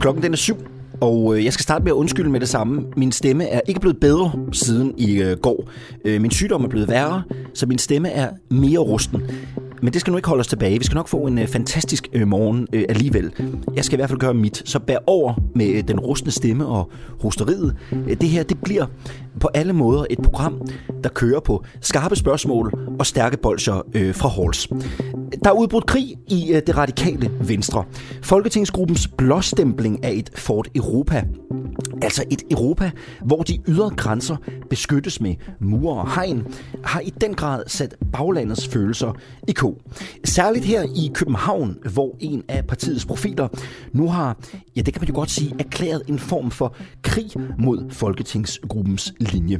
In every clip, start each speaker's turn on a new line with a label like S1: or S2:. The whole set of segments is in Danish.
S1: Klokken den er syv, og øh, jeg skal starte med at undskylde med det samme. Min stemme er ikke blevet bedre siden i øh, går. Øh, min sygdom er blevet værre, så min stemme er mere rusten. Men det skal nu ikke holde os tilbage. Vi skal nok få en øh, fantastisk øh, morgen øh, alligevel. Jeg skal i hvert fald gøre mit. Så bær over med øh, den rustne stemme og hosteriet. Øh, det her, det bliver på alle måder et program, der kører på skarpe spørgsmål og stærke bolcher øh, fra Halls. Der er udbrudt krig i øh, det radikale Venstre. Folketingsgruppens blåstempling af et Fort Europa Altså et Europa, hvor de ydre grænser beskyttes med mure og hegn, har i den grad sat baglandets følelser i ko. Særligt her i København, hvor en af partiets profiler nu har, ja det kan man jo godt sige, erklæret en form for krig mod Folketingsgruppens linje.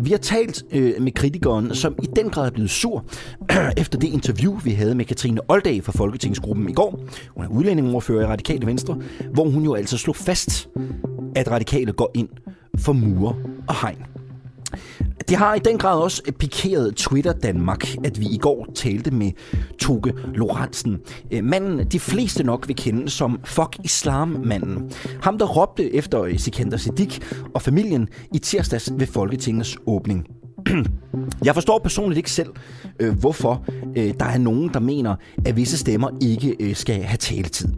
S1: Vi har talt øh, med kritikeren, som i den grad er blevet sur efter det interview, vi havde med Katrine Oldag fra Folketingsgruppen i går. Hun er udlændingeordfører i Radikale Venstre, hvor hun jo altså slog fast, at radikale går ind for mure og hegn. Det har i den grad også øh, pikeret Twitter Danmark, at vi i går talte med Toge Lorentzen. Øh, manden, de fleste nok vil kende som Fuck Islam-manden. Ham, der råbte efter øh, Sikander Siddiq og familien i tirsdags ved Folketingets åbning. Jeg forstår personligt ikke selv, øh, hvorfor øh, der er nogen, der mener, at visse stemmer ikke øh, skal have taletid.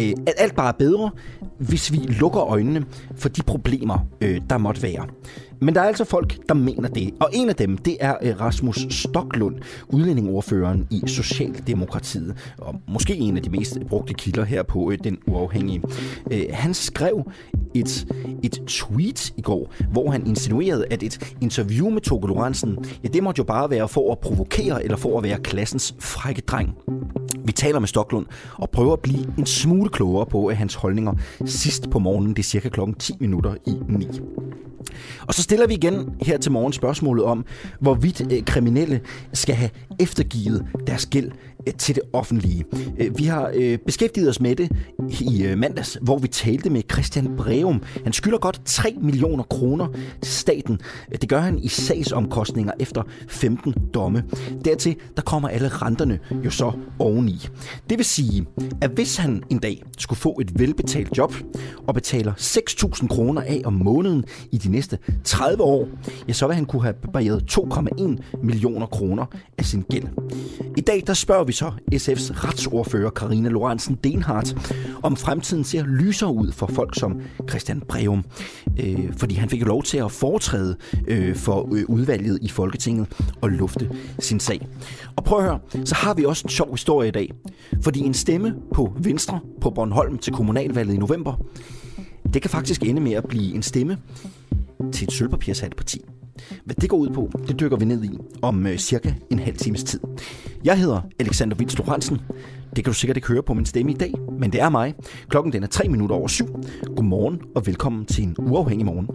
S1: Øh, at alt bare er bedre, hvis vi lukker øjnene for de problemer, øh, der måtte være. Men der er altså folk, der mener det. Og en af dem, det er øh, Rasmus Stoklund, udlændingordføreren i Socialdemokratiet. Og måske en af de mest brugte kilder her på øh, Den Uafhængige. Øh, han skrev et, et tweet i går, hvor han insinuerede, at et interview med Togo Lorentzen, ja, det måtte jo bare være for at provokere eller for at være klassens frække dreng. Vi taler med Stoklund og prøver at blive en smule klogere på hans holdninger sidst på morgenen. Det er cirka klokken 10 minutter i 9. Og så stiller vi igen her til morgen spørgsmålet om, hvorvidt øh, kriminelle skal have eftergivet deres gæld Øh, til det offentlige. Øh, vi har øh, beskæftiget os med det i mandags, hvor vi talte med Christian Breum. Han skylder godt 3 millioner kroner til staten. Det gør han i sagsomkostninger efter 15 domme. Dertil der kommer alle renterne jo så oveni. Det vil sige, at hvis han en dag skulle få et velbetalt job og betaler 6.000 kroner af om måneden i de næste 30 år, ja, så vil han kunne have barberet 2,1 millioner kroner af sin gæld. I dag der spørger vi så SF's retsordfører Karina Lorentzen Denhardt, om fremtiden ser lysere ud for folk som Christian Breum. Øh, fordi han fik lov til at foretræde øh, for øh, udvalget i Folketinget og lufte sin sag. Og prøv at høre, så har vi også en sjov historie i dag. Fordi en stemme på Venstre på Bornholm til kommunalvalget i november, det kan faktisk ende med at blive en stemme til et sølvpapirshat parti. Hvad det går ud på, det dykker vi ned i om øh, cirka en halv times tid. Jeg hedder Alexander Vils Lorentzen. Det kan du sikkert ikke høre på min stemme i dag, men det er mig. Klokken den er 3 minutter over syv. Godmorgen og velkommen til en uafhængig morgen.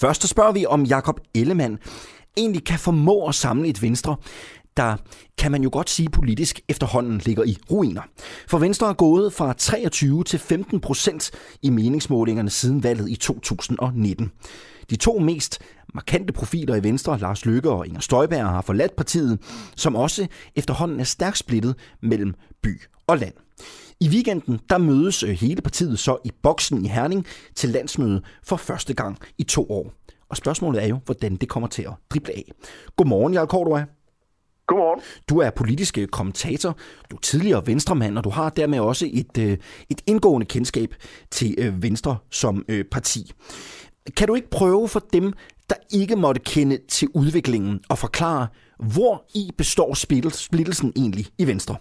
S1: Først så spørger vi om Jakob Ellemann egentlig kan formå at samle et venstre, der kan man jo godt sige politisk efterhånden ligger i ruiner. For Venstre er gået fra 23 til 15 procent i meningsmålingerne siden valget i 2019. De to mest markante profiler i Venstre, Lars Løkke og Inger Støjberg, har forladt partiet, som også efterhånden er stærkt splittet mellem by og land. I weekenden der mødes øh, hele partiet så i boksen i Herning til landsmøde for første gang i to år. Og spørgsmålet er jo, hvordan det kommer til at drible af. Godmorgen, Jarl Cordua.
S2: Godmorgen.
S1: Du er politisk øh, kommentator, du er tidligere venstremand, og du har dermed også et, øh, et indgående kendskab til øh, Venstre som parti. Kan du ikke prøve for dem, der ikke måtte kende til udviklingen, og forklare, hvor i består splittelsen egentlig i Venstre?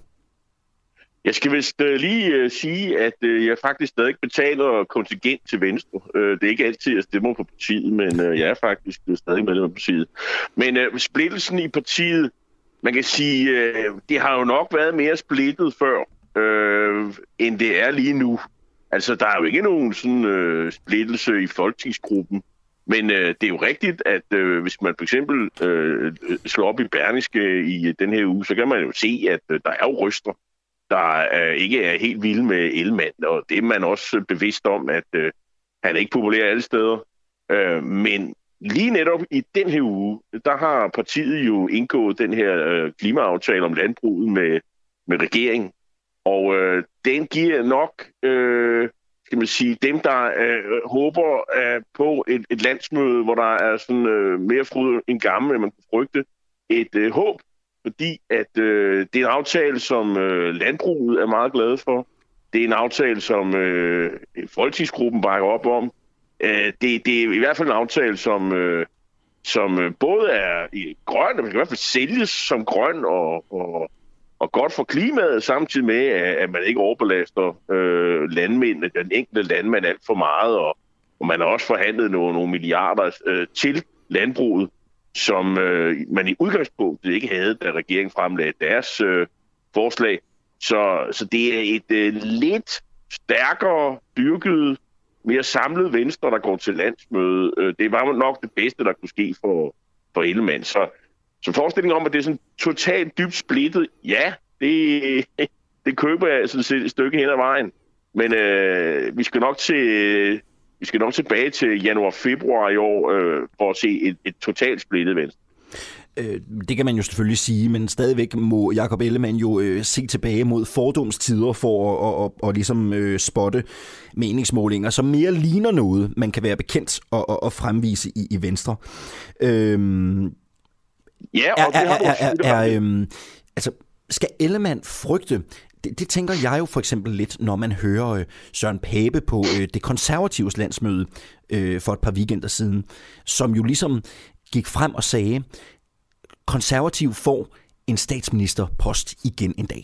S2: Jeg skal vist lige sige, at jeg faktisk stadig betaler kontingent til Venstre. Det er ikke altid, jeg stemmer på partiet, men jeg er faktisk stadig medlem af partiet. Men splittelsen i partiet man kan sige, øh, det har jo nok været mere splittet før, øh, end det er lige nu. Altså, der er jo ikke nogen sådan øh, splittelse i folketingsgruppen. Men øh, det er jo rigtigt, at øh, hvis man for eksempel øh, slår op i Berniske øh, i den her uge, så kan man jo se, at øh, der er jo ryster, der øh, ikke er helt vilde med Elmand, og det er man også øh, bevidst om, at øh, han er ikke populær alle steder. Øh, men lige netop i den her uge, der har partiet jo indgået den her øh, klimaaftale om landbruget med, med regeringen. Og øh, den giver nok, øh, skal man sige, dem, der øh, håber øh, på et, et landsmøde, hvor der er sådan øh, mere fryd end gammel, end man kunne frygte, et øh, håb, fordi at øh, det er en aftale, som øh, landbruget er meget glade for. Det er en aftale, som øh, folketingsgruppen bakker op om. Øh, det, det er i hvert fald en aftale, som, øh, som øh, både er i grøn, og man kan i hvert fald sælges som grøn og, og, og godt for klimaet, samtidig med, at man ikke overbelaster øh, landmændene, den enkelte landmand alt for meget, og, og man har også forhandlet nogle, nogle milliarder øh, til landbruget, som øh, man i udgangspunktet ikke havde, da regeringen fremlagde deres øh, forslag. Så, så det er et øh, lidt stærkere dyrket mere samlet venstre, der går til landsmøde. Øh, det var nok det bedste, der kunne ske for, for Ellemann. Så, så forestillingen om, at det er sådan totalt dybt splittet, ja, det, det køber jeg sådan et stykke hen ad vejen. Men øh, vi skal nok til vi skal nok tilbage til januar-februar i år øh, for at se et, et totalt splittet venstre.
S1: Øh, det kan man jo selvfølgelig sige, men stadigvæk må Jakob Ellemann jo øh, se tilbage mod fordomstider for at, at, at, at ligesom øh, spotte meningsmålinger, som mere ligner noget, man kan være bekendt og, og, og fremvise i, i Venstre. Øhm,
S2: ja, og er, det har du er, er, er, øhm,
S1: altså, skal Ellemann frygte det, det tænker jeg jo for eksempel lidt, når man hører øh, Søren Pape på øh, det konservatives landsmøde øh, for et par weekender siden, som jo ligesom gik frem og sagde, konservativ får en statsministerpost igen en dag.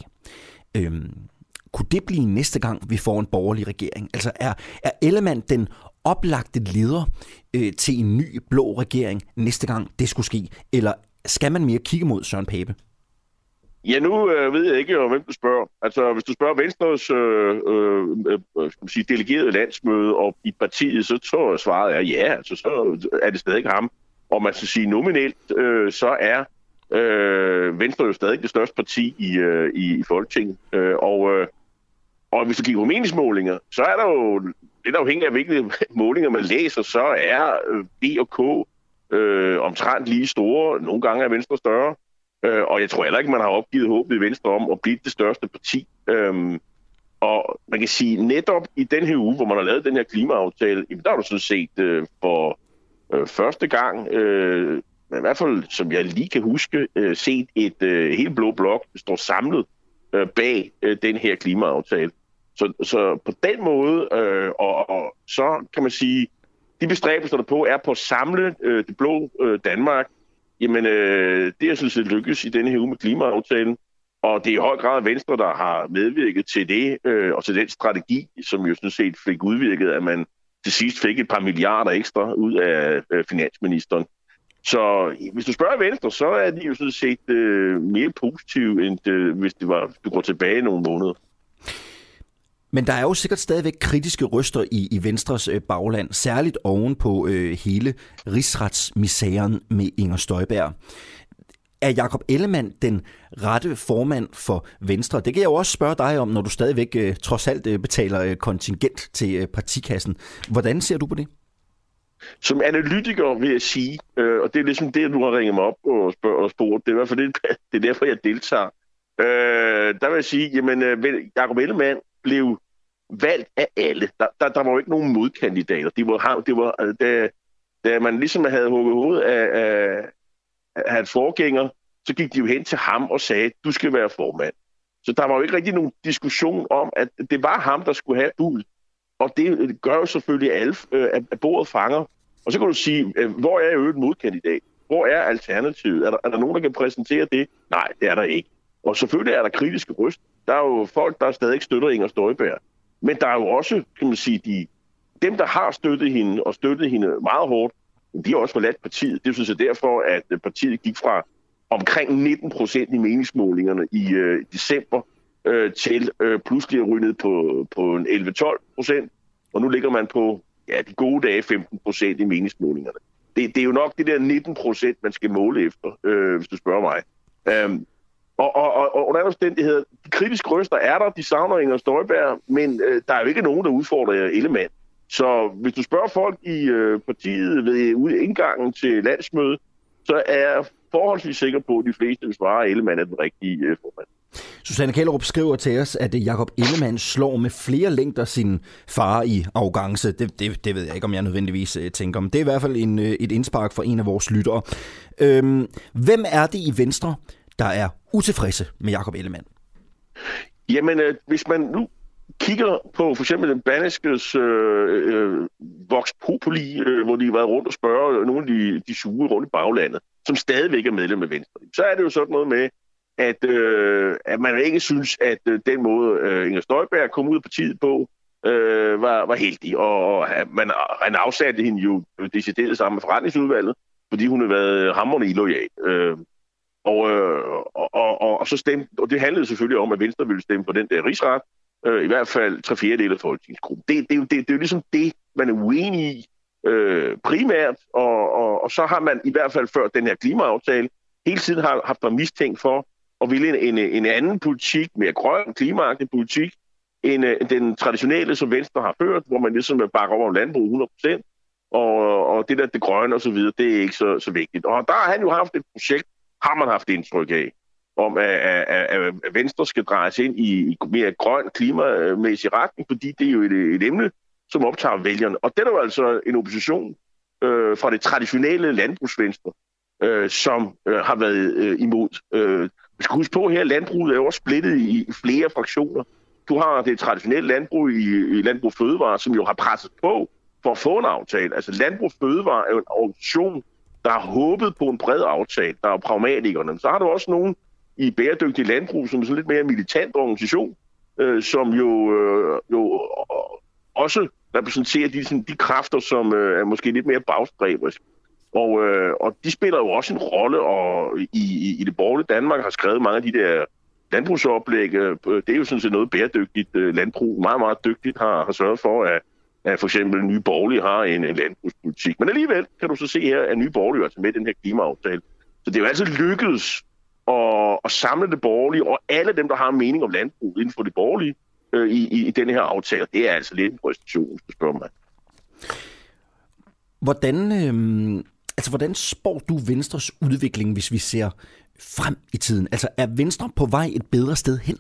S1: Øhm, kunne det blive næste gang, vi får en borgerlig regering? Altså er, er Ellemann den oplagte leder øh, til en ny blå regering næste gang det skulle ske? Eller skal man mere kigge mod Søren Pape?
S2: Ja, nu øh, ved jeg ikke, øh, hvem du spørger. Altså, hvis du spørger Venstres øh, øh, øh, skal man sige, delegerede landsmøde og i partiet, så tror jeg svaret er ja. Altså, så er det stadig ham. Og man skal sige nominelt, øh, så er øh, Venstre jo stadig det største parti i, øh, i, i Folketinget. Øh, og, øh, og hvis du kigger på meningsmålinger, så er der jo, det afhængig af hvilke målinger man læser, så er B og K øh, omtrent lige store. Nogle gange er Venstre større. Øh, og jeg tror heller ikke, man har opgivet håbet i Venstre om at blive det største parti. Øh, og man kan sige, netop i den her uge, hvor man har lavet den her klimaaftale, der har du sådan set øh, for øh, første gang, øh, i hvert fald som jeg lige kan huske, øh, set et øh, helt blå blok står samlet øh, bag øh, den her klimaaftale. Så, så på den måde, øh, og, og så kan man sige, de bestræbelser, der på er på at samle øh, det blå øh, Danmark, jamen øh, det er sådan set lykkes i denne her uge med klimaaftalen. Og det er i høj grad Venstre, der har medvirket til det, øh, og til den strategi, som jo sådan set fik udvirket, at man til sidst fik et par milliarder ekstra ud af øh, finansministeren. Så hvis du spørger Venstre, så er de jo sådan set øh, mere positive, end øh, hvis det var, du går tilbage nogle måneder.
S1: Men der er jo sikkert stadigvæk kritiske røster i, i Venstres øh, bagland, særligt oven på øh, hele rigsretsmisæren med Inger Støjberg. Er Jakob Ellemann den rette formand for Venstre? Det kan jeg jo også spørge dig om, når du stadigvæk øh, trods alt øh, betaler øh, kontingent til øh, partikassen. Hvordan ser du på det?
S2: Som analytiker vil jeg sige, øh, og det er ligesom det, du har ringet mig op og, spørg, og spurgt, det er i hvert fald det, det er derfor, jeg deltager. Øh, der vil jeg sige, jamen, øh, Jacob Ellemann blev valgt af alle. Der, der, der var jo ikke nogen modkandidater. Det var, det var, øh, da, da man ligesom havde hugget hovedet af, af hans forgænger, så gik de jo hen til ham og sagde, du skal være formand. Så der var jo ikke rigtig nogen diskussion om, at det var ham, der skulle have bud. Og det gør jo selvfølgelig alle, øh, at bordet fanger. Og så kan du sige, øh, hvor er jo et modkandidat? Hvor er alternativet? Er der, er der nogen, der kan præsentere det? Nej, det er der ikke. Og selvfølgelig er der kritiske røst. Der er jo folk, der stadig ikke støtter Inger Støjberg. Men der er jo også, kan man sige, de, dem, der har støttet hende og støttet hende meget hårdt, de har også forladt partiet. Det synes jeg derfor, at øh, partiet gik fra omkring 19 procent i meningsmålingerne i øh, december øh, til øh, pludselig at ryge ned på, på en 11-12 procent. Og nu ligger man på ja, de gode dage 15 procent i meningsmålingerne. Det, det er jo nok det der 19 procent, man skal måle efter, øh, hvis du spørger mig. Øhm, og, og, og, og under omstændigheder, de kritiske røster er der, de savner Inger Støjberg, men øh, der er jo ikke nogen, der udfordrer Ellemann. Så hvis du spørger folk i øh, partiet ved ude indgangen til landsmødet, så er jeg forholdsvis sikker på, at de fleste vil svare, at Ellemann er den rigtige øh, formand.
S1: Susanne Kællerup skriver til os, at Jakob Ellemann slår med flere længder sin far i arrogance. Det, det, det ved jeg ikke, om jeg nødvendigvis øh, tænker om. Det er i hvert fald en, øh, et indspark for en af vores lyttere. Øhm, hvem er det i Venstre, der er utilfredse med Jakob Ellemann?
S2: Jamen, øh, hvis man nu kigger på for eksempel den Baneskes øh, øh, Vox Populi, øh, hvor de har været rundt og spørger nogle af de, de sure rundt i baglandet, som stadigvæk er medlem af Venstre, så er det jo sådan noget med, at, øh, at man ikke synes, at øh, den måde, øh, Inger Støjberg kom ud af partiet på, øh, var, var heldig. Og, og man, man afsatte hende jo decideret sammen med forretningsudvalget, fordi hun havde været hammerende illoyal. Øh, og, øh, og, og, og, så stemte, og det handlede selvfølgelig om, at Venstre ville stemme på den der rigsret, øh, i hvert fald tre fjerdedele af folketingsgruppen. Det, det, det, det, det er jo ligesom det, man er uenig i øh, primært, og, og, og så har man i hvert fald før den her klimaaftale hele tiden har haft mig mistænkt for at ville en, en, en anden politik, mere grøn, klimaagtig politik, end, øh, den traditionelle, som Venstre har ført, hvor man ligesom bakker om landbrug 100%, og, og det der det grønne og så videre, det er ikke så, så vigtigt. Og der har han jo haft et projekt, har man haft indtryk af, om at, at, at, Venstre skal drejes ind i, mere grøn, klimamæssig retning, fordi det er jo et, et emne, som optager vælgerne. Og det er jo altså en opposition øh, fra det traditionelle landbrugsvenstre, øh, som øh, har været øh, imod. Øh, vi skal huske på her, at landbruget er også splittet i flere fraktioner. Du har det traditionelle landbrug i, i Landbrug Fødevare, som jo har presset på for at få en aftale. Altså Landbrug Fødevare er jo en organisation, der har håbet på en bred aftale. Der er pragmatikerne. Så har du også nogen i bæredygtig landbrug, som er sådan lidt mere militant organisation, øh, som jo, øh, jo øh, også repræsenterer de, sådan, de kræfter, som øh, er måske lidt mere bagstræberiske. Og, øh, og de spiller jo også en rolle, og i, i, i det borgerlige Danmark har skrevet mange af de der landbrugsoplæg. Øh, det er jo sådan set noget bæredygtigt øh, landbrug. Meget, meget dygtigt har, har sørget for, at, at for eksempel Nye Borgerlige har en, en landbrugspolitik. Men alligevel kan du så se her, at Nye Borgerlige er altså med i den her klimaaftale. Så det er jo altså lykkedes at, at samle det borgerlige, og alle dem, der har en mening om landbrug inden for det borgerlige, øh, i, i, i denne her aftale. Det er altså lidt en præstation, hvis du spørger mig.
S1: Hvordan, øh, altså, hvordan spår du Venstres udvikling, hvis vi ser frem i tiden? Altså, er Venstre på vej et bedre sted hen?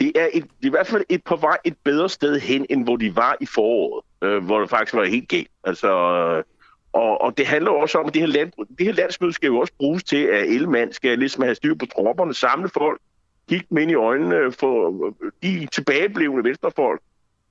S2: Det er, et, det er i hvert fald et på vej et bedre sted hen, end hvor de var i foråret, øh, hvor det faktisk var helt galt. Altså, øh, og, og det handler også om, at det her, land, det her landsmøde skal jo også bruges til, at elmand skal ligesom have styr på tropperne, samle folk, kigge dem ind i øjnene for de tilbageblevende venstrefolk.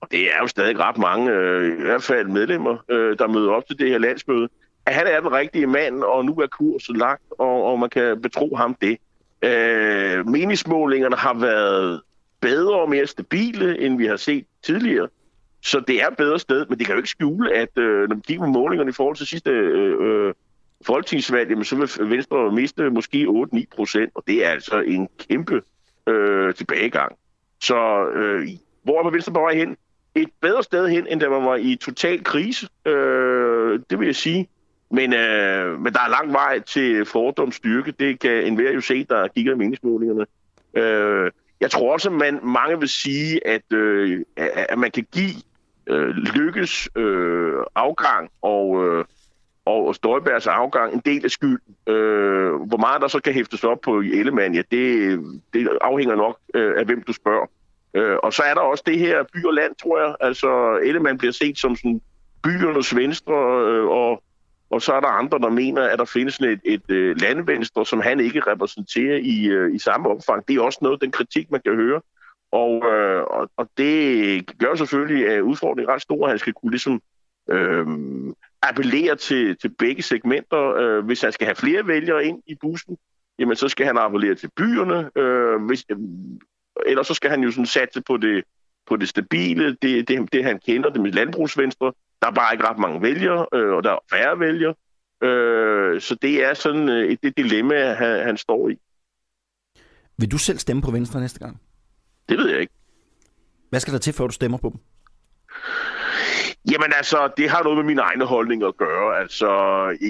S2: Og det er jo stadig ret mange, øh, i hvert fald medlemmer, øh, der møder op til det her landsmøde at han er den rigtige mand, og nu er kursen lagt, og, og man kan betro ham det. Øh, meningsmålingerne har været bedre og mere stabile, end vi har set tidligere. Så det er et bedre sted, men det kan jo ikke skjule, at øh, når man kigger på målingerne i forhold til sidste øh, øh folketingsvalg, jamen, så vil Venstre miste måske 8-9 procent, og det er altså en kæmpe øh, tilbagegang. Så øh, hvor er Venstre på vej hen? Et bedre sted hen, end da man var i total krise, øh, det vil jeg sige. Men, øh, men der er lang vej til fordomsstyrke. Det kan enhver jo se, der kigger i meningsmålingerne. Øh, jeg tror også, at man, mange vil sige, at, øh, at man kan give øh, Lykkes øh, afgang og, øh, og Støjbergs afgang en del af skylden. Øh, hvor meget der så kan hæftes op på Ellemann, ja, det, det afhænger nok øh, af, hvem du spørger. Øh, og så er der også det her by og land, tror jeg. Altså, Ellemann bliver set som sådan byernes venstre, øh, og og så er der andre, der mener, at der findes et, et, et øh, landvenstre, som han ikke repræsenterer i, øh, i samme omfang. Det er også noget den kritik, man kan høre. Og, øh, og, og det gør selvfølgelig, at udfordringen er ret stor. Han skal kunne ligesom øh, appellere til, til begge segmenter. Øh, hvis han skal have flere vælgere ind i bussen, jamen så skal han appellere til byerne. Øh, hvis, øh, ellers så skal han jo sådan satse på det, på det stabile, det, det, det han kender, det med landbrugsvenstre. Der er bare ikke ret mange vælgere, øh, og der er færre vælgere. Øh, så det er sådan øh, et det dilemma, han, han står i.
S1: Vil du selv stemme på Venstre næste gang?
S2: Det ved jeg ikke.
S1: Hvad skal der til, før du stemmer på dem?
S2: Jamen altså, det har noget med min egne holdning at gøre. Altså,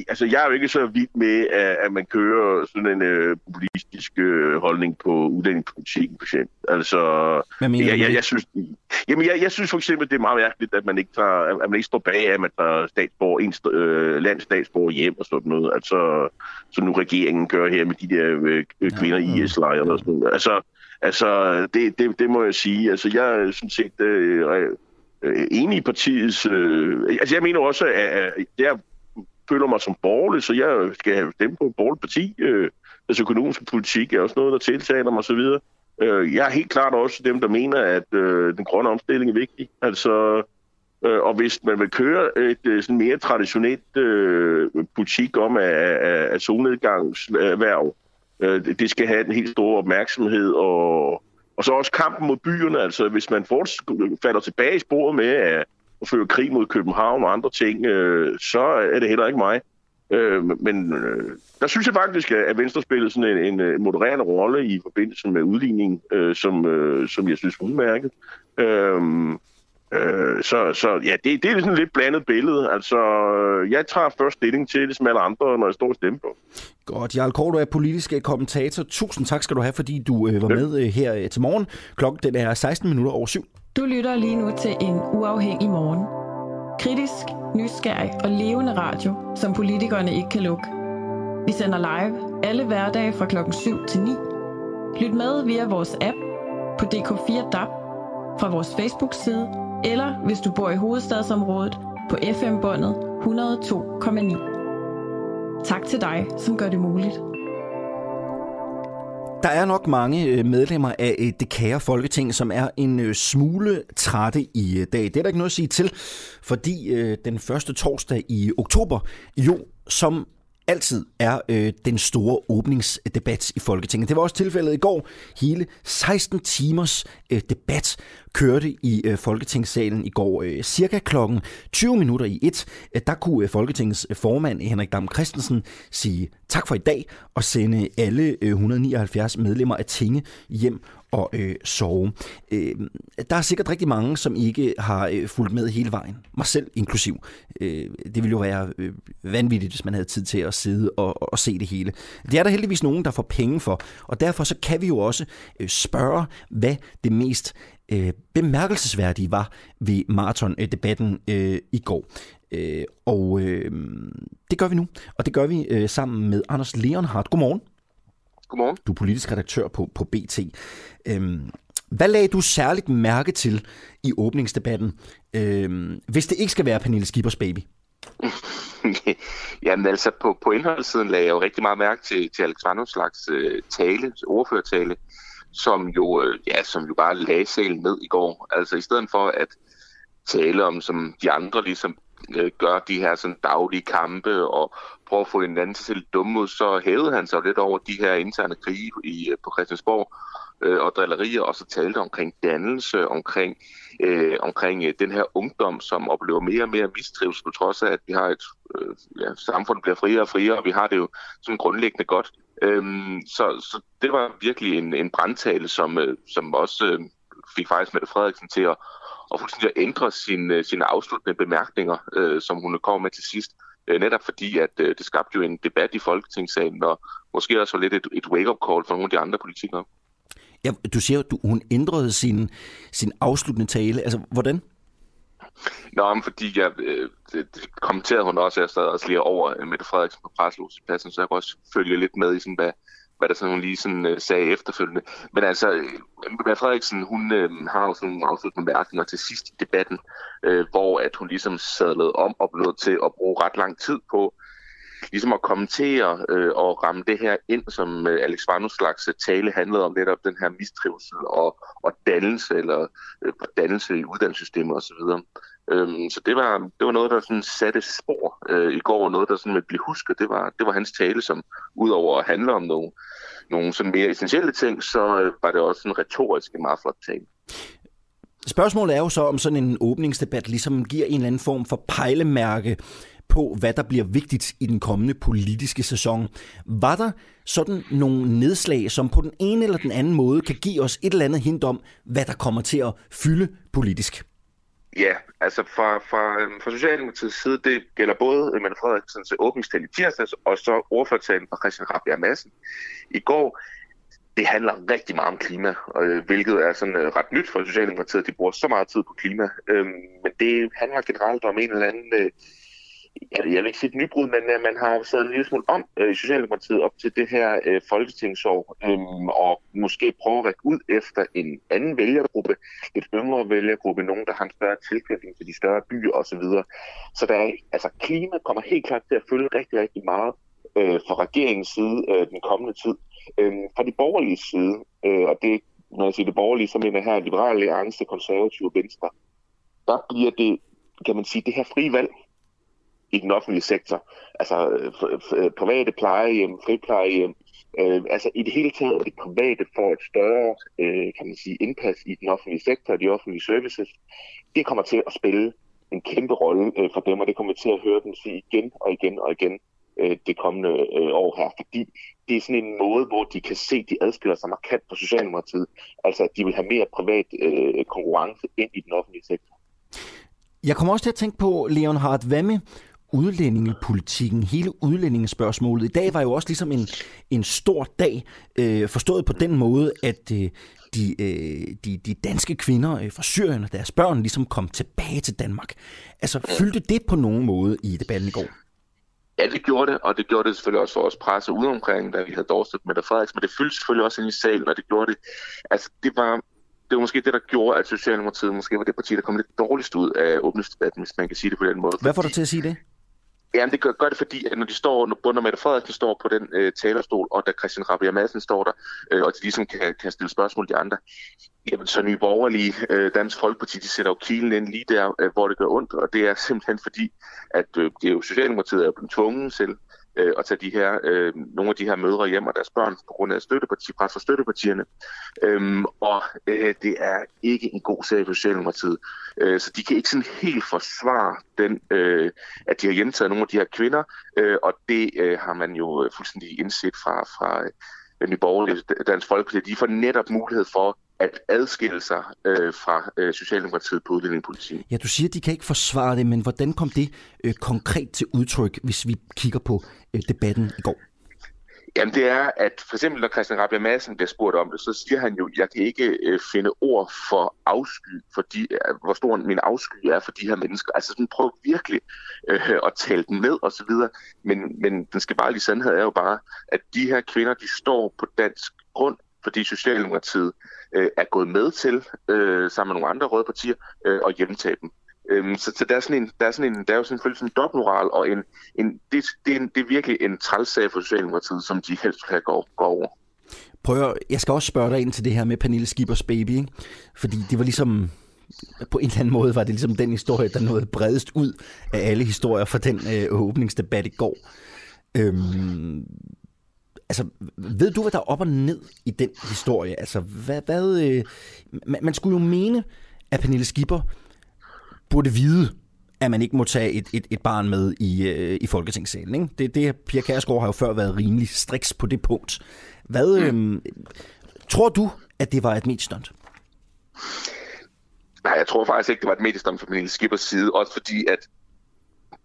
S2: altså jeg er jo ikke så vild med, at, at man kører sådan en uh, populistisk uh, holdning på udlændingepolitikken, for eksempel. Altså,
S1: Hvad mener
S2: jeg, jeg, jeg, synes, jamen, jeg, jeg synes for eksempel, det er meget mærkeligt, at man ikke, tager, at man ikke står bag, at man tager statsborger, en st- øh, landsstatsborger hjem og sådan noget. Altså, som nu regeringen gør her med de der øh, kvinder i IS-lejre og sådan noget. Altså, altså det, det, det må jeg sige. Altså, jeg er sådan set... Øh, øh, enig i partiets... Øh, altså jeg mener også, at, at jeg føler mig som borgerlig, så jeg skal have på et borgerligt parti. Øh, altså økonomisk politik er også noget, der tiltaler mig osv. Øh, jeg er helt klart også dem, der mener, at øh, den grønne omstilling er vigtig. Altså, øh, og hvis man vil køre et øh, sådan mere traditionelt øh, politik om, at, at, at solnedgangserhverv, øh, det skal have en helt stor opmærksomhed og og så også kampen mod byerne, altså hvis man falder tilbage i sporet med at, at føre krig mod København og andre ting, øh, så er det heller ikke mig. Øh, men øh, der synes jeg faktisk, at Venstre spillede sådan en, en øh, modererende rolle i forbindelse med udligningen, øh, som, øh, som jeg synes var udmærket. Øh, Øh, så, så ja, det, det er sådan et lidt blandet billede. Altså, jeg tager først stilling til det, som alle andre, når jeg står og stemmer på.
S1: Godt. Jarl Kåre, du er politisk kommentator. Tusind tak skal du have, fordi du øh, var ja. med øh, her øh, til morgen. Klokken den er 16 minutter over syv.
S3: Du lytter lige nu til en uafhængig morgen. Kritisk, nysgerrig og levende radio, som politikerne ikke kan lukke. Vi sender live alle hverdage fra klokken 7 til 9. Lyt med via vores app på DK4 DAB, fra vores Facebook-side eller hvis du bor i hovedstadsområdet på FM-båndet 102,9. Tak til dig, som gør det muligt.
S1: Der er nok mange øh, medlemmer af øh, det kære folketing, som er en øh, smule trætte i dag. Det er der ikke noget at sige til, fordi den første torsdag i oktober jo som altid er øh, den store åbningsdebat i Folketinget. Det var også tilfældet i går. Hele 16 timers øh, debat kørte i øh, Folketingssalen i går. Øh, cirka klokken 20 minutter i et, øh, der kunne øh, Folketingets øh, formand Henrik Dam Christensen sige tak for i dag og sende alle øh, 179 medlemmer af Tinge hjem og øh, sove. Øh, der er sikkert rigtig mange, som ikke har øh, fulgt med hele vejen. Mig selv inklusiv. Øh, det ville jo være øh, vanvittigt, hvis man havde tid til at sidde og, og se det hele. Det er der heldigvis nogen, der får penge for, og derfor så kan vi jo også øh, spørge, hvad det mest øh, bemærkelsesværdige var ved maratondebatten øh, i går. Øh, og øh, det gør vi nu, og det gør vi øh, sammen med Anders Leonhardt. Godmorgen.
S4: Godmorgen.
S1: Du er politisk redaktør på, på BT. Øhm, hvad lagde du særligt mærke til i åbningsdebatten, øhm, hvis det ikke skal være Pernille Skibers baby?
S4: Jamen altså, på, på indholdssiden lagde jeg jo rigtig meget mærke til, til Alex slags øh, tale, ordførertale, som jo, øh, ja, som jo bare lagde salen ned i går. Altså i stedet for at tale om, som de andre ligesom øh, gør de her sådan daglige kampe og prøve at få en anden til at se dumme ud, så hævede han sig lidt over de her interne krige i, øh, på Christiansborg øh, og drillerier, og så talte omkring dannelse, omkring, øh, omkring øh, den her ungdom, som oplever mere og mere mistrivsel, på trods af, at vi har et øh, ja, samfund, der bliver friere og friere, og vi har det jo sådan grundlæggende godt. Øhm, så, så det var virkelig en, en brandtale, som, øh, som også øh, fik faktisk Mette Frederiksen til at, og fuldstændig at ændre sin, øh, sine afsluttende bemærkninger, øh, som hun kom med til sidst. Øh, netop fordi, at øh, det skabte jo en debat i Folketingssalen, og måske også var lidt et, et wake-up call for nogle af de andre politikere.
S1: Ja, du siger, at hun ændrede sin, sin afsluttende tale. Altså, hvordan?
S4: Nå, men fordi jeg, øh, det, kommenterede hun også, at jeg sad også lige over Mette Frederiksen på presselosepladsen, så jeg kunne også følge lidt med i, sådan, hvad, hvad der sådan, hun lige sådan, øh, sagde efterfølgende. Men altså, øh, Mette Frederiksen, hun øh, har jo sådan nogle afsluttende bemærkninger til sidst i debatten, øh, hvor at hun ligesom sadlede om og blev til at bruge ret lang tid på ligesom at kommentere øh, og ramme det her ind, som øh, Alex Vanus øh, tale handlede om netop den her mistrivsel og, og dannelse, eller øh, dannelse i uddannelsessystemet osv. Øhm, så det var, det var noget, der sådan satte spor øh, i går, noget, der sådan vil blive husket. Det var, det var hans tale, som udover at handle om nogle, nogle sådan mere essentielle ting, så øh, var det også en retorisk en meget flot tale.
S1: Spørgsmålet er jo så, om sådan en åbningsdebat ligesom giver en eller anden form for pejlemærke på, hvad der bliver vigtigt i den kommende politiske sæson. Var der sådan nogle nedslag, som på den ene eller den anden måde kan give os et eller andet hint om, hvad der kommer til at fylde politisk?
S4: Ja, altså fra, fra, øhm, fra Socialdemokratiets side, det gælder både Mette Frederiksens åbningstal i tirsdags, og så ordførtalen fra Christian Rabia Madsen i går. Det handler rigtig meget om klima, øh, hvilket er sådan øh, ret nyt for Socialdemokratiet, at de bruger så meget tid på klima. Øhm, men det handler generelt om en eller anden øh, jeg, jeg vil ikke sige et nybrud, men øh, man har sat en lille smule om øh, i Socialdemokratiet op til det her øh, folketingsår, øh, og måske prøve at række ud efter en anden vælgergruppe, et yngre vælgergruppe, nogen, der har en større tilknytning til de større byer osv. Så, så der er, altså, klima kommer helt klart til at følge rigtig, rigtig meget øh, fra regeringens side øh, den kommende tid. Øh, fra de borgerlige side, øh, og det når jeg siger det borgerlige, så mener jeg her liberale alliance, konservative og venstre, der bliver det, kan man sige, det her frie valg, i den offentlige sektor. Altså øh, øh, private plejehjem, friplejehjem, øh, altså i det hele taget, at det private får et større, øh, kan man sige, indpas i den offentlige sektor og de offentlige services. Det kommer til at spille en kæmpe rolle øh, for dem, og det kommer til at høre dem sige igen og igen og igen øh, det kommende øh, år her, fordi det er sådan en måde, hvor de kan se, at de adskiller sig markant fra Socialdemokratiet. Altså, at de vil have mere privat øh, konkurrence ind i den offentlige sektor.
S1: Jeg kommer også til at tænke på, Leonhard, Vamme udlændingepolitikken, hele udlændingespørgsmålet. I dag var jo også ligesom en, en stor dag, øh, forstået på den måde, at øh, de, øh, de, de danske kvinder øh, fra Syrien og deres børn ligesom kom tilbage til Danmark. Altså, fyldte det på nogen måde i debatten i går?
S4: Ja, det gjorde det, og det gjorde det selvfølgelig også for os presse ude omkring, da vi havde Dorset med Frederiksen, men det fyldte selvfølgelig også ind i salen, og det gjorde det. Altså, det var, det var måske det, der gjorde, at Socialdemokratiet måske var det parti, der kom lidt dårligst ud af åbningsdebatten, hvis man kan sige det på den måde.
S1: Hvad får du til at sige det?
S4: Jamen, det gør, gør det, fordi at når de står, når Bunder Mette Frederiksen står på den øh, talerstol, og da Christian Rabia Madsen står der, øh, og de ligesom kan, kan stille spørgsmål til andre, jamen så nye borgerlige, øh, Dansk Folkeparti, de sætter jo kilen ind lige der, øh, hvor det gør ondt, og det er simpelthen fordi, at øh, det er jo Socialdemokratiet er blevet tvunget til øh, at tage de her, øh, nogle af de her mødre hjem og deres børn på grund af støtteparti, pres fra støttepartierne. Øhm, og øh, det er ikke en god sag for Socialdemokratiet. Øh, så de kan ikke sådan helt forsvare den, øh, at de har hjemtaget nogle af de her kvinder, øh, og det øh, har man jo fuldstændig indset fra, fra øh, Nye Borgerlige Dansk Folkeparti. De får netop mulighed for at adskille sig øh, fra øh, Socialdemokratiet på udlændingepolitikken.
S1: Ja, du siger, at de kan ikke forsvare det, men hvordan kom det øh, konkret til udtryk, hvis vi kigger på øh, debatten i går?
S4: Jamen det er, at for eksempel når Christian Rabia Madsen bliver spurgt om det, så siger han jo, at jeg kan ikke øh, finde ord for afsky, fordi, øh, hvor stor min afsky er for de her mennesker. Altså sådan prøv virkelig øh, at tale den ned og så videre. Men, men den skal bare lige sandhed er jo bare, at de her kvinder, de står på dansk grund, fordi Socialdemokratiet øh, er gået med til, øh, sammen med nogle andre røde partier, øh, at hjemtage dem. Øhm, så, så der er sådan en, der er sådan en, der er jo selvfølgelig sådan en dobbeltmoral, og en, en, det, det, er en, det er virkelig en trælsag for Socialdemokratiet, som de helst kan gå, gå over.
S1: Prøv at, jeg skal også spørge dig ind til det her med Pernille Skibers baby, ikke? fordi det var ligesom, på en eller anden måde var det ligesom den historie, der nåede bredest ud af alle historier fra den øh, åbningsdebat i går. Øhm, altså, ved du, hvad der er op og ned i den historie? Altså, hvad, hvad øh, man, man skulle jo mene, at Pernille Skipper burde vide, at man ikke må tage et, et, et barn med i, øh, i Folketingssalen. Ikke? Det, det, Pia Kærsgaard har jo før været rimelig striks på det punkt. Hvad, øh, tror du, at det var et mediestunt?
S4: Nej, jeg tror faktisk ikke, det var et mediestunt fra Pernille Skippers side, også fordi at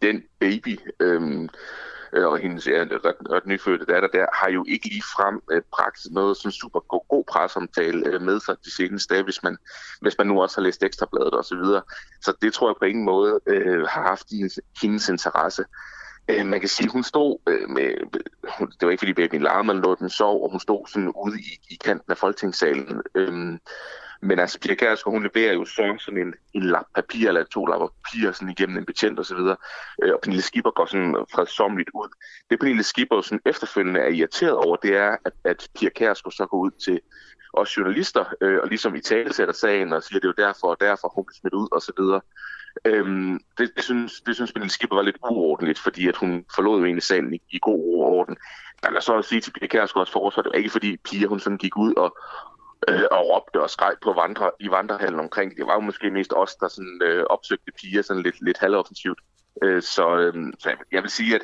S4: den baby, øh, øh, Øh, og hendes ja, ret, ret nyfødte datter der, har jo ikke ligefrem øh, bragt noget sådan super god, god presomtale øh, med sig de seneste dage, hvis man, hvis man nu også har læst ekstrabladet og så videre. Så det tror jeg på ingen måde øh, har haft hendes, hendes interesse. Øh, man kan sige, hun stod øh, med, det var ikke fordi babyen larmede men lå den sov, og hun stod sådan ude i, i kanten af folketingssalen. Øh, men altså, Pia Kærsgaard, hun leverer jo så sådan en, en lap papir, eller to lapper papir sådan igennem en betjent og så videre. Øh, og Pernille Skipper går sådan fredsomligt ud. Det Pernille Skipper sådan efterfølgende er irriteret over, det er, at, at Pia Kærsgaard så går ud til os journalister, øh, og ligesom i tale sætter sagen og siger, at det er jo derfor og derfor, hun blev smidt ud og så videre. Øhm, det, det, synes, det synes Pernille Skipper var lidt uordentligt, fordi at hun forlod jo egentlig salen i, i god ro og orden. Men jeg så at sige til Pia Kærsgaard også forsvar, det var ikke fordi Pia hun sådan gik ud og, øh, og råbte og skreg på vandre, i vandrehallen omkring. Det var jo måske mest os, der sådan, øh, opsøgte piger sådan lidt, lidt halvoffensivt. Øh, så, øh, så jeg vil sige, at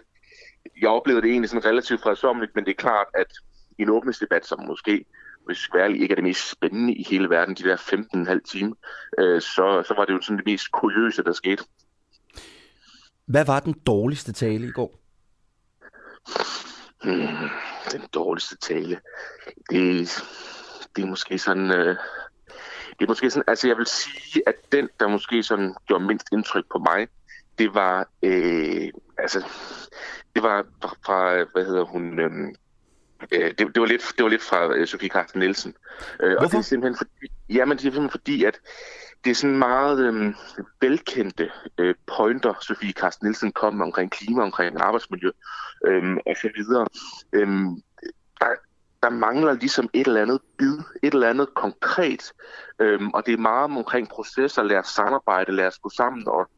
S4: jeg oplevede det egentlig sådan relativt fredsomligt, men det er klart, at i en åbningsdebat, som måske hvis værlig ikke er det mest spændende i hele verden, de der 15,5 timer, øh, så, så var det jo sådan det mest kuriøse, der skete.
S1: Hvad var den dårligste tale i går?
S4: Hmm, den dårligste tale. Det, det er måske sådan... Øh, det er måske sådan, altså jeg vil sige, at den, der måske sådan gjorde mindst indtryk på mig, det var, øh, altså, det var fra, fra hvad hedder hun, øh, det, det, var lidt, det var lidt fra øh, Sofie Carsten Nielsen.
S1: Øh,
S4: og det er simpelthen fordi, jamen, det er simpelthen fordi, at det er sådan meget øh, velkendte øh, pointer, Sofie Carsten Nielsen kom omkring klima, omkring arbejdsmiljø øh, og så videre. Øh, der, der mangler ligesom et eller andet bid, et eller andet konkret, øhm, og det er meget omkring processer, lad os samarbejde, lad os gå sammen og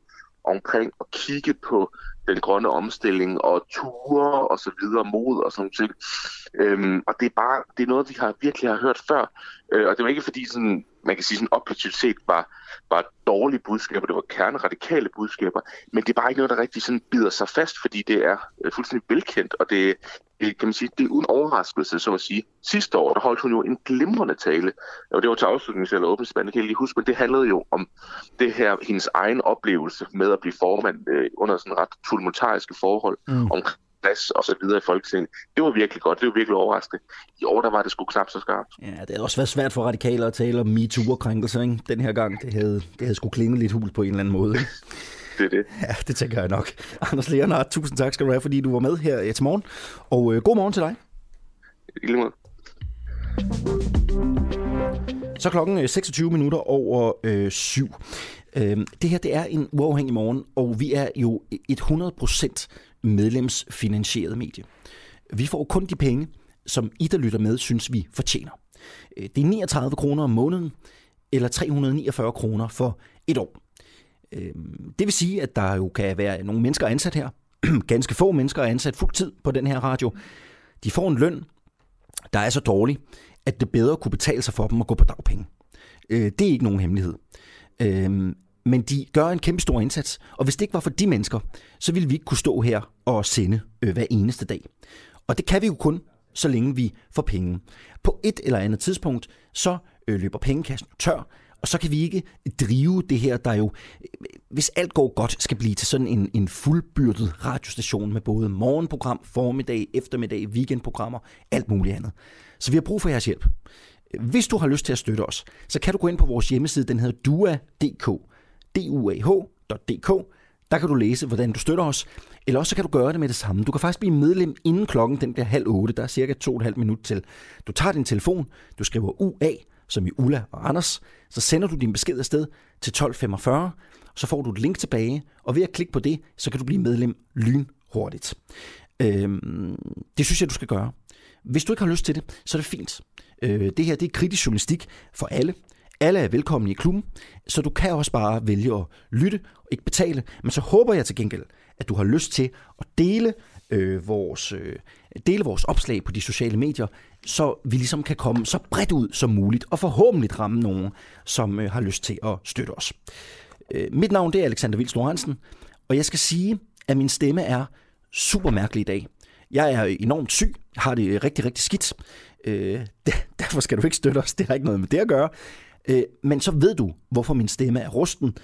S4: omkring at kigge på den grønne omstilling og ture og så videre, mod og sådan ting. Øhm, og det er bare, det er noget, vi har virkelig har hørt før. Øh, og det var ikke fordi sådan, man kan sige sådan objektivt set var, var dårlige budskaber, det var kerneradikale budskaber, men det er bare ikke noget, der rigtig sådan bider sig fast, fordi det er øh, fuldstændig velkendt, og det, det, kan man sige, det er uden overraskelse, så at sige. Sidste år, der holdt hun jo en glimrende tale, og det var til afslutning eller åbningsband, det kan jeg lige huske, men det handlede jo om det her, hendes egen oplevelse med at blive formand øh, under sådan ret tumultariske forhold, mm. om plads og så videre i Folketinget. Det var virkelig godt, det var virkelig overraskende. I år, der var det sgu knap så skarpt.
S1: Ja, det har også været svært for radikaler at tale om MeToo og krænkelser, ikke? Den her gang, det havde, det havde sgu klinget lidt hul på en eller anden måde.
S4: det er det.
S1: Ja, det tænker jeg nok. Anders Leonhardt, tusind tak skal du have, fordi du var med her til morgen. Og øh, god morgen til dig.
S4: I lige måde.
S1: Så klokken 26 øh, minutter over øh, syv. Øh, det her det er en uafhængig morgen, og vi er jo et 100% medlemsfinansieret medie. Vi får kun de penge, som I, der lytter med, synes vi fortjener. Øh, det er 39 kroner om måneden, eller 349 kroner for et år. Øhm, det vil sige, at der jo kan være nogle mennesker ansat her. Ganske få mennesker er ansat fuld tid på den her radio. De får en løn, der er så dårlig, at det bedre kunne betale sig for dem at gå på dagpenge. Øh, det er ikke nogen hemmelighed. Øhm, men de gør en kæmpe stor indsats, og hvis det ikke var for de mennesker, så ville vi ikke kunne stå her og sende øh, hver eneste dag. Og det kan vi jo kun, så længe vi får penge. På et eller andet tidspunkt, så øh, løber pengekassen tør, og så kan vi ikke drive det her, der jo, øh, hvis alt går godt, skal blive til sådan en, en fuldbyrdet radiostation med både morgenprogram, formiddag, eftermiddag, weekendprogrammer, alt muligt andet. Så vi har brug for jeres hjælp. Hvis du har lyst til at støtte os, så kan du gå ind på vores hjemmeside, den hedder dua.dk duah.dk. Der kan du læse, hvordan du støtter os, eller også så kan du gøre det med det samme. Du kan faktisk blive medlem inden klokken den bliver halv otte. Der er cirka to og et halvt minut til. Du tager din telefon, du skriver UA, som i Ulla og Anders, så sender du din besked afsted til 1245, så får du et link tilbage, og ved at klikke på det, så kan du blive medlem lynhurtigt. Øhm, det synes jeg, du skal gøre. Hvis du ikke har lyst til det, så er det fint. Øh, det her det er kritisk journalistik for alle. Alle er velkomne i klubben, så du kan også bare vælge at lytte og ikke betale. Men så håber jeg til gengæld, at du har lyst til at dele øh, vores, øh, dele vores opslag på de sociale medier, så vi ligesom kan komme så bredt ud som muligt, og forhåbentlig ramme nogen, som øh, har lyst til at støtte os. Øh, mit navn det er Alexander Vils Lorentzen, og jeg skal sige, at min stemme er super mærkelig i dag. Jeg er enormt syg, har det rigtig, rigtig skidt. Øh, derfor skal du ikke støtte os, det har ikke noget med det at gøre. Øh, men så ved du, hvorfor min stemme er rusten.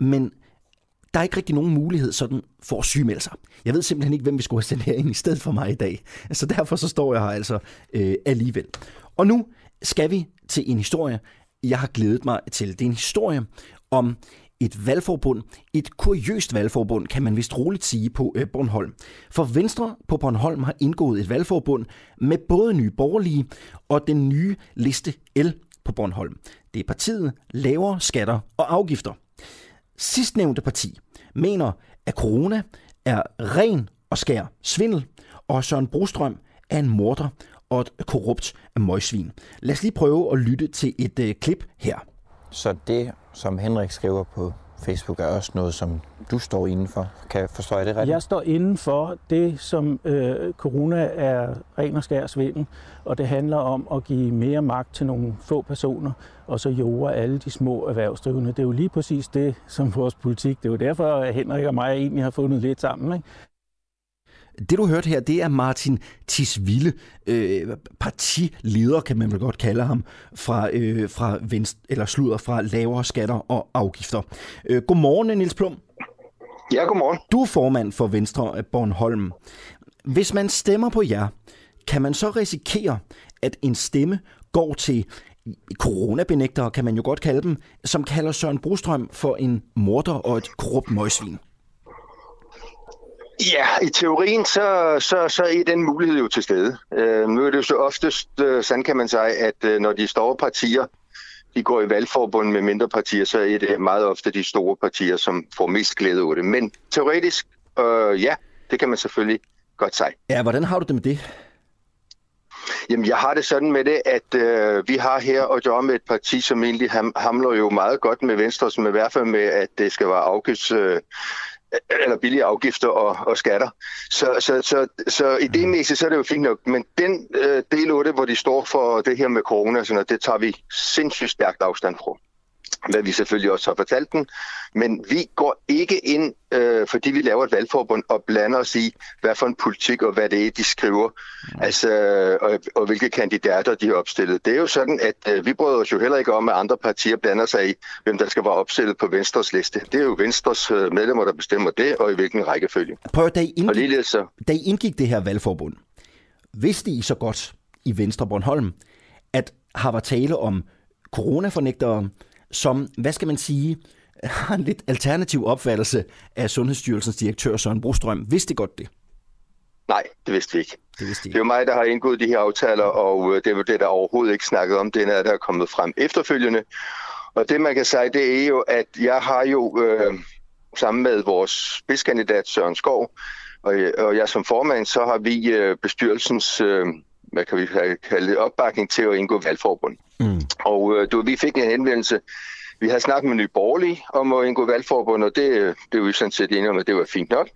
S1: Men der er ikke rigtig nogen mulighed sådan for at sygemelde sig. Jeg ved simpelthen ikke, hvem vi skulle have sendt herind i stedet for mig i dag. Så derfor så står jeg her altså øh, alligevel. Og nu skal vi til en historie, jeg har glædet mig til. Det er en historie om et valgforbund, et kuriøst valgforbund, kan man vist roligt sige på øh, Bornholm. For Venstre på Bornholm har indgået et valgforbund med både Nye Borgerlige og den nye liste L på Bornholm. Det er partiet lavere skatter og afgifter. Sidstnævnte parti mener, at corona er ren og skær svindel, og Søren Brostrøm er en morder og et korrupt møgsvin. Lad os lige prøve at lytte til et øh, klip her.
S5: Så det, som Henrik skriver på Facebook er også noget, som du står indenfor. Kan jeg forstå det rigtigt?
S6: Jeg står indenfor det, som øh, corona er ren og skær svindel, og det handler om at give mere magt til nogle få personer, og så jorde alle de små erhvervsdrivende. Det er jo lige præcis det, som vores politik, det er jo derfor, at Henrik og mig egentlig har fundet lidt sammen. Ikke?
S1: Det du hørte her, det er Martin Tisvilde, øh, partileder kan man vel godt kalde ham, fra, øh, fra venstre, eller sluder fra lavere skatter og afgifter. Øh, godmorgen, Niels Plum.
S7: Ja, godmorgen.
S1: Du er formand for Venstre Bornholm. Hvis man stemmer på jer, kan man så risikere, at en stemme går til coronabenægtere, kan man jo godt kalde dem, som kalder Søren Brostrøm for en morder og et korrupt møgsvin?
S7: Ja, i teorien så, så, så er den mulighed jo til stede. Øh, nu er det jo så oftest, øh, sådan kan man sige, at øh, når de store partier de går i valgforbund med mindre partier, så er det meget ofte de store partier, som får mest glæde af det. Men teoretisk, øh, ja, det kan man selvfølgelig godt sige.
S1: Ja, hvordan har du det med det?
S7: Jamen, jeg har det sådan med det, at øh, vi har her at gøre med et parti, som egentlig ham, hamler jo meget godt med Venstre, som i hvert fald med, at det skal være afgifts... Øh, eller billige afgifter og, og skatter. Så, så, så, så idémæssigt så er det jo fint nok, men den øh, del af det, hvor de står for det her med corona, sådan, det tager vi sindssygt stærkt afstand fra hvad vi selvfølgelig også har fortalt den. Men vi går ikke ind, øh, fordi vi laver et valgforbund, og blander os i, hvad for en politik og hvad det er, de skriver, mm. altså, og, og hvilke kandidater de har opstillet. Det er jo sådan, at øh, vi bryder os jo heller ikke om, at andre partier blander sig i, hvem der skal være opstillet på Venstres liste. Det er jo Venstres øh, medlemmer, der bestemmer det, og i hvilken rækkefølge.
S1: Prøv, da I indgik, så... da I indgik det her valgforbund, vidste I så godt i Venstre Bornholm, at har var tale om coronafornægtere, som, hvad skal man sige, har en lidt alternativ opfattelse af Sundhedsstyrelsens direktør Søren Brostrøm. Vidste godt det?
S7: Nej, det vidste vi ikke.
S1: Det, vidste
S7: det er jo mig, der har indgået de her aftaler, og øh, det er jo det, der overhovedet ikke snakket om. Det er der er kommet frem efterfølgende. Og det, man kan sige, det er jo, at jeg har jo øh, sammen med vores spidskandidat Søren Skov, og, og jeg som formand, så har vi øh, bestyrelsens, øh, hvad kan vi kalde opbakning til at indgå valgforbund. Mm. Og øh, du, vi fik en henvendelse. Vi havde snakket med Nye Borgerlige om at indgå valgforbund, og det, det var vi sådan set enige om, at det var fint nok.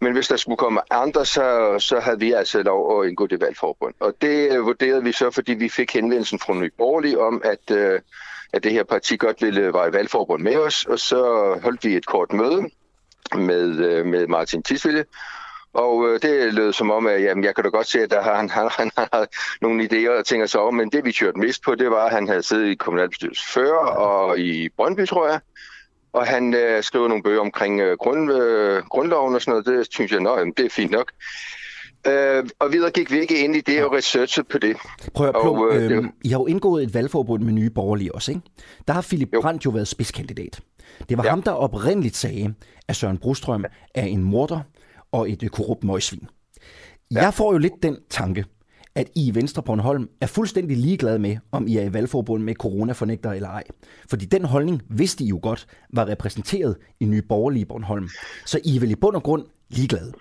S7: Men hvis der skulle komme andre, så, så havde vi altså lov at indgå det valgforbund. Og det øh, vurderede vi så, fordi vi fik henvendelsen fra Nye Borgerlige om, at, øh, at det her parti godt ville være i valgforbund med os. Og så holdt vi et kort møde med, med Martin Tisvilde, og øh, det lød som om, at jamen, jeg kan da godt se, at der har, han, han, han har nogle idéer og ting og så men det vi kørte mest på, det var, at han havde siddet i kommunalbestyrelsen før og i Brøndby, tror jeg. Og han øh, skrev nogle bøger omkring øh, grund, øh, grundloven og sådan noget. Det synes jeg, jamen, det er fint nok. Øh, og videre gik vi ikke ind i det og researchet på det.
S1: Prøv at prøv, øh, øh, I har jo indgået et valgforbund med nye borgerlige også, ikke? Der har Philip jo. Brandt jo været spidskandidat. Det var ja. ham, der oprindeligt sagde, at Søren Brostrøm er en morder, og et korrupt møgsvin. Ja. Jeg får jo lidt den tanke, at I i Venstre Bornholm er fuldstændig ligeglade med, om I er i valgforbund med coronafornægter eller ej. Fordi den holdning vidste I jo godt var repræsenteret i Nye Borgerlige Bornholm. Så I er vel i bund og grund ligeglade?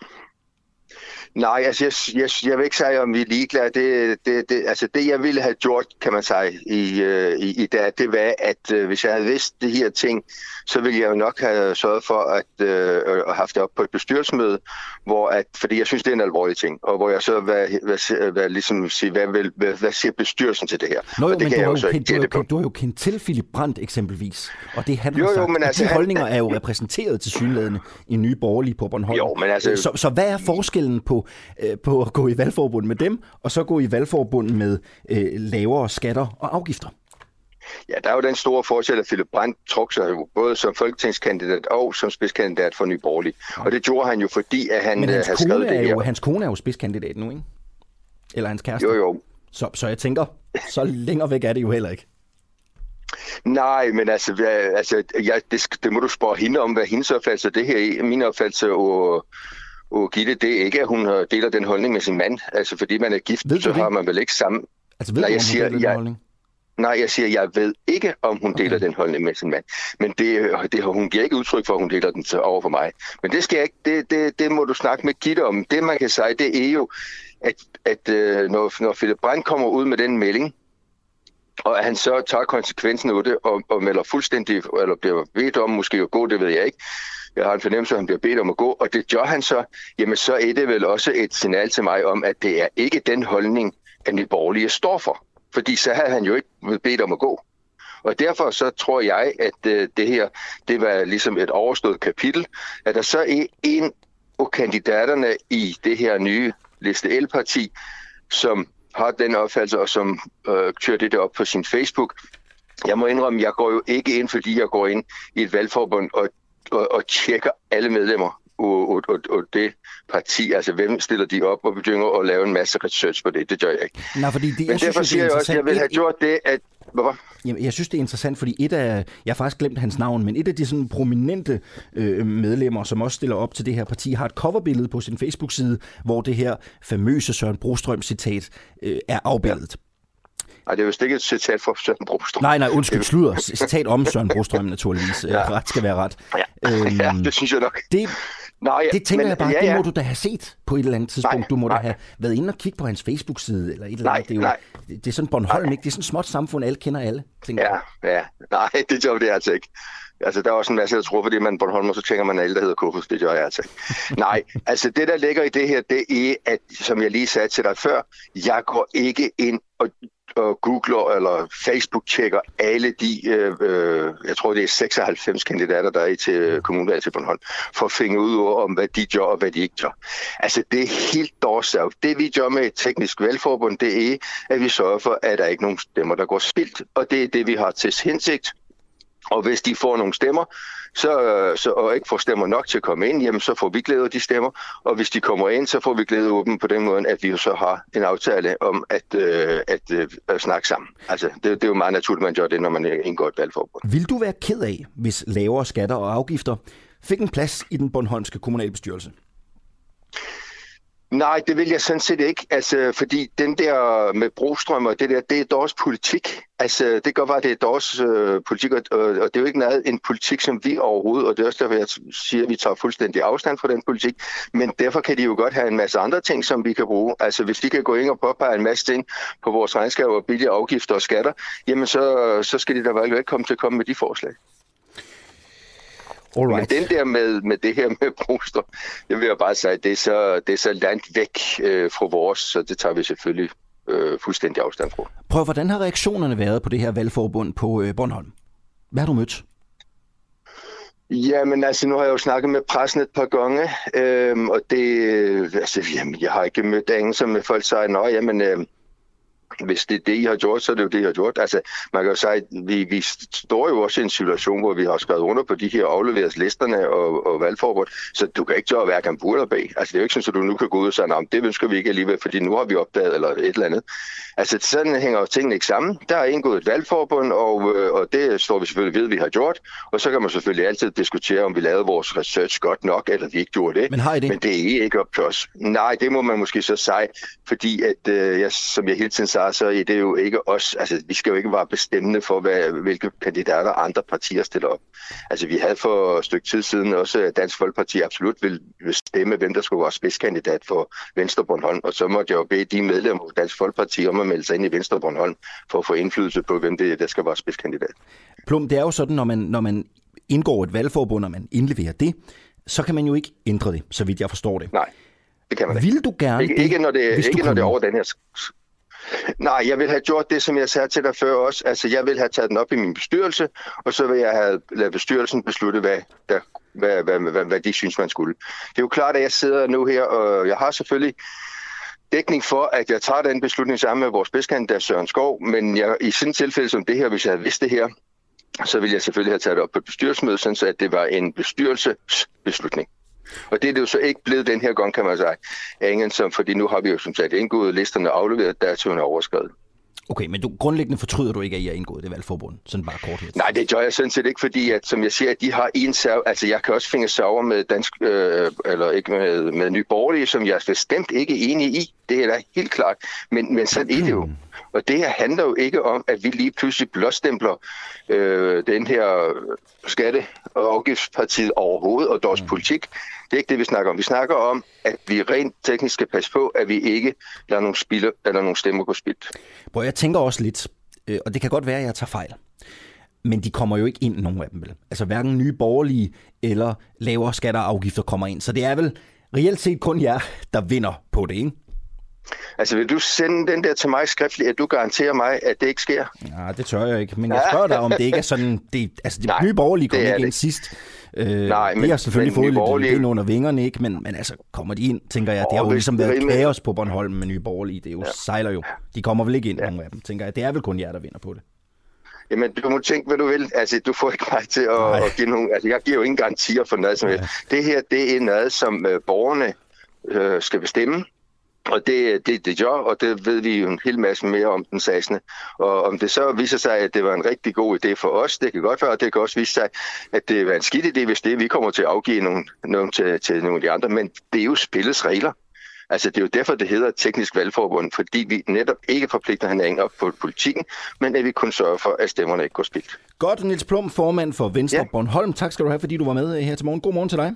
S7: Nej, altså jeg, jeg, jeg vil ikke sige, om vi er ligeglade. Det, det, det, altså det, jeg ville have gjort, kan man sige, i, øh, i, i dag, det var, at øh, hvis jeg havde vidst de her ting, så ville jeg jo nok have sørget for at øh, have haft det op på et bestyrelsesmøde, hvor at, fordi jeg synes, det er en alvorlig ting, og hvor jeg så hvad, hvad, hvad, ligesom sige, hvad, hvad, hvad, hvad siger bestyrelsen til det her?
S1: Nå, jo,
S7: og det
S1: men kan du, jeg jo så kendt, du, har jo, du har jo kendt til Philip Brandt eksempelvis, og det han jo, har sagt, jo, men altså, de holdninger er jo repræsenteret til synlædende i nye borgerlige på Bornholm. Jo, men altså, så, så hvad er forskellen på, øh, på at gå i valgforbund med dem, og så gå i valgforbund med øh, lavere skatter og afgifter?
S7: Ja, der er jo den store forskel, at Philip Brandt truk sig jo både som folketingskandidat og som spidskandidat for Nye Borgerlige. Og det gjorde han jo, fordi at han
S1: Men hans
S7: har skrevet det
S1: her.
S7: Jo,
S1: hans kone er jo spidskandidat nu, ikke? Eller hans kæreste?
S7: Jo, jo.
S1: Så, så jeg tænker, så længere væk er det jo heller ikke.
S7: Nej, men altså, hvad, altså ja, det, det må du spørge hende om, hvad hendes opfattelse det her er. Min opfattelse og, og Gitte, det er ikke, at hun deler den holdning med sin mand. Altså, fordi man er gift, så det? har man vel ikke sammen...
S1: Altså, ved Nej, du, jeg siger, den jeg, holdning?
S7: Nej, jeg siger, jeg ved ikke, om hun okay. deler den holdning med sin mand. Men det, det, hun giver ikke udtryk for, at hun deler den over for mig. Men det skal jeg ikke, det, det, det må du snakke med Gitte om. Det, man kan sige, det er jo, at, at øh, når, når Philip Brandt kommer ud med den melding, og at han så tager konsekvensen af det og, og melder fuldstændig, eller bliver bedt om måske at gå, det ved jeg ikke. Jeg har en fornemmelse, at han bliver bedt om at gå, og det gør han så, jamen så er det vel også et signal til mig om, at det er ikke den holdning, at de borgerlige står for. Fordi så havde han jo ikke bedt om at gå. Og derfor så tror jeg, at øh, det her, det var ligesom et overstået kapitel, at der så er en af kandidaterne i det her nye liste L-parti, som har den opfattelse, og som øh, kører det op på sin Facebook. Jeg må indrømme, jeg går jo ikke ind, fordi jeg går ind i et valgforbund og, og, og tjekker alle medlemmer og, og, og, og det parti, altså hvem stiller de op og begynder at lave en masse research på det, det gør jeg ikke.
S1: Nej, fordi det,
S7: Men
S1: jeg
S7: derfor
S1: synes,
S7: siger jeg også, at jeg vil have gjort det, at... Hvorfor?
S1: Jamen, jeg synes, det er interessant, fordi et af, jeg har faktisk glemt hans navn, men et af de sådan prominente øh, medlemmer, som også stiller op til det her parti, har et coverbillede på sin Facebook-side, hvor det her famøse Søren Brostrøm-citat øh, er afbildet.
S7: Nej, det er jo ikke et citat fra Søren Brostrøm.
S1: Nej, nej, undskyld, slutter. Citat om Søren Brostrøm, naturligvis. ja. Ret skal være ret.
S7: Ja, øhm, ja det synes jeg nok.
S1: Det, Nej, ja, det tænker men, jeg bare, ja, ja. det må du da have set på et eller andet tidspunkt. Nej, du må nej. da have været inde og kigge på hans Facebook-side, eller et eller andet. det, er jo, nej. det er sådan Bornholm, ikke? Det er sådan et småt samfund, alle kender alle.
S7: Ja, ja. Nej, det gør det altså ikke. Altså, der er også en masse, der tror, fordi man Bornholm, så tænker man, alle, der hedder Kofus, det gør jeg altså ikke. Nej, altså det, der ligger i det her, det er, at, som jeg lige sagde til dig før, jeg går ikke ind og og googler eller Facebook-tjekker alle de, øh, øh, jeg tror det er 96 kandidater, der er til øh, kommunvalget til Bornholm, for at finde ud af, om hvad de gør og hvad de ikke gør. Altså det er helt dårligt. Det vi gør med et teknisk valgforbund, det er, at vi sørger for, at der ikke er nogen stemmer, der går spildt, og det er det, vi har til hensigt. Og hvis de får nogle stemmer, så, øh, så, og ikke får stemmer nok til at komme ind, jamen så får vi glæde af de stemmer. Og hvis de kommer ind, så får vi glæde af dem på den måde, at vi jo så har en aftale om at, øh, at, øh, at snakke sammen. Altså, det, det er jo meget naturligt, man gør det, når man indgår et valgforbund.
S1: Vil du være ked af, hvis lavere skatter og afgifter fik en plads i den Bornholmske kommunalbestyrelse?
S7: Nej, det vil jeg sådan set ikke, altså, fordi den der med brostrøm og det der, det er dårs politik. Altså, det gør bare, det er dårs øh, politik, og, og, og det er jo ikke noget en politik, som vi overhovedet, og det er også derfor, jeg siger, at vi tager fuldstændig afstand fra den politik, men derfor kan de jo godt have en masse andre ting, som vi kan bruge. Altså, hvis de kan gå ind og påpege en masse ting på vores regnskab og billige afgifter og skatter, jamen så, så skal de da være komme til at komme med de forslag. Alright. Men den der med, med det her med Broster, det vil jeg bare sige, det er så, det er så langt væk øh, fra vores, så det tager vi selvfølgelig øh, fuldstændig afstand fra.
S1: Prøv, hvordan har reaktionerne været på det her valgforbund på øh, Bornholm? Hvad har du mødt?
S7: Jamen altså, nu har jeg jo snakket med pressen et par gange, øh, og det, altså, jamen, jeg har ikke mødt ingen, som folk siger, nå, jamen, øh, hvis det er det, I har gjort, så er det jo det, I har gjort. Altså, man kan jo sige, at vi, vi står jo også i en situation, hvor vi har skrevet under på de her afleveres listerne og, og valgforbund, så du kan ikke gøre hverken bu eller bag. Altså, det er jo ikke sådan, at du nu kan gå ud og sige, at det ønsker vi ikke alligevel, fordi nu har vi opdaget eller et eller andet. Altså, sådan hænger tingene ikke sammen. Der er indgået et valgforbund, og, øh, og det står vi selvfølgelig ved, at vi har gjort. Og så kan man selvfølgelig altid diskutere, om vi lavede vores research godt nok, eller vi ikke gjorde det.
S1: Men har I det?
S7: Men det er ikke op til os. Nej, det må man måske så sige, fordi at, øh, jeg, som jeg hele tiden sagde, så er det jo ikke os. Altså, vi skal jo ikke være bestemmende for, hvad, hvilke kandidater andre partier stiller op. Altså, vi havde for et stykke tid siden også, at Dansk Folkeparti absolut ville bestemme, hvem der skulle være spidskandidat for Venstre Bornholm. Og så måtte jeg jo bede de medlemmer af Dansk Folkeparti om at melde sig ind i Venstre Bornholm for at få indflydelse på, hvem det der skal være spidskandidat.
S1: Plum, det er jo sådan, når man, når man indgår et valgforbund, og man indleverer det, så kan man jo ikke ændre det, så vidt jeg forstår det.
S7: Nej, det kan man
S1: ikke. Vil du gerne
S7: ikke, det, ikke når det, ikke når det er over den her Nej, jeg vil have gjort det, som jeg sagde til dig før også. Altså, jeg vil have taget den op i min bestyrelse, og så vil jeg have lavet bestyrelsen beslutte, hvad, der, hvad, hvad, hvad, hvad de synes, man skulle. Det er jo klart, at jeg sidder nu her, og jeg har selvfølgelig dækning for, at jeg tager den beslutning sammen med vores bedstkandidat Søren Skov, men jeg, i sådan et tilfælde som det her, hvis jeg havde vidst det her, så ville jeg selvfølgelig have taget det op på et bestyrelsesmøde, så at det var en bestyrelsesbeslutning. Og det er det jo så ikke blevet den her gang, kan man sige, ingen som, fordi nu har vi jo som sagt indgået listerne afleveret, datoen er overskrevet.
S1: Okay, men du, grundlæggende fortryder du ikke, at I har indgået det valgforbund? Sådan bare kort her.
S7: Nej, det gør jeg sådan set ikke, fordi at, som jeg siger, at de har en serv, altså jeg kan også finde server med dansk, øh, eller ikke med, med nye borgerlige, som jeg er bestemt ikke enig i. Det er da helt klart. Men, men sådan er det jo. Og det her handler jo ikke om, at vi lige pludselig blåstempler øh, den her skatte- og afgiftspartiet overhovedet og deres mm. politik. Det er ikke det, vi snakker om. Vi snakker om, at vi rent teknisk skal passe på, at vi ikke lader nogle, spille, eller nogle stemmer gå spildt.
S1: Hvor jeg tænker også lidt, øh, og det kan godt være, at jeg tager fejl, men de kommer jo ikke ind, nogen af dem vel. Altså hverken nye borgerlige eller lavere skatter og afgifter kommer ind. Så det er vel reelt set kun jer, der vinder på det, ikke?
S7: Altså, vil du sende den der til mig skriftligt, at du garanterer mig, at det ikke sker?
S1: Nej, det tør jeg ikke. Men jeg spørger dig, om det ikke er sådan... Det, altså, de nye borgerlige kom ikke ind sidst. Øh, Nej, men, de har selvfølgelig men, fået lidt ind under vingerne, ikke? Men, men altså, kommer de ind, tænker jeg, det har jo ligesom været kaos på Bornholm med Nye Borgerlige. Det er jo, ja. sejler jo. De kommer vel ikke ind, ja. nogle af dem, tænker jeg. Det er vel kun jer, der vinder på det.
S7: Jamen, du må tænke, hvad du vil. Altså, du får ikke mig til at, at give nogle... Altså, jeg giver jo ingen garantier for noget som helst. Ja. Det her, det er noget, som uh, borgerne uh, skal bestemme. Og det, det, det gør, og det ved vi jo en hel masse mere om den 16. Og om det så viser sig, at det var en rigtig god idé for os, det kan godt være, og det kan også vise sig, at det var en skidt idé, hvis det vi kommer til at afgive nogle, nogle til, til nogle af de andre. Men det er jo spillets regler. Altså det er jo derfor, det hedder teknisk valgforbund, fordi vi netop ikke forpligter hinanden op på politikken, men at vi kun sørger for, at stemmerne ikke går spildt.
S1: Godt, Nils Plum, formand for Venstre ja. Bornholm. Tak skal du have, fordi du var med her til morgen. God morgen til dig.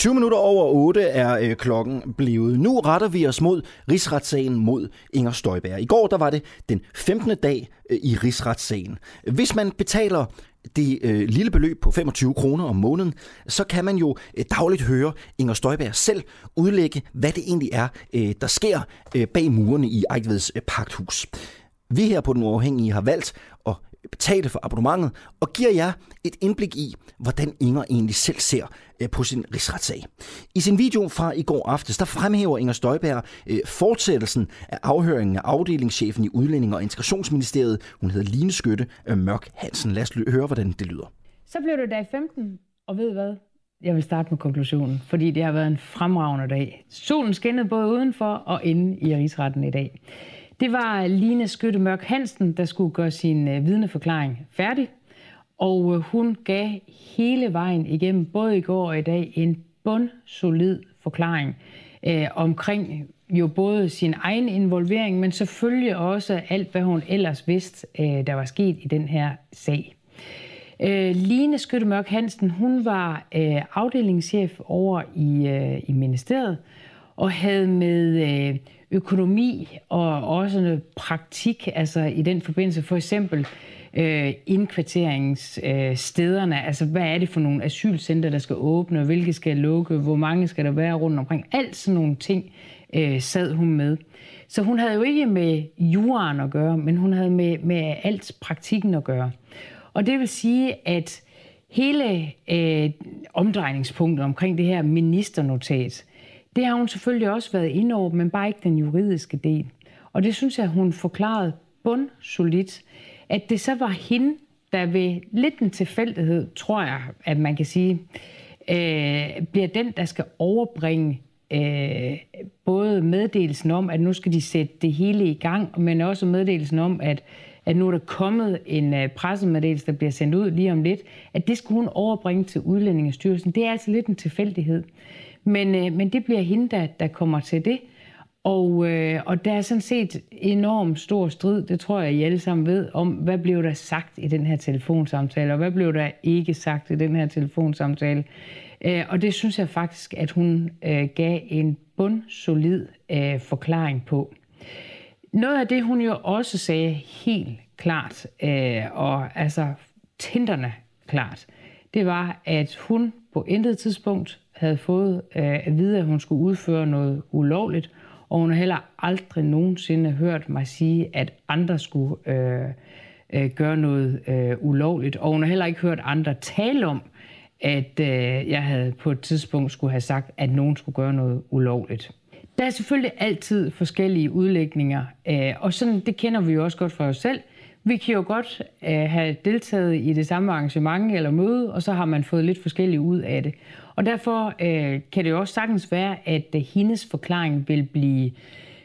S1: 20 minutter over 8 er øh, klokken blevet. Nu retter vi os mod rigsretssagen mod Inger Støjberg. I går der var det den 15. dag øh, i rigsretssagen. Hvis man betaler det øh, lille beløb på 25 kroner om måneden, så kan man jo øh, dagligt høre Inger Støjberg selv udlægge, hvad det egentlig er, øh, der sker øh, bag murene i Ejkveds øh, Pagthus. Vi her på Den Uafhængige har valgt betale for abonnementet og giver jer et indblik i, hvordan Inger egentlig selv ser øh, på sin rigsretssag. I sin video fra i går aftes, der fremhæver Inger Støjberg øh, fortsættelsen af afhøringen af afdelingschefen i Udlænding- og Integrationsministeriet. Hun hedder Line Skytte øh, Mørk Hansen. Lad os høre, hvordan det lyder.
S8: Så blev det dag 15, og ved hvad? Jeg vil starte med konklusionen, fordi det har været en fremragende dag. Solen skinnede både udenfor og inde i rigsretten i dag. Det var Line Skytte Mørk Hansen, der skulle gøre sin øh, vidneforklaring færdig. Og øh, hun gav hele vejen igennem, både i går og i dag, en bundsolid forklaring øh, omkring jo både sin egen involvering, men selvfølgelig også alt, hvad hun ellers vidste, øh, der var sket i den her sag. Øh, Line Skyttemørk Hansen, hun var øh, afdelingschef over i, øh, i ministeriet, og havde med øh, økonomi og også noget praktik, altså i den forbindelse for eksempel øh, indkvarteringsstederne, øh, altså hvad er det for nogle asylcenter, der skal åbne, hvilke skal lukke, hvor mange skal der være rundt omkring, alt sådan nogle ting øh, sad hun med. Så hun havde jo ikke med juraen at gøre, men hun havde med, med alt praktikken at gøre. Og det vil sige, at hele øh, omdrejningspunktet omkring det her ministernotat, det har hun selvfølgelig også været inde over, men bare ikke den juridiske del. Og det synes jeg, hun forklarede bundsolidt, at det så var hende, der ved lidt en tilfældighed, tror jeg, at man kan sige, øh, bliver den, der skal overbringe øh, både meddelelsen om, at nu skal de sætte det hele i gang, men også meddelelsen om, at, at nu er der kommet en øh, pressemeddelelse, der bliver sendt ud lige om lidt, at det skulle hun overbringe til Udlændingestyrelsen. Det er altså lidt en tilfældighed. Men, øh, men det bliver hende, der, der kommer til det. Og, øh, og der er sådan set enormt stor strid, det tror jeg, I alle sammen ved, om hvad blev der sagt i den her telefonsamtale, og hvad blev der ikke sagt i den her telefonsamtale. Øh, og det synes jeg faktisk, at hun øh, gav en bundsolid øh, forklaring på. Noget af det, hun jo også sagde helt klart, øh, og altså tænderne klart, det var, at hun på intet tidspunkt havde fået øh, at vide, at hun skulle udføre noget ulovligt, og hun har heller aldrig nogensinde hørt mig sige, at andre skulle øh, øh, gøre noget øh, ulovligt, og hun har heller ikke hørt andre tale om, at øh, jeg havde på et tidspunkt skulle have sagt, at nogen skulle gøre noget ulovligt. Der er selvfølgelig altid forskellige udlægninger, øh, og sådan, det kender vi jo også godt fra os selv. Vi kan jo godt øh, have deltaget i det samme arrangement eller møde, og så har man fået lidt forskelligt ud af det. Og derfor øh, kan det jo også sagtens være, at øh, hendes forklaring vil blive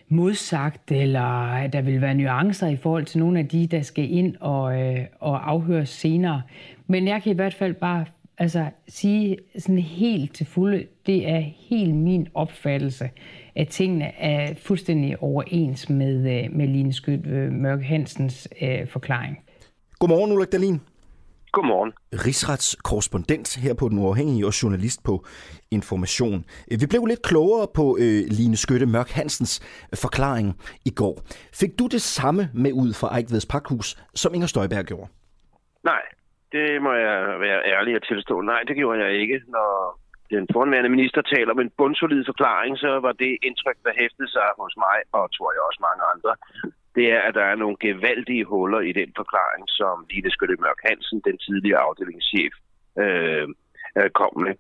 S8: modsagt, eller at der vil være nuancer i forhold til nogle af de, der skal ind og, øh, og afhøres senere. Men jeg kan i hvert fald bare altså, sige sådan helt til fulde, det er helt min opfattelse, at tingene er fuldstændig overens med, øh, med Line Skyt øh, Mørke Hansens øh, forklaring.
S1: Godmorgen, Ulrik Dahlin.
S2: Godmorgen.
S1: Rigsretskorrespondent her på Den Uafhængige og journalist på Information. Vi blev lidt klogere på øh, Line Skytte Mørk Hansens forklaring i går. Fik du det samme med ud fra Ejkveds Pakhus, som Inger Støjberg gjorde?
S2: Nej, det må jeg være ærlig at tilstå. Nej, det gjorde jeg ikke. Når den fornværende minister taler om en bundsolid forklaring, så var det indtryk, der hæftede sig hos mig, og tror jeg også mange andre, det er, at der er nogle gevaldige huller i den forklaring, som Line Skytte Mørk Hansen, den tidligere afdelingschef, øh, øh, kom med.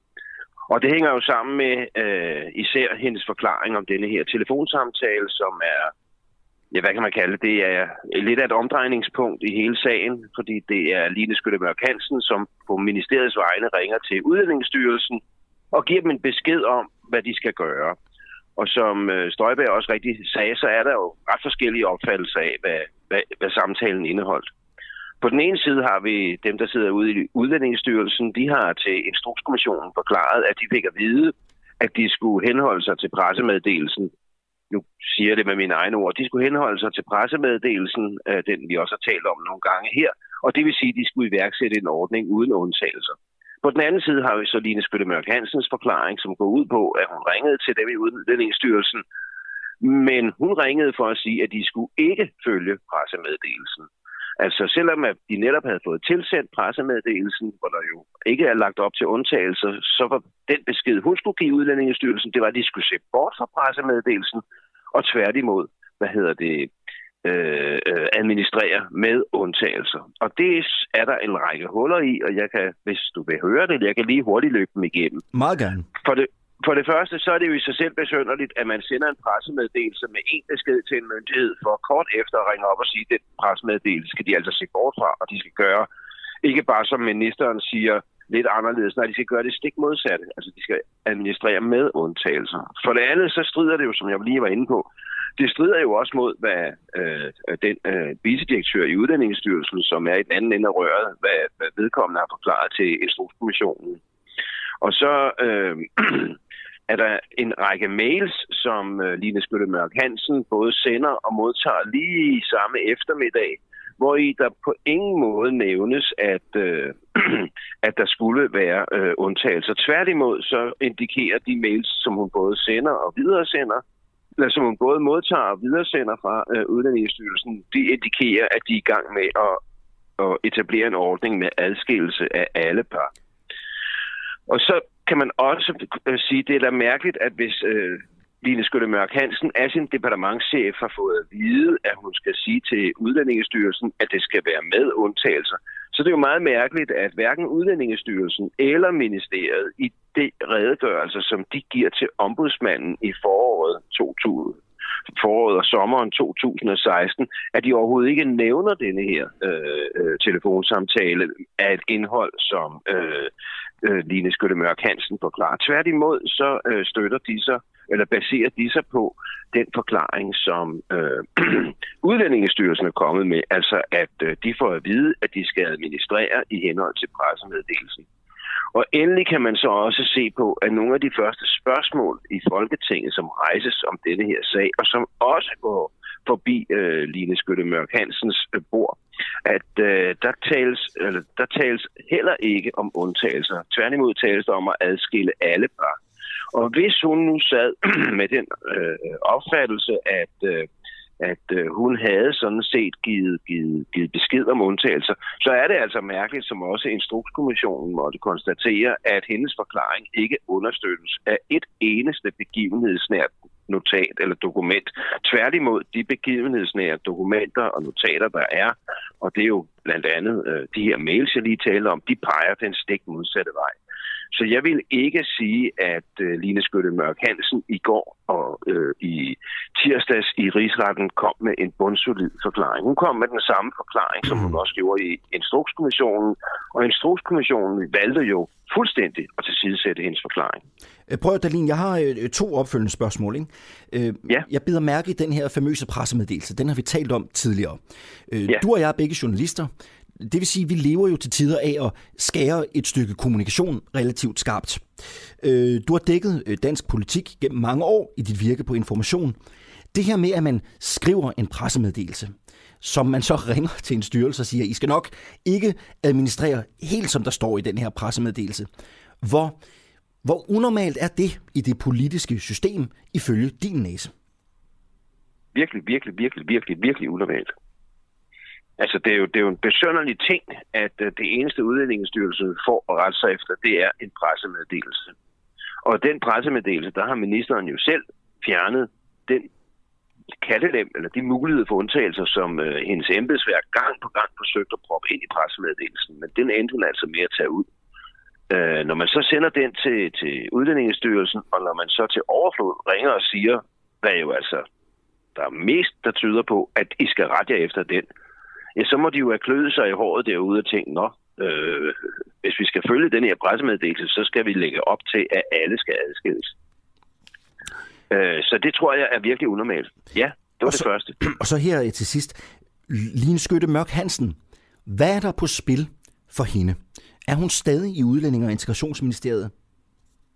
S2: Og det hænger jo sammen med øh, især hendes forklaring om denne her telefonsamtale, som er, ja, hvad kan man kalde det, det er lidt af et omdrejningspunkt i hele sagen, fordi det er Line Skytte Mørk Hansen, som på ministeriets vegne ringer til Udlændingsstyrelsen og giver dem en besked om, hvad de skal gøre. Og som øh, Støjberg også rigtig sagde, så er der jo ret forskellige opfattelser af, hvad, hvad, hvad samtalen indeholdt. På den ene side har vi dem, der sidder ude i Udlændingsstyrelsen. De har til Instrukskommissionen forklaret, at de fik at vide, at de skulle henholde sig til pressemeddelelsen. Nu siger jeg det med mine egne ord. De skulle henholde sig til pressemeddelelsen, øh, den vi også har talt om nogle gange her. Og det vil sige, at de skulle iværksætte en ordning uden undtagelser. På den anden side har vi så Line Skytte Hansens forklaring, som går ud på, at hun ringede til dem i Udlændingsstyrelsen, men hun ringede for at sige, at de skulle ikke følge pressemeddelelsen. Altså selvom at de netop havde fået tilsendt pressemeddelelsen, hvor der jo ikke er lagt op til undtagelser, så var den besked, hun skulle give Udlændingestyrelsen, det var, at de skulle se bort fra pressemeddelelsen, og tværtimod, hvad hedder det, øh, øh, administrere med undtagelser. Og det er der en række huller i, og jeg kan, hvis du vil høre det, jeg kan lige hurtigt løbe dem igennem.
S1: Meget gerne.
S2: For det, for det første, så er det jo i sig selv besønderligt, at man sender en pressemeddelelse med en besked til en myndighed for kort efter at ringe op og sige, at den pressemeddelelse skal de altså se bort fra, og de skal gøre ikke bare som ministeren siger, lidt anderledes, Nej, de skal gøre det stik modsatte. Altså, de skal administrere med undtagelser. For det andet, så strider det jo, som jeg lige var inde på, det strider jo også mod, hvad øh, øh den øh, vicedirektør i Uddannelsesstyrelsen, som er i den anden ende af røret, hvad, hvad vedkommende har forklaret til Instrukskommissionen. Og så øh, er der en række mails, som øh, Line Skytte Mørk Hansen både sender og modtager lige samme eftermiddag, hvor i der på ingen måde nævnes, at, øh, at der skulle være øh, undtagelser. Tværtimod så indikerer de mails, som hun både sender og videresender, eller som hun både modtager og videresender fra øh, Udlændingsstyrelsen, de indikerer, at de er i gang med at, at etablere en ordning med adskillelse af alle par. Og så kan man også øh, sige, at det er da mærkeligt, at hvis øh, Line Skytte Mørk Hansen af sin departementschef har fået at vide, at hun skal sige til Udlændingestyrelsen, at det skal være med undtagelser. Så det er jo meget mærkeligt, at hverken Udlændingestyrelsen eller ministeriet i det redegørelse, som de giver til ombudsmanden i foråret 2000, foråret og sommeren 2016, at de overhovedet ikke nævner denne her øh, øh, telefonsamtale af et indhold, som øh, øh, Line Skytte Mørk Hansen forklarer. Tværtimod så øh, støtter de sig, eller baserer de sig på den forklaring, som øh, Udlændingestyrelsen er kommet med, altså at øh, de får at vide, at de skal administrere i henhold til pressemeddelelsen. Og endelig kan man så også se på, at nogle af de første spørgsmål i Folketinget, som rejses om denne her sag, og som også går forbi øh, Line Skytte Mørk Hansens øh, bord, at øh, der, tales, eller, der tales heller ikke om undtagelser. Tværtimod tales der om at adskille alle par. Og hvis hun nu sad med den øh, opfattelse, at øh, at øh, hun havde sådan set givet, givet, givet besked om undtagelser, så er det altså mærkeligt, som også Instrukskommissionen måtte konstatere, at hendes forklaring ikke understøttes af et eneste begivenhedsnært notat eller dokument. Tværtimod de begivenhedsnære dokumenter og notater, der er, og det er jo blandt andet øh, de her mails, jeg lige talte om, de peger den stik modsatte vej. Så jeg vil ikke sige, at øh, Line Skytte Mørk Hansen i går og øh, i tirsdags i rigsretten kom med en bundsolid forklaring. Hun kom med den samme forklaring, som hun mm. også gjorde i Instrukskommissionen, og Instrukskommissionen valgte jo fuldstændig at tilsidesætte hendes forklaring.
S1: Øh, prøv at jeg har øh, to opfølgende spørgsmål. Ikke? Øh, ja. Jeg bider mærke i den her famøse pressemeddelelse. Den har vi talt om tidligere. Ja. Du og jeg er begge journalister. Det vil sige, at vi lever jo til tider af at skære et stykke kommunikation relativt skarpt. Øh, du har dækket øh, dansk politik gennem mange år i dit virke på information. Det her med, at man skriver en pressemeddelelse, som man så ringer til en styrelse og siger, I skal nok ikke administrere helt som der står i den her pressemeddelelse. Hvor, hvor unormalt er det i det politiske system ifølge din næse?
S2: Virkelig, virkelig, virkelig, virkelig, virkelig unormalt. Altså, det er jo, det er jo en besønderlig ting, at uh, det eneste udlændingsstyrelsen får at rette sig efter, det er en pressemeddelelse. Og den pressemeddelelse, der har ministeren jo selv fjernet den kattelem, eller de muligheder for undtagelser, som øh, hendes embedsværk gang på gang forsøgte at proppe ind i pressemeddelelsen. Men den endte hun altså med at tage ud. Øh, når man så sender den til, til Udlændingestyrelsen, og når man så til overflod ringer og siger, hvad jo altså der er mest, der tyder på, at I skal rette jer efter den, ja, så må de jo have kløet sig i håret derude og tænke, nå, øh, hvis vi skal følge den her pressemeddelelse, så skal vi lægge op til, at alle skal adskilles. Øh, så det tror jeg er virkelig unormalt. Ja, det var
S1: og så,
S2: det første.
S1: Og så her til sidst, Line Skytte Mørk Hansen. Hvad er der på spil for hende? Er hun stadig i Udlænding- og Integrationsministeriet?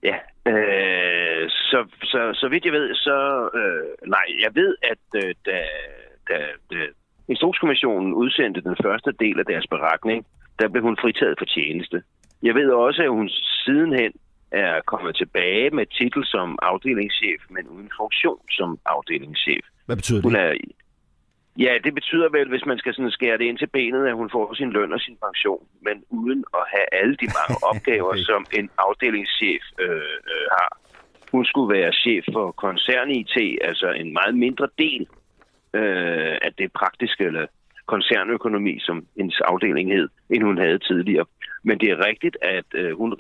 S2: Ja, øh, så, så, så vidt jeg ved, så... Øh, nej, jeg ved, at øh, da, da, da Instrukskommissionen udsendte den første del af deres beretning, der blev hun fritaget for tjeneste. Jeg ved også, at hun sidenhen er kommet tilbage med titel som afdelingschef, men uden funktion som afdelingschef.
S1: Hvad betyder
S2: Hun
S1: det?
S2: er, ja, det betyder vel, hvis man skal sådan skære det ind til benet, at hun får sin løn og sin pension, men uden at have alle de mange opgaver, som en afdelingschef øh, øh, har. Hun skulle være chef for koncern-IT, altså en meget mindre del øh, at det praktiske eller koncernøkonomi, som hendes afdeling hed, end hun havde tidligere. Men det er rigtigt, at øh, hun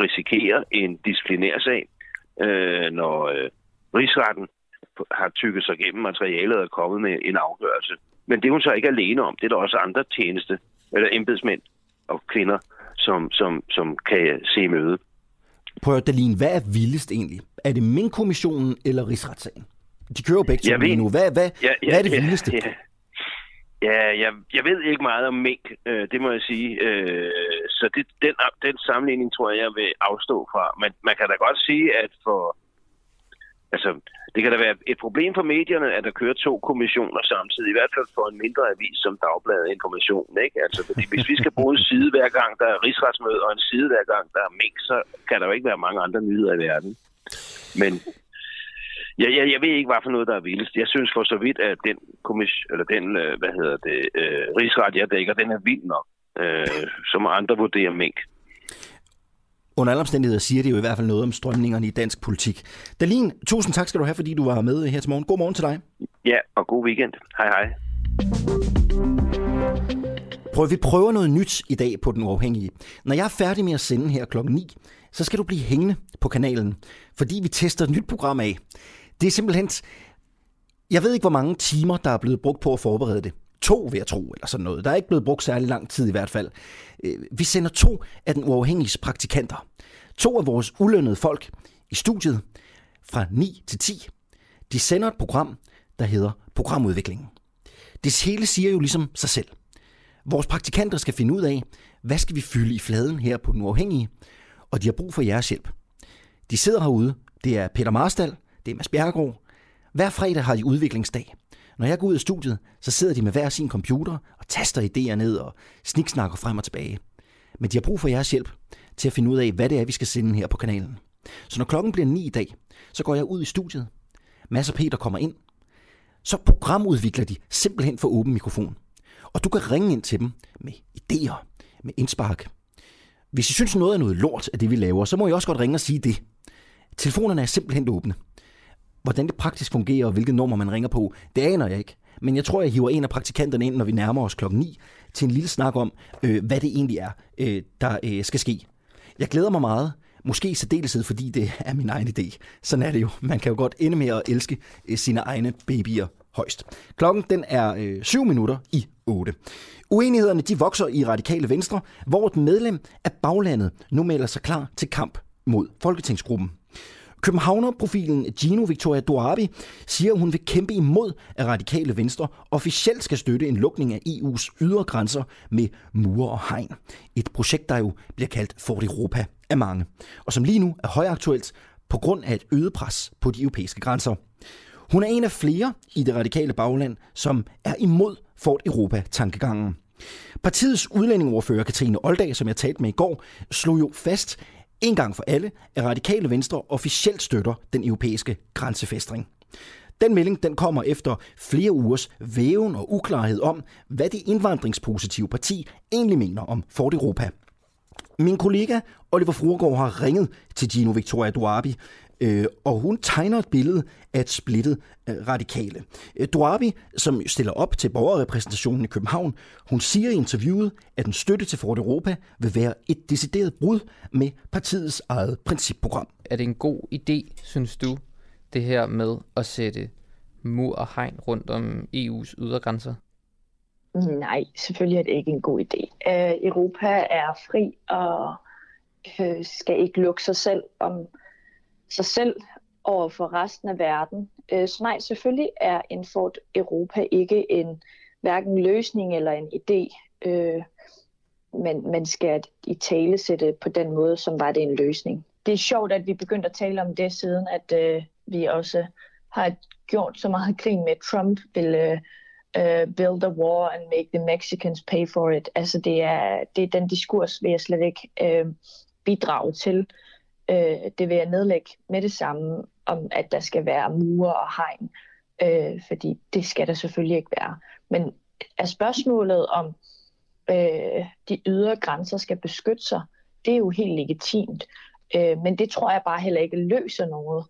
S2: risikerer en disciplinærsag, øh, når øh, rigsretten har tykket sig gennem materialet og er kommet med en afgørelse. Men det er hun så ikke alene om. Det er der også andre tjeneste, eller embedsmænd og kvinder, som, som, som kan se møde.
S1: Prøv at Dalin, hvad er vildest egentlig? Er det min kommissionen eller rigsretssagen? De kører jo begge to lige nu. Hvad, hvad,
S2: Ja, ja,
S1: hvad er det
S2: ja,
S1: vildeste?
S2: Ja, ja jeg, jeg ved ikke meget om mink, øh, det må jeg sige. Øh, så det, den, den sammenligning tror jeg, jeg vil afstå fra. Men man kan da godt sige, at for... Altså, det kan da være et problem for medierne, at der kører to kommissioner samtidig. I hvert fald for en mindre avis som Dagbladet Information. Ikke? Altså, fordi hvis vi skal bruge en side hver gang, der er rigsretsmøde, og en side hver gang, der er mink, så kan der jo ikke være mange andre nyheder i verden. Men Ja, jeg, jeg ved ikke, hvad for noget, der er vildest. Jeg synes for så vidt, at den kommission, eller den, øh, hvad hedder det, øh, rigsret, jeg dækker, den er vild nok. Øh, som andre vurderer mink.
S1: Under alle omstændigheder siger det jo i hvert fald noget om strømningerne i dansk politik. Dalin, tusind tak skal du have, fordi du var med her til morgen. God morgen til dig.
S2: Ja, og god weekend. Hej hej.
S1: Prøv, vi prøver noget nyt i dag på Den Uafhængige. Når jeg er færdig med at sende her klokken 9, så skal du blive hængende på kanalen, fordi vi tester et nyt program af. Det er simpelthen... Jeg ved ikke, hvor mange timer, der er blevet brugt på at forberede det. To, vil jeg tro, eller sådan noget. Der er ikke blevet brugt særlig lang tid i hvert fald. Øh, vi sender to af Den uafhængige praktikanter. To af vores ulønnede folk i studiet fra 9 til 10. De sender et program, der hedder Programudviklingen. Det hele siger jo ligesom sig selv. Vores praktikanter skal finde ud af, hvad skal vi fylde i fladen her på Den Uafhængige, og de har brug for jeres hjælp. De sidder herude. Det er Peter Marstal, det er Mads Bjerregaard. Hver fredag har de udviklingsdag. Når jeg går ud af studiet, så sidder de med hver sin computer og taster idéer ned og sniksnakker frem og tilbage. Men de har brug for jeres hjælp til at finde ud af, hvad det er, vi skal sende her på kanalen. Så når klokken bliver 9 i dag, så går jeg ud i studiet. Mads og Peter kommer ind. Så programudvikler de simpelthen for åben mikrofon. Og du kan ringe ind til dem med idéer, med indspark. Hvis I synes noget er noget lort af det, vi laver, så må I også godt ringe og sige det. Telefonerne er simpelthen åbne. Hvordan det praktisk fungerer, og hvilke nummer man ringer på, det aner jeg ikke. Men jeg tror, jeg hiver en af praktikanterne ind, når vi nærmer os klokken 9, til en lille snak om, øh, hvad det egentlig er, øh, der øh, skal ske. Jeg glæder mig meget. Måske i særdeleshed, fordi det er min egen idé. Sådan er det jo. Man kan jo godt ende med at elske øh, sine egne babyer højst. Klokken den er øh, 7 minutter i 8. Uenighederne de vokser i radikale venstre, hvor et medlem af baglandet nu melder sig klar til kamp mod Folketingsgruppen. Københavner-profilen Gino Victoria Duarte siger, at hun vil kæmpe imod, at radikale venstre officielt skal støtte en lukning af EU's ydre grænser med mure og hegn. Et projekt, der jo bliver kaldt Fort Europa af mange, og som lige nu er højaktuelt på grund af et øget pres på de europæiske grænser. Hun er en af flere i det radikale bagland, som er imod Fort Europa-tankegangen. Partiets udlændingeordfører Katrine Oldag, som jeg talte med i går, slog jo fast en gang for alle, at radikale venstre officielt støtter den europæiske grænsefæstring. Den melding den kommer efter flere ugers væven og uklarhed om, hvad det indvandringspositive parti egentlig mener om Fort Europa. Min kollega Oliver Fruergaard har ringet til Gino Victoria Duabi, øh, og hun tegner et billede af et splittet øh, radikale. Øh, Duarbi, som stiller op til borgerrepræsentationen i København, hun siger i interviewet, at en støtte til Fort Europa vil være et decideret brud med partiets eget principprogram.
S9: Er det en god idé, synes du, det her med at sætte mur og hegn rundt om EU's ydergrænser?
S10: Nej, selvfølgelig er det ikke en god idé. Uh, Europa er fri og uh, skal ikke lukke sig selv om sig selv over for resten af verden. Øh, så nej, selvfølgelig er en Fort Europa ikke en hverken løsning eller en idé, uh, men man skal i tale sætte på den måde, som var det en løsning. Det er sjovt, at vi begyndte at tale om det siden, at uh, vi også har gjort så meget grin med, Trump ville uh, uh, build a war and make the Mexicans pay for it. Altså det er, det er den diskurs, vil jeg slet ikke uh, bidrage til øh, det vil jeg nedlægge med det samme, om at der skal være mure og hegn. øh, fordi det skal der selvfølgelig ikke være. Men er spørgsmålet om øh, de ydre grænser skal beskytte sig, det er jo helt legitimt. Øh, men det tror jeg bare heller ikke løser noget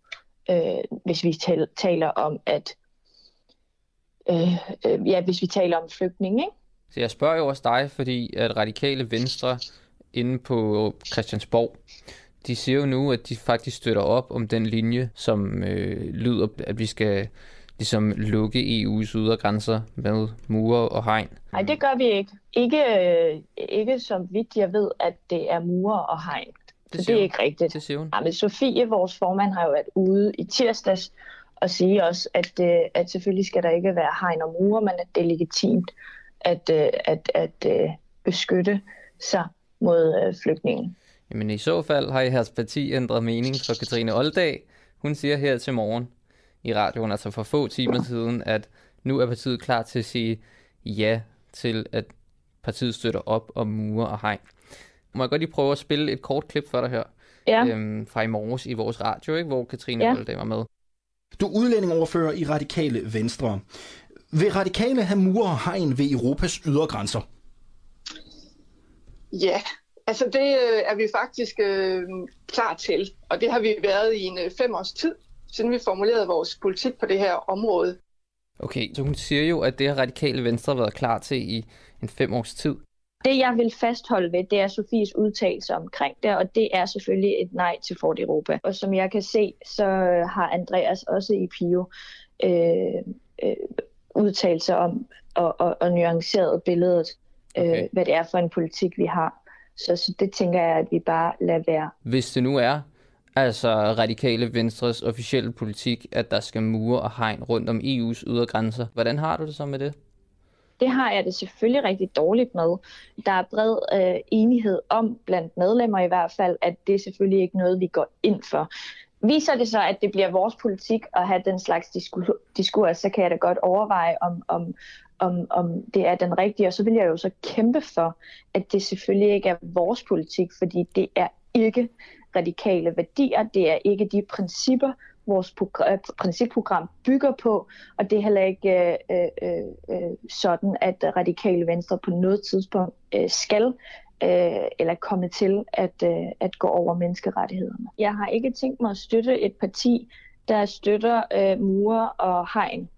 S10: øh, hvis vi taler om at øh, øh, ja, hvis vi taler om flygtninge. Ikke?
S9: Så jeg spørger jo også dig, fordi at radikale venstre inde på Christiansborg, de siger jo nu, at de faktisk støtter op om den linje, som øh, lyder, at vi skal ligesom lukke EU's ydre grænser med mure og hegn.
S10: Nej, det gør vi ikke. Ikke, øh, ikke så vidt jeg ved, at det er mure og hegn. Det, så det er ikke rigtigt.
S9: Det siger hun.
S10: Ja, men Sofie, vores formand, har jo været ude i tirsdags og sige også, at, øh, at selvfølgelig skal der ikke være hegn og mure, men at det er legitimt at, øh, at, at, at beskytte sig mod flygtningen.
S9: Jamen i så fald har jeres parti ændret mening for Katrine Oldag. Hun siger her til morgen i radioen, altså for få timer siden, at nu er partiet klar til at sige ja til, at partiet støtter op om mure og hegn. Må jeg godt lige prøve at spille et kort klip for dig her?
S10: Ja.
S9: Øhm, fra i morges i vores radio, ikke? hvor Katrine ja. Voldag var med.
S1: Du er udlændingoverfører i Radikale Venstre. Vil Radikale have mure og hegn ved Europas ydergrænser?
S11: Ja, altså det øh, er vi faktisk øh, klar til. Og det har vi været i en øh, fem års tid, siden vi formulerede vores politik på det her område.
S9: Okay, så hun siger jo, at det har Radikale Venstre været klar til i en fem års tid.
S10: Det, jeg vil fastholde ved, det er Sofies udtalelse omkring det, og det er selvfølgelig et nej til Fort Europa. Og som jeg kan se, så har Andreas også i Pio øh, øh, udtalt sig om og, og, og nuanceret billedet, øh, okay. hvad det er for en politik, vi har. Så, så det tænker jeg, at vi bare lader være.
S9: Hvis det nu er altså radikale venstres officielle politik, at der skal mure og hegn rundt om EU's ydergrænser, hvordan har du det så med det?
S10: Det har jeg det selvfølgelig rigtig dårligt med. Der er bred øh, enighed om, blandt medlemmer i hvert fald, at det er selvfølgelig ikke noget, vi går ind for. Viser det så, at det bliver vores politik at have den slags diskurs, så kan jeg da godt overveje, om, om, om, om det er den rigtige. Og så vil jeg jo så kæmpe for, at det selvfølgelig ikke er vores politik, fordi det er ikke radikale værdier, det er ikke de principper, vores øh, principprogram bygger på, og det er heller ikke øh, øh, øh, sådan, at radikale venstre på noget tidspunkt øh, skal øh, eller komme til at, øh, at gå over menneskerettighederne. Jeg har ikke tænkt mig at støtte et parti, der støtter øh, mure og hegn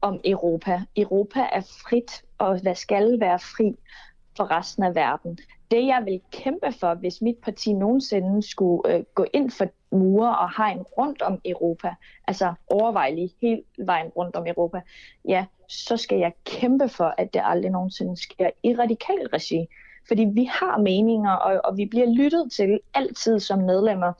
S10: om Europa. Europa er frit, og hvad skal være fri for resten af verden det, jeg vil kæmpe for, hvis mit parti nogensinde skulle øh, gå ind for mure og hegn rundt om Europa, altså overvej lige hele vejen rundt om Europa, ja, så skal jeg kæmpe for, at det aldrig nogensinde sker i radikal regi. Fordi vi har meninger, og, og vi bliver lyttet til altid som medlemmer.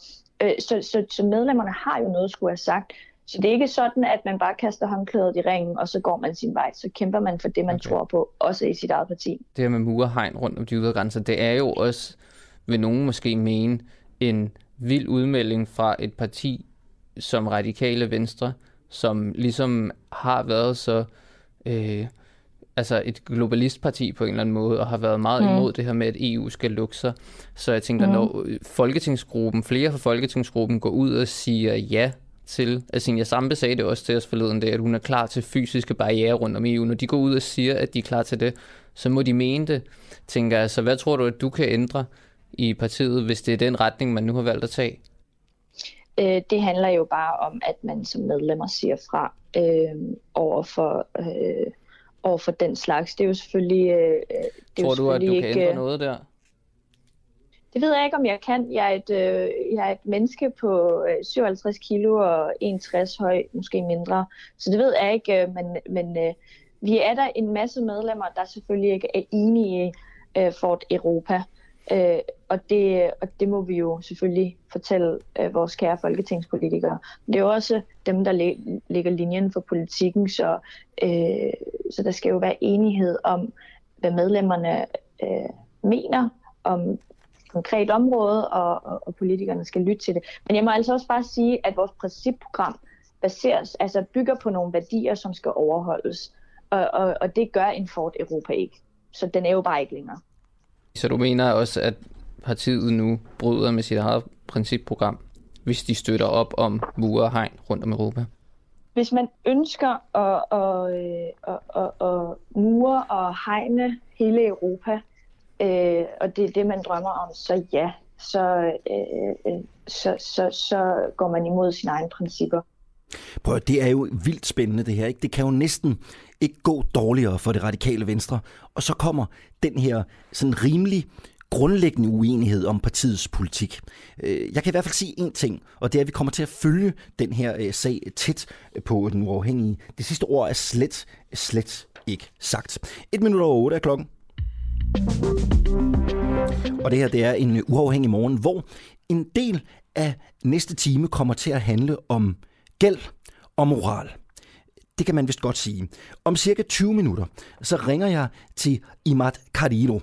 S10: Øh, så, så, så medlemmerne har jo noget at skulle have sagt. Så det er ikke sådan, at man bare kaster håndklædet i ringen, og så går man sin vej. Så kæmper man for det, man okay. tror på, også i sit eget parti.
S9: Det her med murehegn rundt om de ydre grænser, det er jo også, vil nogen måske mene, en vild udmelding fra et parti som Radikale Venstre, som ligesom har været så øh, altså et globalistparti på en eller anden måde, og har været meget mm. imod det her med, at EU skal lukke sig. Så jeg tænker, mm. når Folketingsgruppen, flere fra Folketingsgruppen går ud og siger ja til, altså jeg Sambe sagde det også til os forleden dag, at hun er klar til fysiske barriere rundt om EU. Når de går ud og siger, at de er klar til det, så må de mene det, tænker jeg. Så hvad tror du, at du kan ændre i partiet, hvis det er den retning, man nu har valgt at tage?
S10: Øh, det handler jo bare om, at man som medlemmer siger fra øh, over for... Øh, over for den slags. Det er jo selvfølgelig... Øh, det
S9: Tror
S10: er jo
S9: du, at du kan
S10: ikke,
S9: ændre noget der?
S10: Det ved jeg ikke, om jeg kan. Jeg er et, øh, jeg er et menneske på øh, 57 kilo og 61 høj, måske mindre. Så det ved jeg ikke, øh, men, men øh, vi er der en masse medlemmer, der selvfølgelig ikke er enige i øh, Fort Europa. Øh, og, det, og det må vi jo selvfølgelig fortælle øh, vores kære folketingspolitikere. Det er jo også dem, der læ- lægger linjen for politikken, så, øh, så der skal jo være enighed om, hvad medlemmerne øh, mener om konkret område, og, og, og politikerne skal lytte til det. Men jeg må altså også bare sige, at vores principprogram baseres, altså bygger på nogle værdier, som skal overholdes. Og, og, og det gør en Ford Europa ikke. Så den er jo bare ikke længere.
S9: Så du mener også, at partiet nu bryder med sit eget principprogram, hvis de støtter op om mure og hegn rundt om Europa?
S10: Hvis man ønsker at, at, at, at, at mure og hegne hele Europa, øh, og det er det, man drømmer om, så ja, så, øh, øh, så, så, så går man imod sine egne principper.
S1: Prøv, det er jo vildt spændende det her. Ikke? Det kan jo næsten ikke gå dårligere for det radikale venstre. Og så kommer den her sådan rimelig grundlæggende uenighed om partiets politik. Øh, jeg kan i hvert fald sige én ting, og det er, at vi kommer til at følge den her øh, sag tæt på den uafhængige. Det sidste ord er slet, slet ikke sagt. Et minut over otte er klokken. Og det her det er en uafhængig morgen, hvor en del af næste time kommer til at handle om gæld og moral. Det kan man vist godt sige. Om cirka 20 minutter, så ringer jeg til Imad Carrillo.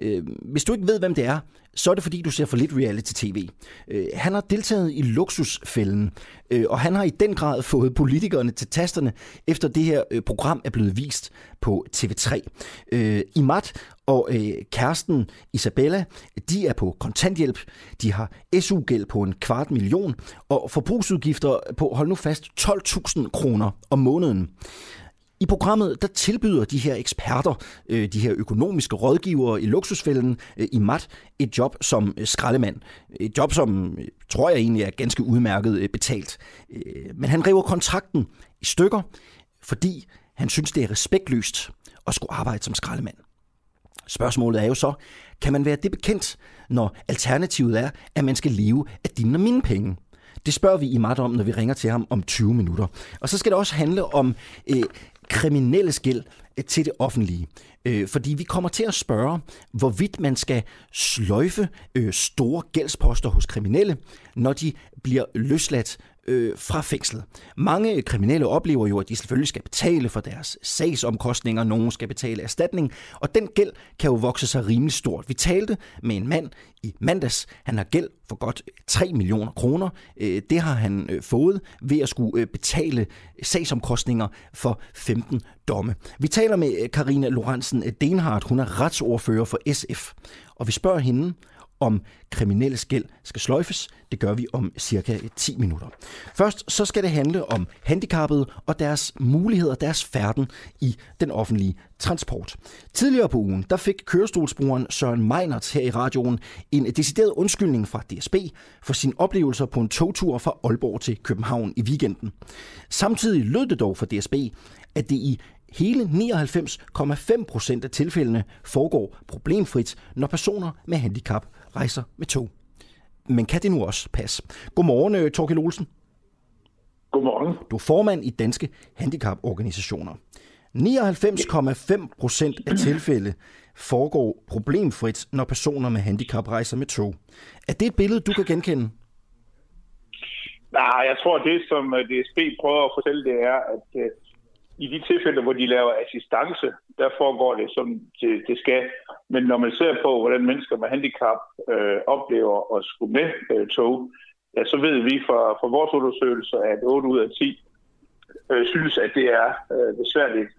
S1: Øh, hvis du ikke ved, hvem det er, så er det fordi, du ser for lidt reality-tv. Øh, han har deltaget i luksusfælden, øh, og han har i den grad fået politikerne til tasterne, efter det her program er blevet vist på TV3. Imad og øh, kæresten Isabella, de er på kontanthjælp, de har SU-gæld på en kvart million, og forbrugsudgifter på, hold nu fast, 12.000 kroner om måneden. I programmet der tilbyder de her eksperter, øh, de her økonomiske rådgivere i luksusfælden øh, i mat et job som skraldemand. Et job, som tror jeg egentlig er ganske udmærket betalt. Men han river kontrakten i stykker, fordi han synes, det er respektløst at skulle arbejde som skraldemand. Spørgsmålet er jo så, kan man være det bekendt, når alternativet er, at man skal leve af dine og mine penge? Det spørger vi i Mat om, når vi ringer til ham om 20 minutter. Og så skal det også handle om øh, kriminelle skæld øh, til det offentlige. Øh, fordi vi kommer til at spørge, hvorvidt man skal sløjfe øh, store gældsposter hos kriminelle, når de bliver løsladt øh, fra fængslet. Mange kriminelle oplever jo, at de selvfølgelig skal betale for deres sagsomkostninger, nogen skal betale erstatning, og den gæld kan jo vokse sig rimelig stort. Vi talte med en mand i mandags. Han har gæld for godt 3 millioner kroner. Øh, det har han øh, fået ved at skulle øh, betale sagsomkostninger for 15 domme. Vi taler med Karina Lorentzen Denhardt. Hun er retsordfører for SF. Og vi spørger hende, om kriminelle skæld skal sløjfes. Det gør vi om cirka 10 minutter. Først så skal det handle om handicappede og deres muligheder, deres færden i den offentlige transport. Tidligere på ugen, der fik kørestolsbrugeren Søren Meinert her i radioen en decideret undskyldning fra DSB for sine oplevelser på en togtur fra Aalborg til København i weekenden. Samtidig lød det dog for DSB, at det i hele 99,5 procent af tilfældene foregår problemfrit, når personer med handicap rejser med tog. Men kan det nu også passe? Godmorgen, øh, Torkel Olsen.
S12: Godmorgen.
S1: Du er formand i Danske Handicaporganisationer. 99,5 procent af tilfælde foregår problemfrit, når personer med handicap rejser med tog. Er det et billede, du kan genkende?
S12: Nej, jeg tror, det som øh, DSB prøver at fortælle, det er, at øh, i de tilfælde, hvor de laver assistance, der foregår det, som det, det skal. Men når man ser på, hvordan mennesker med handicap øh, oplever at skulle med øh, tog, ja, så ved vi fra, fra vores undersøgelser, at 8 ud af 10 øh, synes, at det er øh, besværligt,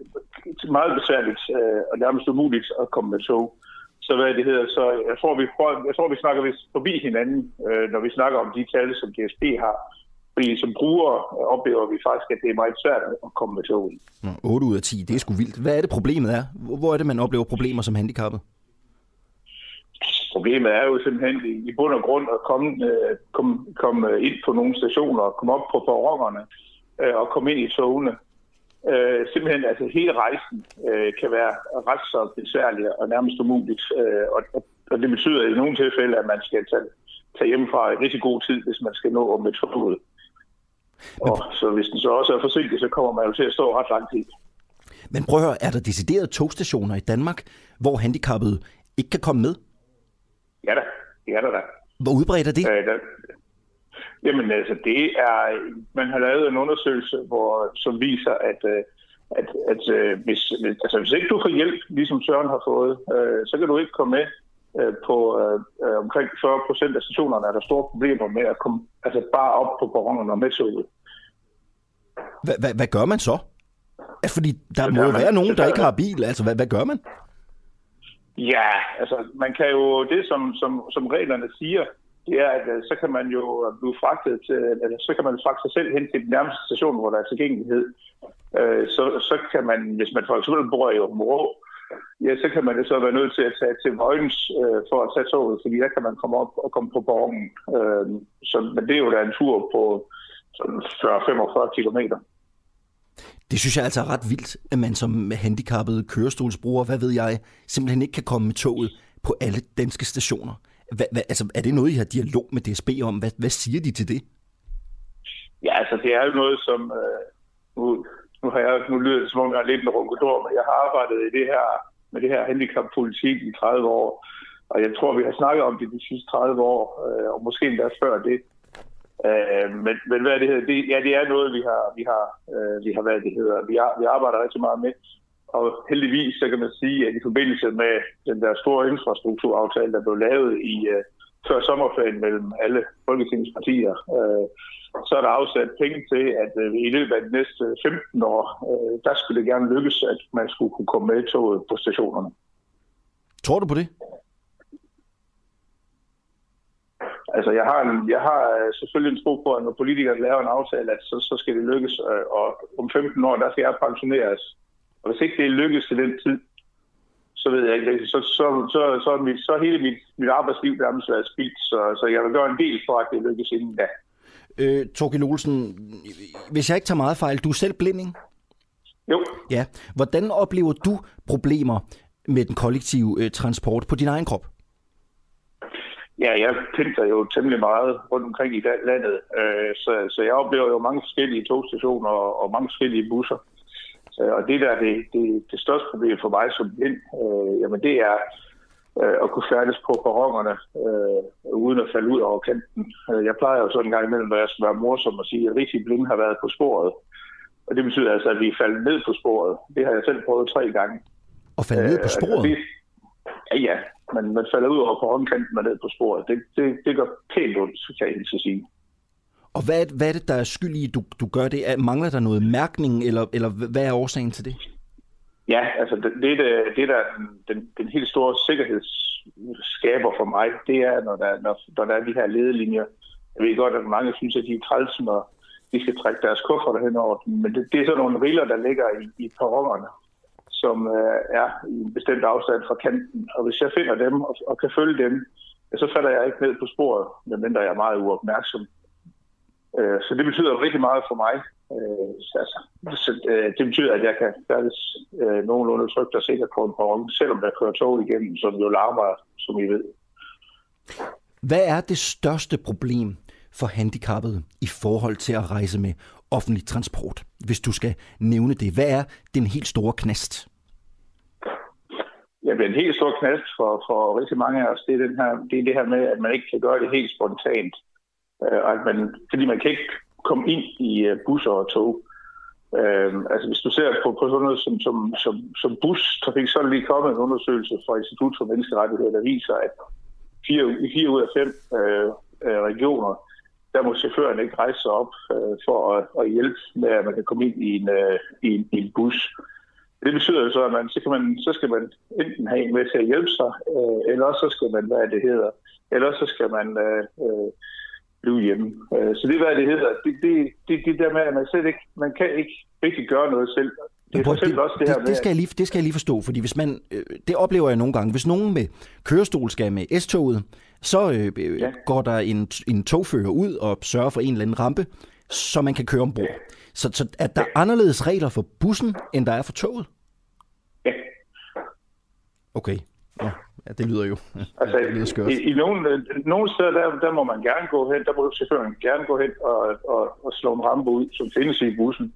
S12: meget besværligt øh, og nærmest umuligt at komme med tog. Så hvad det hedder, så jeg tror, vi, prøver, jeg tror, vi snakker vist forbi hinanden, øh, når vi snakker om de tal, som DSB har. Fordi som brugere oplever vi faktisk, at det er meget svært at komme med tog i.
S1: 8 ud af 10, det er sgu vildt. Hvad er det problemet er? Hvor er det, man oplever problemer som handicappet?
S12: Problemet er jo simpelthen i bund og grund at komme, øh, komme, komme ind på nogle stationer, komme op på perronerne øh, og komme ind i togene. Øh, simpelthen, altså hele rejsen øh, kan være ret så besværlig og nærmest umuligt. Øh, og, og det betyder i nogle tilfælde, at man skal tage, tage hjemmefra i rigtig god tid, hvis man skal nå med toget. Og så hvis den så også er forsinket, så kommer man jo til at stå ret lang tid.
S1: Men prøv at høre, er der deciderede togstationer i Danmark, hvor handicappede ikke kan komme med?
S12: Ja da, er der da.
S1: Hvor udbredt er det?
S12: Øh, der, jamen altså, det er, man har lavet en undersøgelse, hvor, som viser, at, øh, at, at øh, hvis, altså, hvis ikke du får hjælp, ligesom Søren har fået, øh, så kan du ikke komme med på øh, omkring 40 procent af stationerne er der store problemer med at komme altså bare op på perronerne og med toget.
S1: Hvad gør man så? Fordi der må jo være nogen, der ikke har bil. Altså, hvad, hvad gør man?
S12: Ja, altså man kan jo, det som, som, som reglerne siger, det er, at øh, så kan man jo blive fragtet til, eller så kan man fragte sig selv hen til den nærmeste station, hvor der er tilgængelighed. Øh, så, så kan man, hvis man for eksempel bor i Rå, ja, så kan man så være nødt til at tage til Vojens øh, for at tage toget, fordi der kan man komme op og komme på borgen. Øh, så, men det er jo da en tur på 40-45 kilometer.
S1: Det synes jeg altså er ret vildt, at man som handicappet kørestolsbruger, hvad ved jeg, simpelthen ikke kan komme med toget på alle danske stationer. Hva, hva, altså, er det noget, I har dialog med DSB om? Hvad, hvad siger de til det?
S12: Ja, altså det er jo noget, som... Øh, nu, nu, har jeg, nu lyder det som om, jeg er lidt en runkedor, men jeg har arbejdet i det her, med det her handicappolitik i 30 år. Og jeg tror, vi har snakket om det de sidste 30 år, øh, og måske endda før det. Øh, men, men hvad det hedder, det, ja, det er noget, vi har, vi har, øh, vi har hvad det hedder, vi, har, vi arbejder rigtig meget med. Og heldigvis, så kan man sige, at i forbindelse med den der store infrastrukturaftale, der blev lavet i øh, før sommerferien mellem alle Folketingets partier, øh, så er der afsat penge til, at øh, i løbet af de næste 15 år, øh, der skulle det gerne lykkes, at man skulle kunne komme med i toget på stationerne.
S1: Tror du på det?
S12: Altså, jeg har, en, jeg har øh, selvfølgelig en tro på, at når politikere laver en aftale, at så, så skal det lykkes, øh, og om 15 år, der skal jeg pensioneres. Og hvis ikke det lykkes til den tid, så ved jeg ikke, så, så, så, så, er mit, så hele mit, mit arbejdsliv nærmest været spildt, så, så jeg vil gøre en del for, at det lykkes inden da.
S1: Øh, Torgild Olsen, hvis jeg ikke tager meget fejl, du er selv blinding?
S12: Jo.
S1: Ja. Hvordan oplever du problemer med den kollektive øh, transport på din egen krop?
S12: Ja, jeg pendler jo temmelig meget rundt omkring i landet, øh, så, så jeg oplever jo mange forskellige togstationer og, og mange forskellige busser. Øh, og det der det, det, det største problem for mig som blind, øh, jamen det er øh, at kunne færdes på perronerne øh, uden at falde ud over kanten. Øh, jeg plejer jo sådan en gang imellem, når jeg skal være morsom og sige, at rigtig blind har været på sporet. Og det betyder altså, at vi er faldet ned på sporet. Det har jeg selv prøvet tre gange.
S1: Og falde ned på øh, sporet?
S12: Det, ja, ja man, man falder ud over på håndkanten og ned på sporet. Det, det, det gør pænt ondt, kan jeg så sige.
S1: Og hvad er, hvad er det, der er skyld i, du, du gør det? Er, mangler der noget mærkning, eller, eller hvad er årsagen til det?
S12: Ja, altså det, det, det der den, den helt store sikkerhedsskaber for mig, det er, når der, når, når der er de her ledelinjer. Jeg ved godt, at mange synes, at de er træls, når de skal trække deres kuffer hen over dem, men det, det er sådan nogle riller, der ligger i, i perronerne som øh, er i en bestemt afstand fra kanten. Og hvis jeg finder dem og, og kan følge dem, så falder jeg ikke ned på sporet, medmindre jeg er meget uopmærksom. Øh, så det betyder rigtig meget for mig. Øh, altså, så, øh, det betyder, at jeg kan færdes øh, nogenlunde trygt og sikkert på en perron, selvom der kører tog igennem, som jo larmer, som I ved.
S1: Hvad er det største problem for handicappede i forhold til at rejse med offentlig transport, hvis du skal nævne det? Hvad er den helt store knast?
S12: Ja, en helt stor knast for, for rigtig mange af os, det er, den her, det er det her med, at man ikke kan gøre det helt spontant. Øh, at man, fordi man kan ikke komme ind i øh, busser og tog. Øh, altså hvis du ser på, på sådan noget som, som, som, som bustrafik, så er der lige kommet en undersøgelse fra Institut for Menneskerettigheder, der viser, at fire, i fire ud af fem øh, øh, regioner, der må chaufføren ikke rejse sig op øh, for at, at hjælpe med, at man kan komme ind i en, øh, i en, i en bus. Det betyder jo så, at man, så, kan man, så skal man enten have en med til at hjælpe sig, øh, eller så skal man, hvad det hedder, eller også så skal man øh, øh blive hjemme. Øh, så det, hvad det hedder, det, det, det, det der med, at man, selv ikke, man kan ikke rigtig gøre noget selv. Det, er for
S1: det, også det, her det, det, skal jeg lige, det skal jeg lige forstå, fordi hvis man, øh, det oplever jeg nogle gange, hvis nogen med kørestol skal med S-toget, så øh, øh, ja. går der en, en togfører ud og sørger for en eller anden rampe, så man kan køre ombord. Ja. Så, så er der ja. anderledes regler for bussen, end der er for toget?
S12: Ja.
S1: Okay. Ja, ja det lyder jo
S12: altså,
S1: det lyder skørt.
S12: I, i nogle, nogle steder, der, der må man gerne gå hen, der må chaufføren gerne gå hen og, og, og slå en rampe ud, som findes i bussen.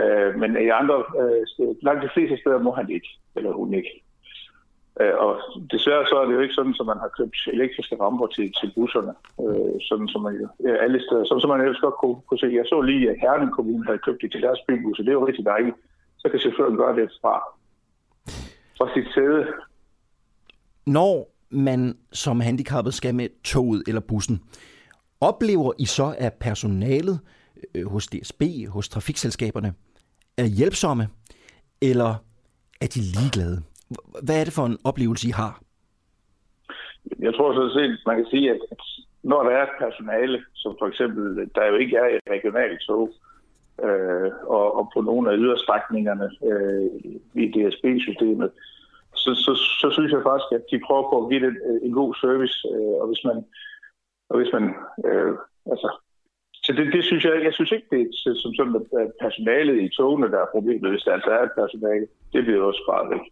S12: Øh, men i andre, øh, langt de fleste steder må han ikke, eller hun ikke. Øh, og desværre så er det jo ikke sådan, at man har købt elektriske ramper til, til busserne, øh, sådan som man ja, alle steder, sådan som man ellers godt kunne, kunne se. Jeg så lige, at Herning Kommune havde købt det til deres bybusser. Det er jo rigtig dejligt. Så kan chaufføren gøre det fra, fra sit sæde.
S1: Når man som handicappet skal med toget eller bussen, oplever I så, at personalet øh, hos DSB, hos trafikselskaberne, er hjælpsomme, eller er de ligeglade? Hvad er det for en oplevelse, I har?
S12: Jeg tror så set, man kan sige, at når der er et personale, som for eksempel, der jo ikke er i regionalt tog, øh, og, og på nogle af yderstrækningerne øh, i DSB-systemet, så, så, så synes jeg faktisk, at de prøver på at give det øh, en god service, øh, og hvis man, og hvis man øh, altså, så det, det synes jeg, jeg synes ikke, det er som sådan, at personalet i togene, der er problemet, hvis der altså er et personale, det bliver også sparet væk.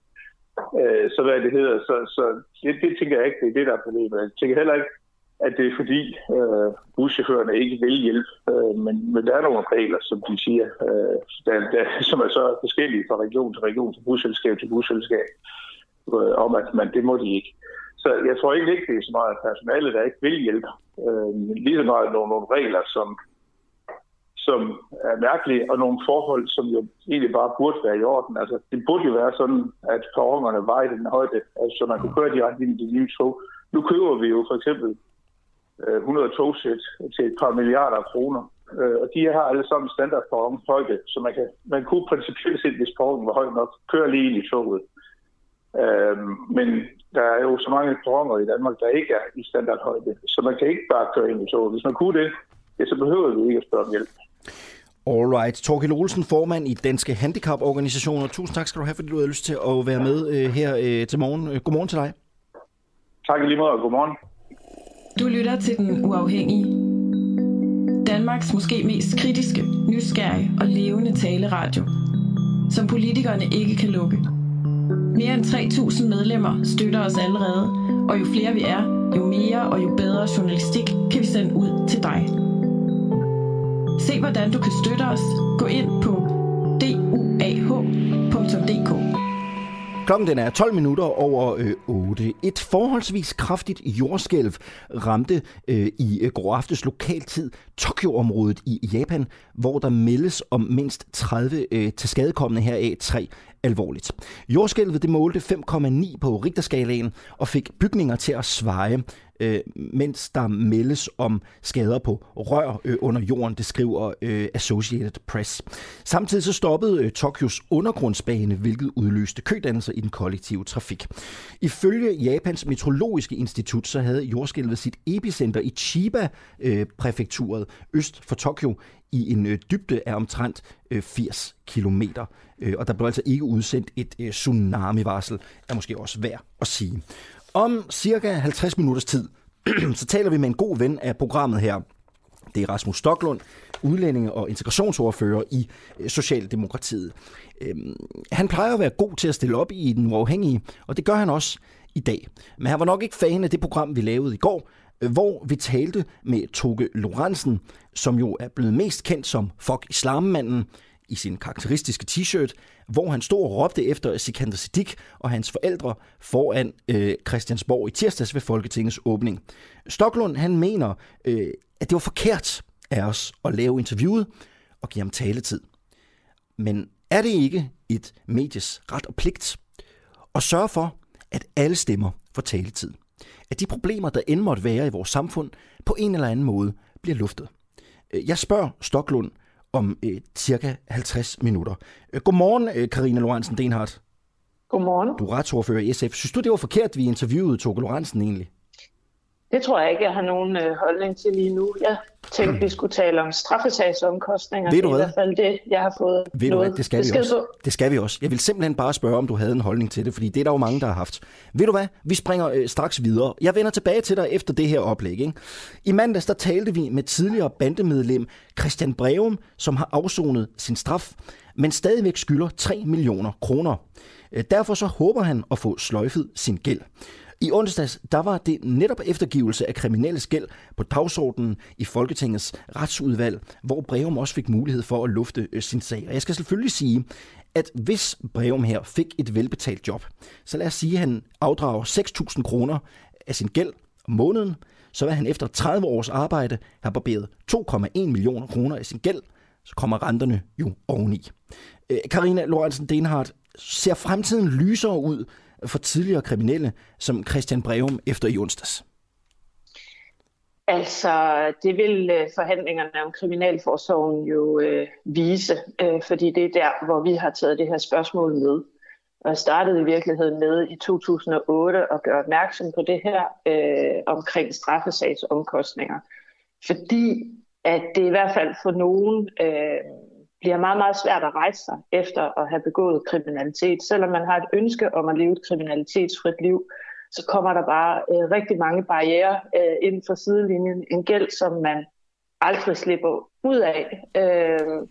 S12: Øh, så hvad det hedder, så, så det, det tænker jeg ikke, det er det, der er problemet. Jeg tænker heller ikke, at det er fordi øh, buschaufførerne ikke vil hjælpe, øh, men, men der er nogle regler, som de siger, øh, der, der, som er så forskellige fra region til region, til busselskab til busselskab, øh, om at man, det må de ikke. Så jeg tror ikke, det er så meget personale, der ikke vil hjælpe. Øh, lige så meget nogle, nogle regler, som som er mærkelige, og nogle forhold, som jo egentlig bare burde være i orden. Altså, det burde jo være sådan, at perronerne var i den højde, altså, så man kunne køre direkte ind i de nye tog. Nu køber vi jo for eksempel øh, 100 togsæt til et par milliarder kroner, øh, og de har alle sammen standard højde, så man, kan, man kunne principielt set, hvis perronen var høj nok, køre lige ind i toget. Øhm, men der er jo så mange perroner i Danmark, der ikke er i standardhøjde, så man kan ikke bare køre ind i toget. Hvis man kunne det, ja, så behøver vi ikke at spørge om hjælp.
S1: Alright. Torkild Olsen, formand i Danske Handicaporganisationer. Tusind tak skal du have, fordi du havde lyst til at være med øh, her øh, til morgen. Øh, godmorgen til dig.
S12: Tak lige måde, og godmorgen.
S3: Du lytter til Den Uafhængige. Danmarks måske mest kritiske, nysgerrige og levende taleradio, som politikerne ikke kan lukke. Mere end 3.000 medlemmer støtter os allerede, og jo flere vi er, jo mere og jo bedre journalistik kan vi sende ud til dig. Se hvordan du kan støtte os. Gå ind på duah.dk.
S1: Klokken den er 12 minutter over øh, 8. Et forholdsvis kraftigt jordskælv ramte øh, i øh, går aftes lokaltid Tokyo-området i Japan, hvor der meldes om mindst 30 øh, til skadekommende heraf tre alvorligt. Jordskælvet det målte 5,9 på Richterskalaen og fik bygninger til at sveje øh, mens der meldes om skader på rør øh, under jorden, det skriver øh, Associated Press. Samtidig så stoppede øh, Tokyos undergrundsbane, hvilket udløste kødannelser i den kollektive trafik. Ifølge Japans meteorologiske institut, så havde jordskælvet sit epicenter i Chiba-præfekturet øh, øst for Tokyo i en øh, dybde af omtrent øh, 80 kilometer. Øh, og der blev altså ikke udsendt et øh, tsunami-varsel, er måske også værd at sige. Om cirka 50 minutters tid, så taler vi med en god ven af programmet her. Det er Rasmus Stoklund, udlændinge- og integrationsordfører i øh, Socialdemokratiet. Øhm, han plejer at være god til at stille op i den uafhængige, og det gør han også i dag. Men han var nok ikke fan af det program, vi lavede i går, øh, hvor vi talte med Toge Lorentzen, som jo er blevet mest kendt som Fuck Islammanden, i sin karakteristiske t-shirt, hvor han stod og råbte efter Sikander Siddiq og hans forældre foran øh, Christiansborg i tirsdags ved Folketingets åbning. Stoklund han mener, øh, at det var forkert af os at lave interviewet og give ham taletid. Men er det ikke et medies ret og pligt at sørge for, at alle stemmer får taletid? At de problemer, der end måtte være i vores samfund, på en eller anden måde bliver luftet. Øh, jeg spørger Stoklund om øh, cirka 50 minutter. Øh, Godmorgen, øh, Karina Lorentzen Denhardt.
S11: Godmorgen.
S1: Du er retsordfører i SF. Synes du, det var forkert, vi interviewede Toge Lorentzen egentlig?
S11: Det tror jeg ikke, jeg har nogen øh, holdning til lige nu. Jeg tænkte, vi skulle tale om straffesagsomkostninger.
S1: Ved du
S11: det er
S1: hvad?
S11: i hvert fald det, jeg har fået
S1: Ved du hvad, det skal, vi
S11: besked
S1: også.
S11: på.
S1: det skal vi også. Jeg vil simpelthen bare spørge, om du havde en holdning til det, fordi det er der jo mange, der har haft. Ved du hvad, vi springer øh, straks videre. Jeg vender tilbage til dig efter det her oplæg. Ikke? I mandags der talte vi med tidligere bandemedlem Christian Breum, som har afsonet sin straf, men stadigvæk skylder 3 millioner kroner. Øh, Derfor så håber han at få sløjfet sin gæld. I onsdags, der var det netop eftergivelse af kriminelle gæld på dagsordenen i Folketingets retsudvalg, hvor Breum også fik mulighed for at lufte øh, sin sag. Og jeg skal selvfølgelig sige, at hvis Breum her fik et velbetalt job, så lad os sige, at han afdrager 6.000 kroner af sin gæld om måneden, så vil han efter 30 års arbejde have barberet 2,1 millioner kroner af sin gæld, så kommer renterne jo oveni. Øh, Karina Lorentzen Denhardt, ser fremtiden lysere ud for tidligere kriminelle som Christian Breum efter i onsdags?
S11: Altså, det vil øh, forhandlingerne om Kriminalforsorgen jo øh, vise, øh, fordi det er der, hvor vi har taget det her spørgsmål med. Og jeg startede i virkeligheden med i 2008 at gøre opmærksom på det her øh, omkring straffesagsomkostninger. Fordi at det i hvert fald for nogen øh, bliver meget, meget svært at rejse sig efter at have begået kriminalitet. Selvom man har et ønske om at leve et kriminalitetsfrit liv, så kommer der bare øh, rigtig mange barriere øh, inden for sidelinjen. En gæld, som man aldrig slipper ud af, øh,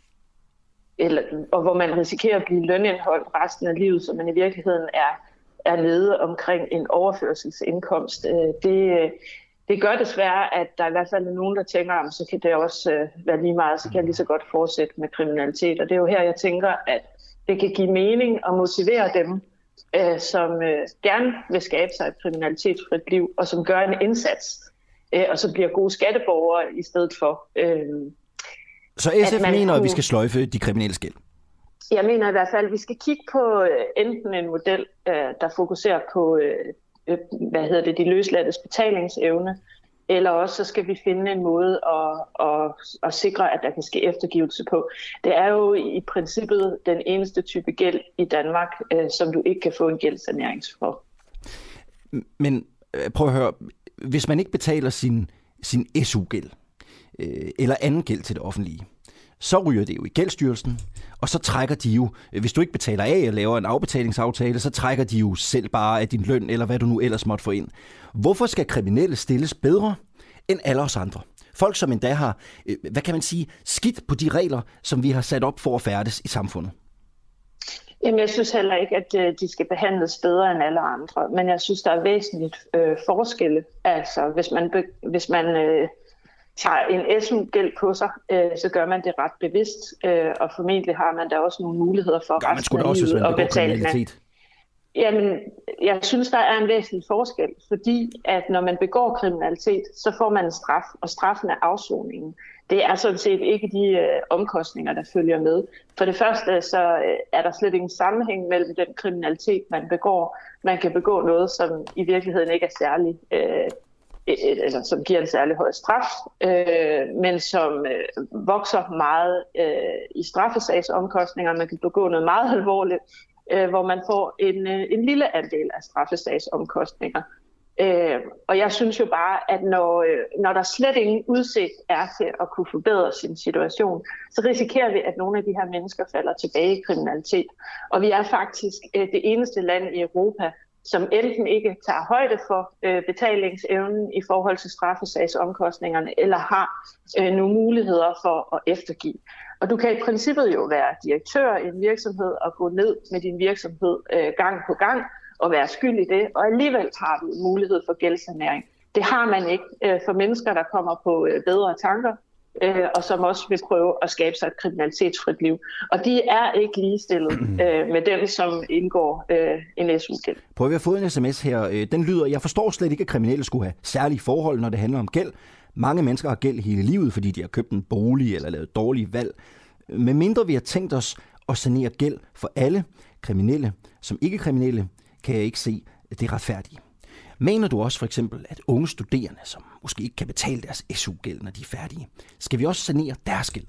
S11: eller, og hvor man risikerer at blive lønindholdt resten af livet, så man i virkeligheden er, er nede omkring en overførselsindkomst. Øh, det, øh, det gør desværre, at der i hvert fald er nogen, der tænker, om så kan det også øh, være lige meget, så kan jeg lige så godt fortsætte med kriminalitet. Og det er jo her, jeg tænker, at det kan give mening at motivere dem, øh, som øh, gerne vil skabe sig et kriminalitetsfrit liv, og som gør en indsats, øh, og så bliver gode skatteborgere i stedet for. Øh,
S1: Så SF
S11: man
S1: mener, at vi skal sløjfe de kriminelle gæld.
S11: Jeg mener i hvert fald, at vi skal kigge på øh, enten en model, øh, der fokuserer på, øh, hvad hedder det, de løslattes betalingsevne, eller også så skal vi finde en måde at, at, at sikre, at der kan ske eftergivelse på. Det er jo i princippet den eneste type gæld i Danmark, øh, som du ikke kan få en gældssanering for.
S1: Men øh, prøv at høre, hvis man ikke betaler sin, sin SU-gæld, øh, eller anden gæld til det offentlige, så ryger det jo i gældsstyrelsen, og så trækker de jo, øh, hvis du ikke betaler af og laver en afbetalingsaftale, så trækker de jo selv bare af din løn, eller hvad du nu ellers måtte få ind. Hvorfor skal kriminelle stilles bedre end alle os andre? Folk, som endda har, øh, hvad kan man sige, skidt på de regler, som vi har sat op for at færdes i samfundet.
S11: Jamen, jeg synes heller ikke, at øh, de skal behandles bedre end alle andre, men jeg synes, der er væsentligt øh, forskelle. Altså, hvis man, hvis man øh, tager en SU-gæld på sig, øh, så gør man det ret bevidst, øh, og formentlig har man da også nogle muligheder for
S1: Gør man
S11: resten
S1: sgu da
S11: af
S1: også, hvis man
S11: at
S1: begår kriminalitet.
S11: Jamen, jeg synes, der er en væsentlig forskel, fordi at når man begår kriminalitet, så får man en straf, og straffen er afsoningen. Det er sådan set ikke de øh, omkostninger, der følger med. For det første, så øh, er der slet ingen sammenhæng mellem den kriminalitet, man begår. Man kan begå noget, som i virkeligheden ikke er særlig, øh, øh, eller som giver en særlig høj straf, øh, men som øh, vokser meget øh, i straffesagsomkostninger. Man kan begå noget meget alvorligt, øh, hvor man får en, øh, en lille andel af straffesagsomkostninger. Øh, og jeg synes jo bare, at når, øh, når der slet ingen udsigt er til at kunne forbedre sin situation, så risikerer vi, at nogle af de her mennesker falder tilbage i kriminalitet. Og vi er faktisk øh, det eneste land i Europa, som enten ikke tager højde for øh, betalingsevnen i forhold til straffesagsomkostningerne, eller har øh, nogle muligheder for at eftergive. Og du kan i princippet jo være direktør i en virksomhed og gå ned med din virksomhed øh, gang på gang og være skyld i det, og alligevel har du mulighed for gældsanæring. Det har man ikke øh, for mennesker, der kommer på øh, bedre tanker, øh, og som også vil prøve at skabe sig et kriminalitetsfrit liv. Og de er ikke ligestillet øh, med dem, som indgår øh, en SU-gæld.
S1: Prøv at vi har fået en sms her. Øh, Den lyder, jeg forstår slet ikke, at kriminelle skulle have særlige forhold, når det handler om gæld. Mange mennesker har gæld hele livet, fordi de har købt en bolig eller lavet dårlige valg. Med mindre vi har tænkt os at sanere gæld for alle kriminelle som ikke kriminelle, kan jeg ikke se det retfærdige. Mener du også for eksempel, at unge studerende, som måske ikke kan betale deres SU-gæld, når de er færdige, skal vi også sanere deres gæld?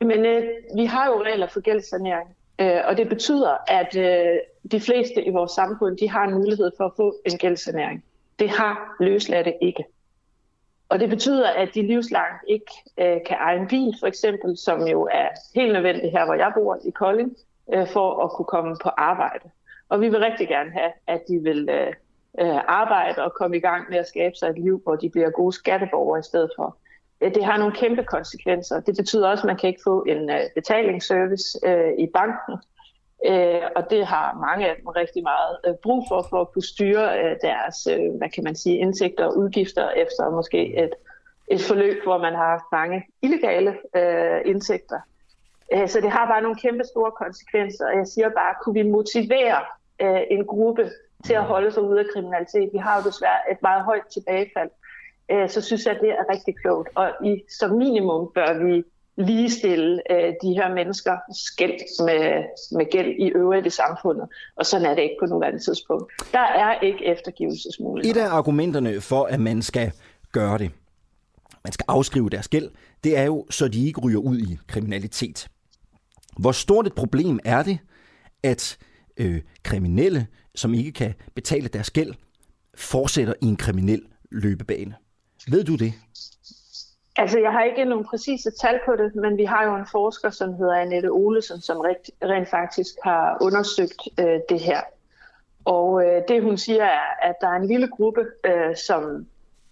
S11: Men øh, vi har jo regler for gældssanering, øh, og det betyder, at øh, de fleste i vores samfund, de har en mulighed for at få en gældssanering. Det har løsladte ikke. Og det betyder, at de livslangt ikke øh, kan eje en bil, for eksempel, som jo er helt nødvendigt her, hvor jeg bor i Kolding, øh, for at kunne komme på arbejde. Og vi vil rigtig gerne have, at de vil øh, øh, arbejde og komme i gang med at skabe sig et liv, hvor de bliver gode skatteborgere i stedet for. Øh, det har nogle kæmpe konsekvenser. Det betyder også, at man kan ikke få en øh, betalingsservice øh, i banken. Øh, og det har mange af dem rigtig meget øh, brug for, for at kunne styre øh, deres, øh, hvad kan man sige, indtægter og udgifter efter måske et, et forløb, hvor man har haft mange illegale øh, indtægter. Øh, så det har bare nogle kæmpe store konsekvenser, og jeg siger bare, kunne vi motivere øh, en gruppe til at holde sig ude af kriminalitet? Vi har jo desværre et meget højt tilbagefald. Øh, så synes jeg, det er rigtig klogt. Og i, som minimum bør vi ligestille øh, de her mennesker skæld med, med gæld i øvrigt i samfundet. Og sådan er det ikke på nuværende tidspunkt. Der er ikke eftergivelsesmuligheder.
S1: Et af argumenterne for, at man skal gøre det, man skal afskrive deres gæld, det er jo, så de ikke ryger ud i kriminalitet. Hvor stort et problem er det, at øh, kriminelle, som ikke kan betale deres gæld, fortsætter i en kriminel løbebane? Ved du det?
S11: Altså, jeg har ikke nogen præcise tal på det, men vi har jo en forsker, som hedder Annette Olesen, som rent, rent faktisk har undersøgt øh, det her. Og øh, det hun siger er, at der er en lille gruppe, øh, som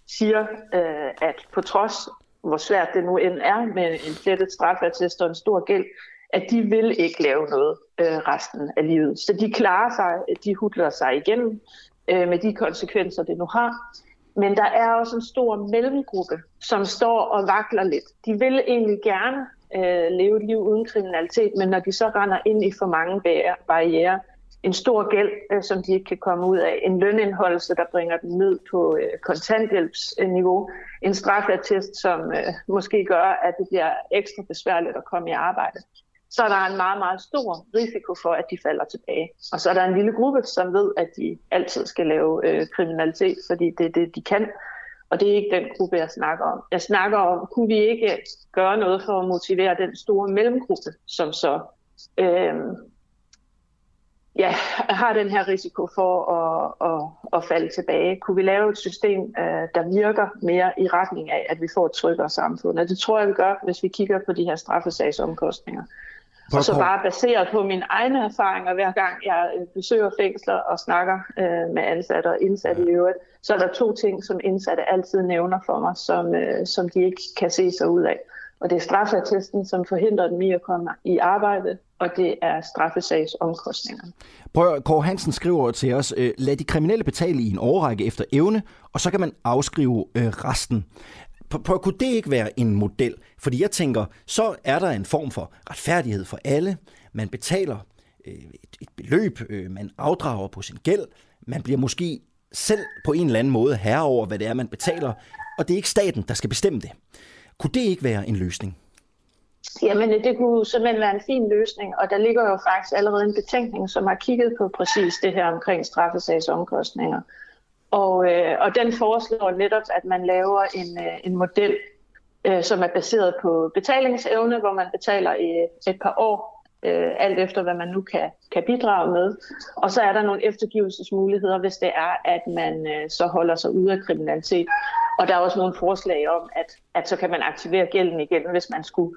S11: siger, øh, at på trods, hvor svært det nu end er med en flettet strafattest og en stor gæld, at de vil ikke lave noget øh, resten af livet. Så de klarer sig, de hudler sig igennem øh, med de konsekvenser, det nu har. Men der er også en stor mellemgruppe, som står og vakler lidt. De vil egentlig gerne øh, leve et liv uden kriminalitet, men når de så render ind i for mange barriere, en stor gæld, øh, som de ikke kan komme ud af, en lønindholdelse, der bringer dem ned på øh, kontanthjælpsniveau, en strafattest, som øh, måske gør, at det bliver ekstra besværligt at komme i arbejde så er der en meget, meget stor risiko for, at de falder tilbage. Og så er der en lille gruppe, som ved, at de altid skal lave øh, kriminalitet, fordi det er det, de kan. Og det er ikke den gruppe, jeg snakker om. Jeg snakker om, kunne vi ikke gøre noget for at motivere den store mellemgruppe, som så øh, ja, har den her risiko for at, at, at falde tilbage. Kunne vi lave et system, øh, der virker mere i retning af, at vi får et tryggere samfund? Og det tror jeg, vi gør, hvis vi kigger på de her straffesagsomkostninger. Og så bare baseret på mine egne erfaringer, hver gang jeg øh, besøger fængsler og snakker øh, med ansatte og indsatte i øvrigt, så er der to ting, som indsatte altid nævner for mig, som, øh, som de ikke kan se sig ud af. Og det er straffeattesten, som forhindrer dem i at komme i arbejde, og det er straffesagsomkostninger.
S1: Prøv, Kåre Hansen skriver til os, øh, lad de kriminelle betale i en overrække efter evne, og så kan man afskrive øh, resten. Prøv, kunne det ikke være en model? Fordi jeg tænker, så er der en form for retfærdighed for alle. Man betaler øh, et, et beløb, øh, man afdrager på sin gæld. Man bliver måske selv på en eller anden måde herre over, hvad det er, man betaler. Og det er ikke staten, der skal bestemme det. Kunne det ikke være en løsning?
S11: Jamen, øh, det kunne simpelthen være en fin løsning, og der ligger jo faktisk allerede en betænkning, som har kigget på præcis det her omkring straffesagsomkostninger. Og, øh, og den foreslår netop, at man laver en, øh, en model, øh, som er baseret på betalingsevne, hvor man betaler i et par år, øh, alt efter hvad man nu kan, kan bidrage med. Og så er der nogle eftergivelsesmuligheder, hvis det er, at man øh, så holder sig ude af kriminalitet. Og der er også nogle forslag om, at, at så kan man aktivere gælden igen, hvis man skulle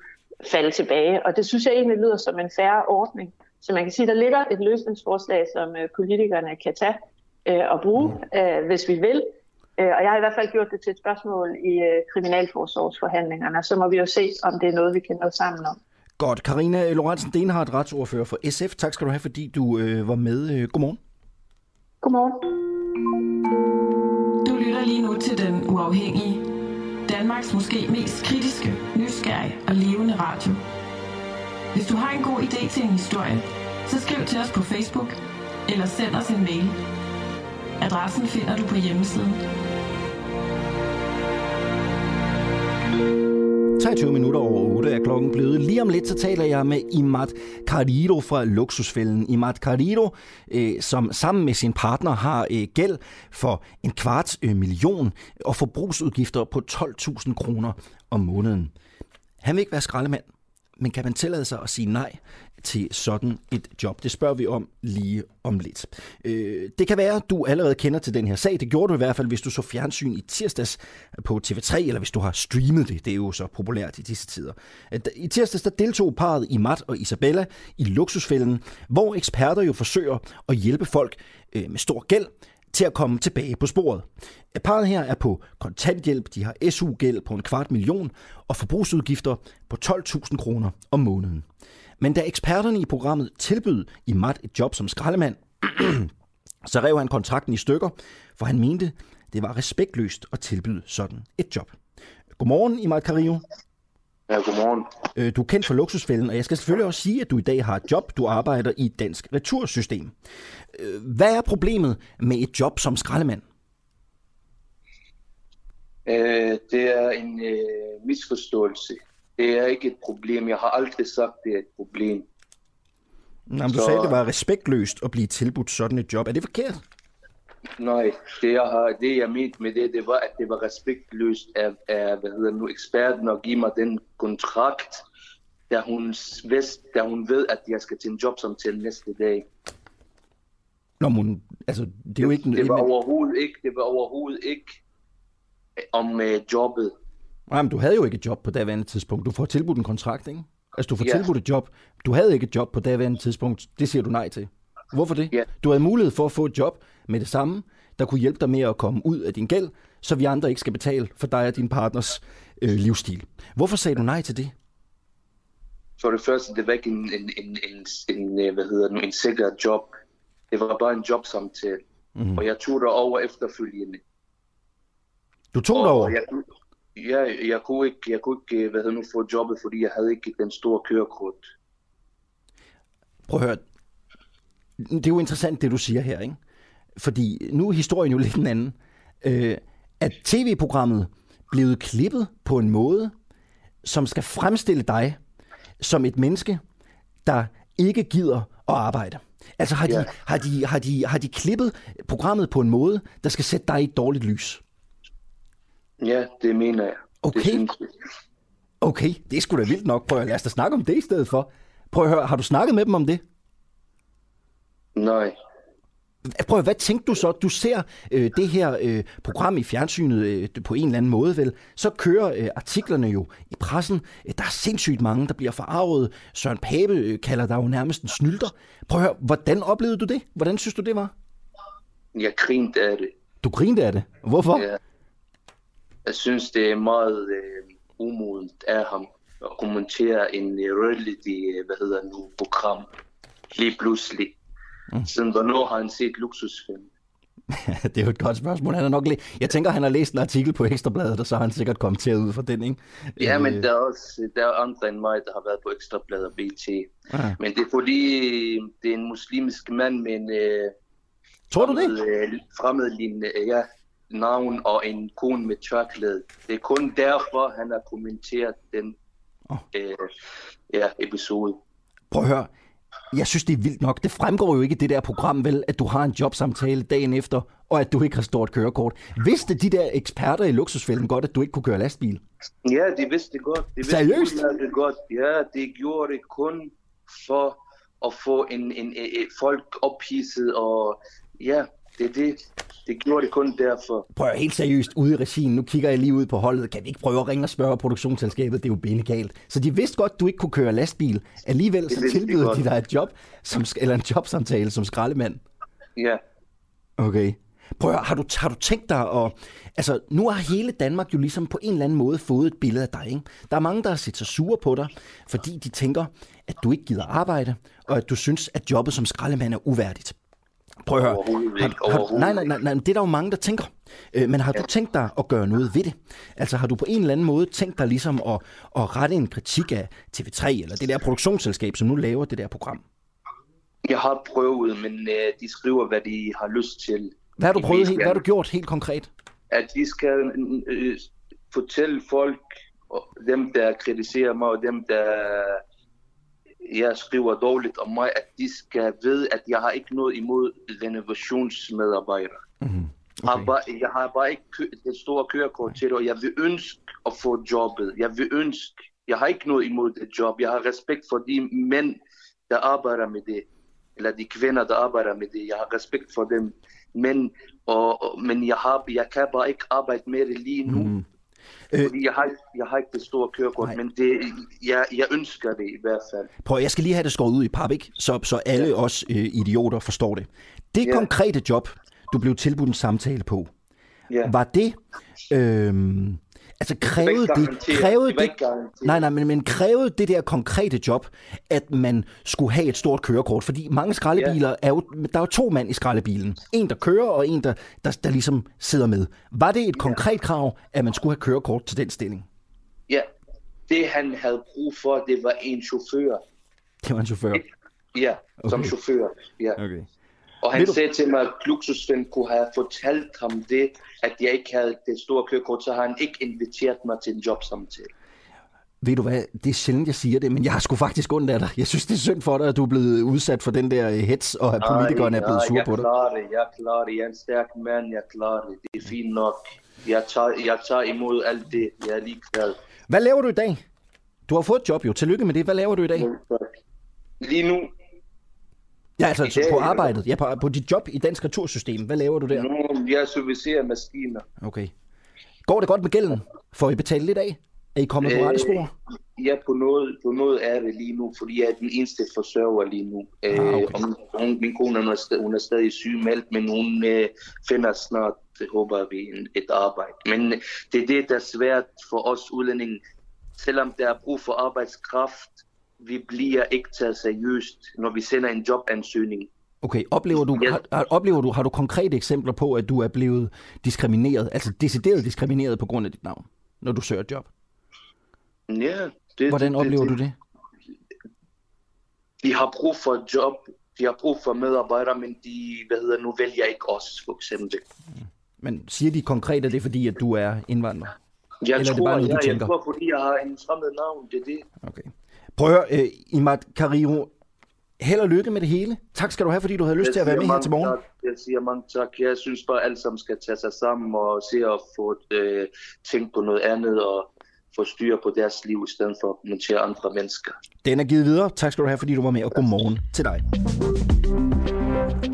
S11: falde tilbage. Og det synes jeg egentlig lyder som en færre ordning. Så man kan sige, at der ligger et løsningsforslag, som øh, politikerne kan tage øh, at bruge, mm. øh, hvis vi vil. Øh, og jeg har i hvert fald gjort det til et spørgsmål i øh, kriminalforsorgsforhandlingerne, så må vi jo se, om det er noget, vi kan nå sammen om.
S1: Godt. Karina Lorentzen Denhardt, retsordfører for SF. Tak skal du have, fordi du øh, var med. Øh, godmorgen.
S11: Godmorgen.
S3: Du lytter lige nu til Den Uafhængige. Danmarks måske mest kritiske, nysgerrige og levende radio. Hvis du har en god idé til en historie, så skriv til os på Facebook eller send os en mail Adressen finder du på hjemmesiden.
S1: 23 minutter over 8 er klokken blevet. Lige om lidt, så taler jeg med Imad Carriro fra Luksusfælden. Imad Carriro, øh, som sammen med sin partner har øh, gæld for en kvart øh, million og forbrugsudgifter på 12.000 kroner om måneden. Han vil ikke være skraldemand, men kan man tillade sig at sige nej til sådan et job? Det spørger vi om lige om lidt. Øh, det kan være, at du allerede kender til den her sag. Det gjorde du i hvert fald, hvis du så fjernsyn i tirsdags på TV3, eller hvis du har streamet det. Det er jo så populært i disse tider. Øh, I tirsdags der deltog parret i Matt og Isabella i luksusfælden, hvor eksperter jo forsøger at hjælpe folk øh, med stor gæld til at komme tilbage på sporet. Parret her er på kontanthjælp, de har SU-gæld på en kvart million og forbrugsudgifter på 12.000 kroner om måneden. Men da eksperterne i programmet tilbød i Matt et job som skraldemand, så rev han kontrakten i stykker, for han mente, det var respektløst at tilbyde sådan et job. Godmorgen, Imad Carillo.
S13: Ja, godmorgen.
S1: Øh, du er kendt for luksusfælden, og jeg skal selvfølgelig også sige, at du i dag har et job. Du arbejder i et dansk retursystem. Øh, hvad er problemet med et job som skraldemand?
S13: Øh, det er en misforståelse. Det er ikke et problem. Jeg har aldrig sagt, det er et problem.
S1: Jamen, du Så... sagde, det var respektløst at blive tilbudt sådan et job. Er det forkert?
S13: Nej, det jeg, har, det jeg mente med det, det var, at det var respektløst af, af hvad hedder nu, eksperten at give mig den kontrakt, da hun, vidst, da hun ved, at jeg skal til en jobsamtale næste dag.
S1: Nå, men, altså, det er jo ikke...
S13: Det var overhovedet ikke, det var overhovedet ikke om uh, jobbet.
S1: Nej, men du havde jo ikke et job på daværende tidspunkt. Du får tilbudt en kontrakt, ikke? Altså, du får ja. tilbudt et job. Du havde ikke et job på daværende tidspunkt. Det siger du nej til. Hvorfor det?
S13: Ja.
S1: Du havde mulighed for at få et job med det samme, der kunne hjælpe dig med at komme ud af din gæld, så vi andre ikke skal betale for dig og din partners øh, livsstil. Hvorfor sagde du nej til det?
S13: For det første, det var ikke en, en, en, en, en øh, hvad hedder det, en sikker job. Det var bare en jobsamtale. Mm-hmm. Og jeg tog det over efterfølgende.
S1: Du tog det over?
S13: Jeg, ja, jeg kunne ikke, jeg kunne ikke hvad hedder nu, få jobbet, fordi jeg havde ikke den store kørekort.
S1: Prøv at høre, det er jo interessant, det du siger her, ikke? Fordi nu er historien jo lidt en anden. Øh, at tv-programmet blevet klippet på en måde, som skal fremstille dig som et menneske, der ikke gider at arbejde. Altså har de, ja. har, de, har, de, har de klippet programmet på en måde, der skal sætte dig i et dårligt lys?
S13: Ja, det mener jeg.
S1: Okay. Det synes jeg. Okay, det er sgu da vildt nok. Prøv at lade os da snakke om det i stedet for. Prøv at høre, har du snakket med dem om det?
S13: Nej.
S1: Prøv hvad tænkte du så? Du ser øh, det her øh, program i fjernsynet øh, på en eller anden måde, vel? Så kører øh, artiklerne jo i pressen. Øh, der er sindssygt mange, der bliver forarvet. Søren Pape øh, kalder dig jo nærmest en snylter. Prøv at høre, hvordan oplevede du det? Hvordan synes du, det var?
S13: Jeg grinte af det.
S1: Du grinte af det? Hvorfor?
S13: Ja. Jeg synes, det er meget øh, umodent af ham at kommentere en øh, reality, øh, hvad hedder nu, program lige pludselig. Mm. Siden hvornår har han set luksusfilm?
S1: det er jo et godt spørgsmål. Han har nok læ- jeg tænker, han har læst en artikel på Ekstrabladet, og så har han sikkert kommenteret ud fra den, ikke?
S13: Ja, men øh. der er også der er andre end mig, der har været på Ekstrabladet og BT. Ah. Men det er fordi, det er en muslimsk mand med en... Øh,
S1: Tror du det?
S13: Øh, fremmedlignende ja, navn og en kone med tørklæde. Det er kun derfor, han har kommenteret den oh. øh, ja, episode.
S1: Prøv at høre, jeg synes, det er vildt nok. Det fremgår jo ikke i det der program, vel, at du har en jobsamtale dagen efter, og at du ikke har stort kørekort. Vidste de der eksperter i luksusfælden godt, at du ikke kunne køre lastbil?
S13: Ja, de vidste det godt. De vidste
S1: Seriøst?
S13: Det godt. Ja, de gjorde det kun for at få en, en, en, folk ophidset, og ja, det det. Det gjorde det kun derfor.
S1: Prøv helt seriøst, ude i regien, nu kigger jeg lige ud på holdet. Kan vi ikke prøve at ringe og spørge produktionsselskabet? Det er jo benegalt. Så de vidste godt, du ikke kunne køre lastbil. Alligevel så tilbyder de, de dig et job, som, eller en jobsamtale som skraldemand.
S13: Ja.
S1: Okay. Prøv at, har du, har du tænkt dig at... Altså, nu har hele Danmark jo ligesom på en eller anden måde fået et billede af dig, ikke? Der er mange, der har set sig sure på dig, fordi de tænker, at du ikke gider arbejde, og at du synes, at jobbet som skraldemand er uværdigt. Prøv at høre. Har, har, nej, nej, nej, nej, det er der jo mange, der tænker. Øh, men har ja. du tænkt dig at gøre noget ved det? Altså har du på en eller anden måde tænkt dig ligesom at, at rette en kritik af TV3 eller det der produktionsselskab, som nu laver det der program?
S13: Jeg har prøvet, men øh, de skriver, hvad de har lyst til.
S1: Hvad har du prøvet helt, hvad har du gjort helt konkret?
S13: At de skal øh, fortælle folk dem, der kritiserer mig, og dem, der jeg skriver dårligt om mig, at de skal vide, at jeg har ikke noget imod renovationsmedarbejdere.
S1: Mm-hmm.
S13: Okay. Jeg, bare, jeg har bare ikke det store kørekort til det, og jeg vil ønske at få jobbet. Jeg vil ønske, jeg har ikke noget imod det job. Jeg har respekt for de mænd, der arbejder med det, eller de kvinder, der arbejder med det. Jeg har respekt for dem. Men, og, men jeg, har, jeg kan bare ikke arbejde med det lige nu.
S1: Mm.
S13: Fordi jeg har, jeg har ikke det store kørekort, Nej. men det, jeg, jeg ønsker det i hvert fald.
S1: Prøv, jeg skal lige have det skåret ud i pap, ikke? Så, så alle ja. os øh, idioter forstår det. Det
S13: Ja.
S1: konkrete job, du blev tilbudt en samtale på,
S13: Ja.
S1: var det... Øh, altså krævede
S13: ikke
S1: det,
S13: garanteret.
S1: krævede
S13: Det
S1: det, nej, nej, men, men krævede det der konkrete job, at man skulle have et stort kørekort? Fordi mange skraldebiler er jo, der er jo to mand i skraldebilen. En, der kører, og en, der, der, der ligesom sidder med. Var det et konkret krav, at man skulle have kørekort til den stilling?
S13: Ja, det han havde brug for, det var en chauffør.
S1: Det var en chauffør.
S13: Ja, som
S1: Okay.
S13: chauffør. Ja.
S1: Okay.
S13: Og han
S1: Ved du-
S13: sagde til mig, at Luksusven kunne have fortalt ham det, at jeg ikke havde det store kørekort, så har han ikke inviteret mig til en jobsamtale.
S1: Ved du hvad, det er sjældent, jeg siger det, men jeg har sgu faktisk ondt af dig. Jeg synes, det er synd for dig, at du er blevet udsat for den der øh, hets, og at politikerne er blevet
S13: Nej,
S1: sure
S13: jeg
S1: på dig.
S13: klarer det, jeg klarer det. Jeg er en stærk mand, jeg klarer det. Det er fint nok. Jeg tager, jeg tager imod alt det. Jeg er ligeglad.
S1: Hvad laver du i dag? Du har fået et job jo. Tillykke med det. Hvad laver du i dag?
S13: Lige nu,
S1: Ja, altså
S13: dag,
S1: på arbejdet. Ja, på, på dit job i Dansk Retursystem. Hvad laver du der?
S13: nu jeg servicerer maskiner.
S1: Okay. Går det godt med gælden? Får I betalt lidt af? Er I kommet på
S13: Øh,
S1: rette spor?
S13: Ja, på noget, på noget er det lige nu, fordi jeg er den eneste forsørger lige nu.
S1: Ah,
S13: Øh,
S1: okay.
S13: min, hun, min kone hun er, stadig, hun er stadig sygemeldt, men hun øh, finder snart, det håber vi, en, et arbejde. Men øh, det er det, der er svært for os udlændinge. Selvom der er brug for arbejdskraft, vi bliver ikke taget seriøst, når vi sender en jobansøgning.
S1: Okay, oplever du, har, har, oplever du, har du konkrete eksempler på, at du er blevet diskrimineret, altså decideret diskrimineret på grund af dit navn, når du søger et job?
S13: Ja, det,
S1: Hvordan
S13: det,
S1: oplever
S13: det,
S1: du det?
S13: De har brug for et job, de har brug for medarbejdere, men de hvad hedder, nu vælger ikke os, for eksempel.
S1: Men siger de konkret, at det er fordi, at du er indvandrer?
S13: Jeg
S1: Eller er det
S13: tror,
S1: bare noget, du
S13: jeg, jeg
S1: tænker?
S13: tror, fordi jeg har en fremmed navn, det er det.
S1: Okay. Prøv at høre, uh, Imad Kariro. Held og lykke med det hele. Tak skal du have, fordi du havde lyst
S13: Jeg
S1: til at være med her til morgen.
S13: Tak. Jeg siger mange tak. Jeg synes bare, alle sammen skal tage sig sammen og se at få øh, tænkt på noget andet og få styr på deres liv, i stedet for at kommentere andre mennesker.
S1: Den er givet videre. Tak skal du have, fordi du var med, og god morgen til dig.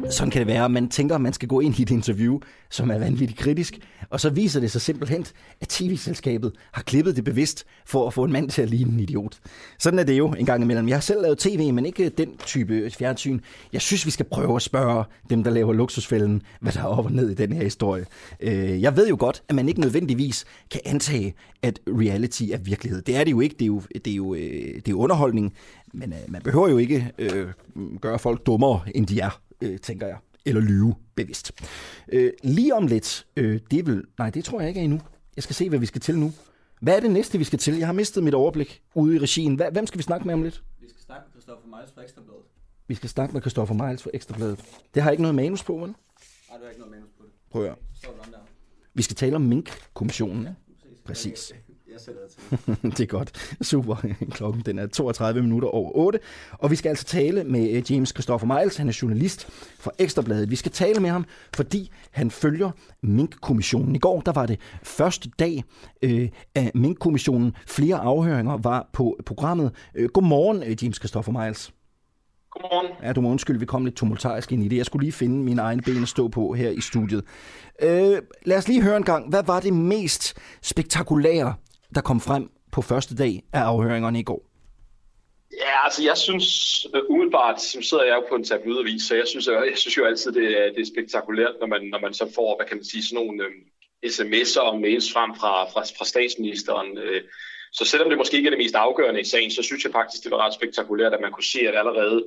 S1: Sådan kan det være. Man tænker, at man skal gå ind i et interview, som er vanvittigt kritisk, og så viser det sig simpelthen, at tv-selskabet har klippet det bevidst for at få en mand til at ligne en idiot. Sådan er det jo en gang imellem. Jeg har selv lavet tv, men ikke den type fjernsyn. Jeg synes, vi skal prøve at spørge dem, der laver luksusfælden, hvad der er op og ned i den her historie. Øh, jeg ved jo godt, at man ikke nødvendigvis kan antage, at reality er virkelighed. Det er det jo ikke. Det er jo, det er jo, øh, det er jo underholdning. Men øh, man behøver jo ikke øh, gøre folk dummere, end de er, øh, tænker jeg. Eller lyve bevidst. Øh, lige om lidt, øh, det vel... Nej, det tror jeg ikke er endnu. Jeg skal se, hvad vi skal til nu. Hvad er det næste, vi skal til? Jeg har mistet mit overblik ude i regien. Hvem skal vi snakke med om lidt?
S14: Vi skal snakke med Christoffer Miles fra Ekstrabladet.
S1: Vi skal snakke med Christoffer Miles fra Ekstrabladet. Det har ikke noget manus på, vel?
S14: Nej, du har ikke noget manus på det.
S1: Prøv at høre. Vi skal tale om Mink-kommissionen. Ja, præcis.
S14: Jeg sætter det til.
S1: det er godt. Super. Klokken den er 32 minutter over 8. Og vi skal altså tale med øh, James Christopher Miles. Han er journalist fra Ekstrabladet. Vi skal tale med ham, fordi han følger Mink-kommissionen. I går der var det første dag øh, af Mink-kommissionen. Flere afhøringer var på programmet. Øh, godmorgen, øh, James Christopher Miles.
S15: Godmorgen.
S1: Ja, du må undskylde, vi kom lidt tumultarisk ind i det. Jeg skulle lige finde mine egne ben at stå på her i studiet. Øh, lad os lige høre en gang. Hvad var det mest spektakulære, der kom frem på første dag af afhøringerne i går?
S15: Ja, altså jeg synes øh, umiddelbart, så sidder jeg jo på en tabloidavis, så jeg synes, jeg, jeg synes jo altid, det er, det er spektakulært, når man, når man så får, hvad kan man sige, sådan nogle øh, sms'er og mails frem fra, fra, fra statsministeren. Øh, så selvom det måske ikke er det mest afgørende i sagen, så synes jeg faktisk, det var ret spektakulært, at man kunne se, at allerede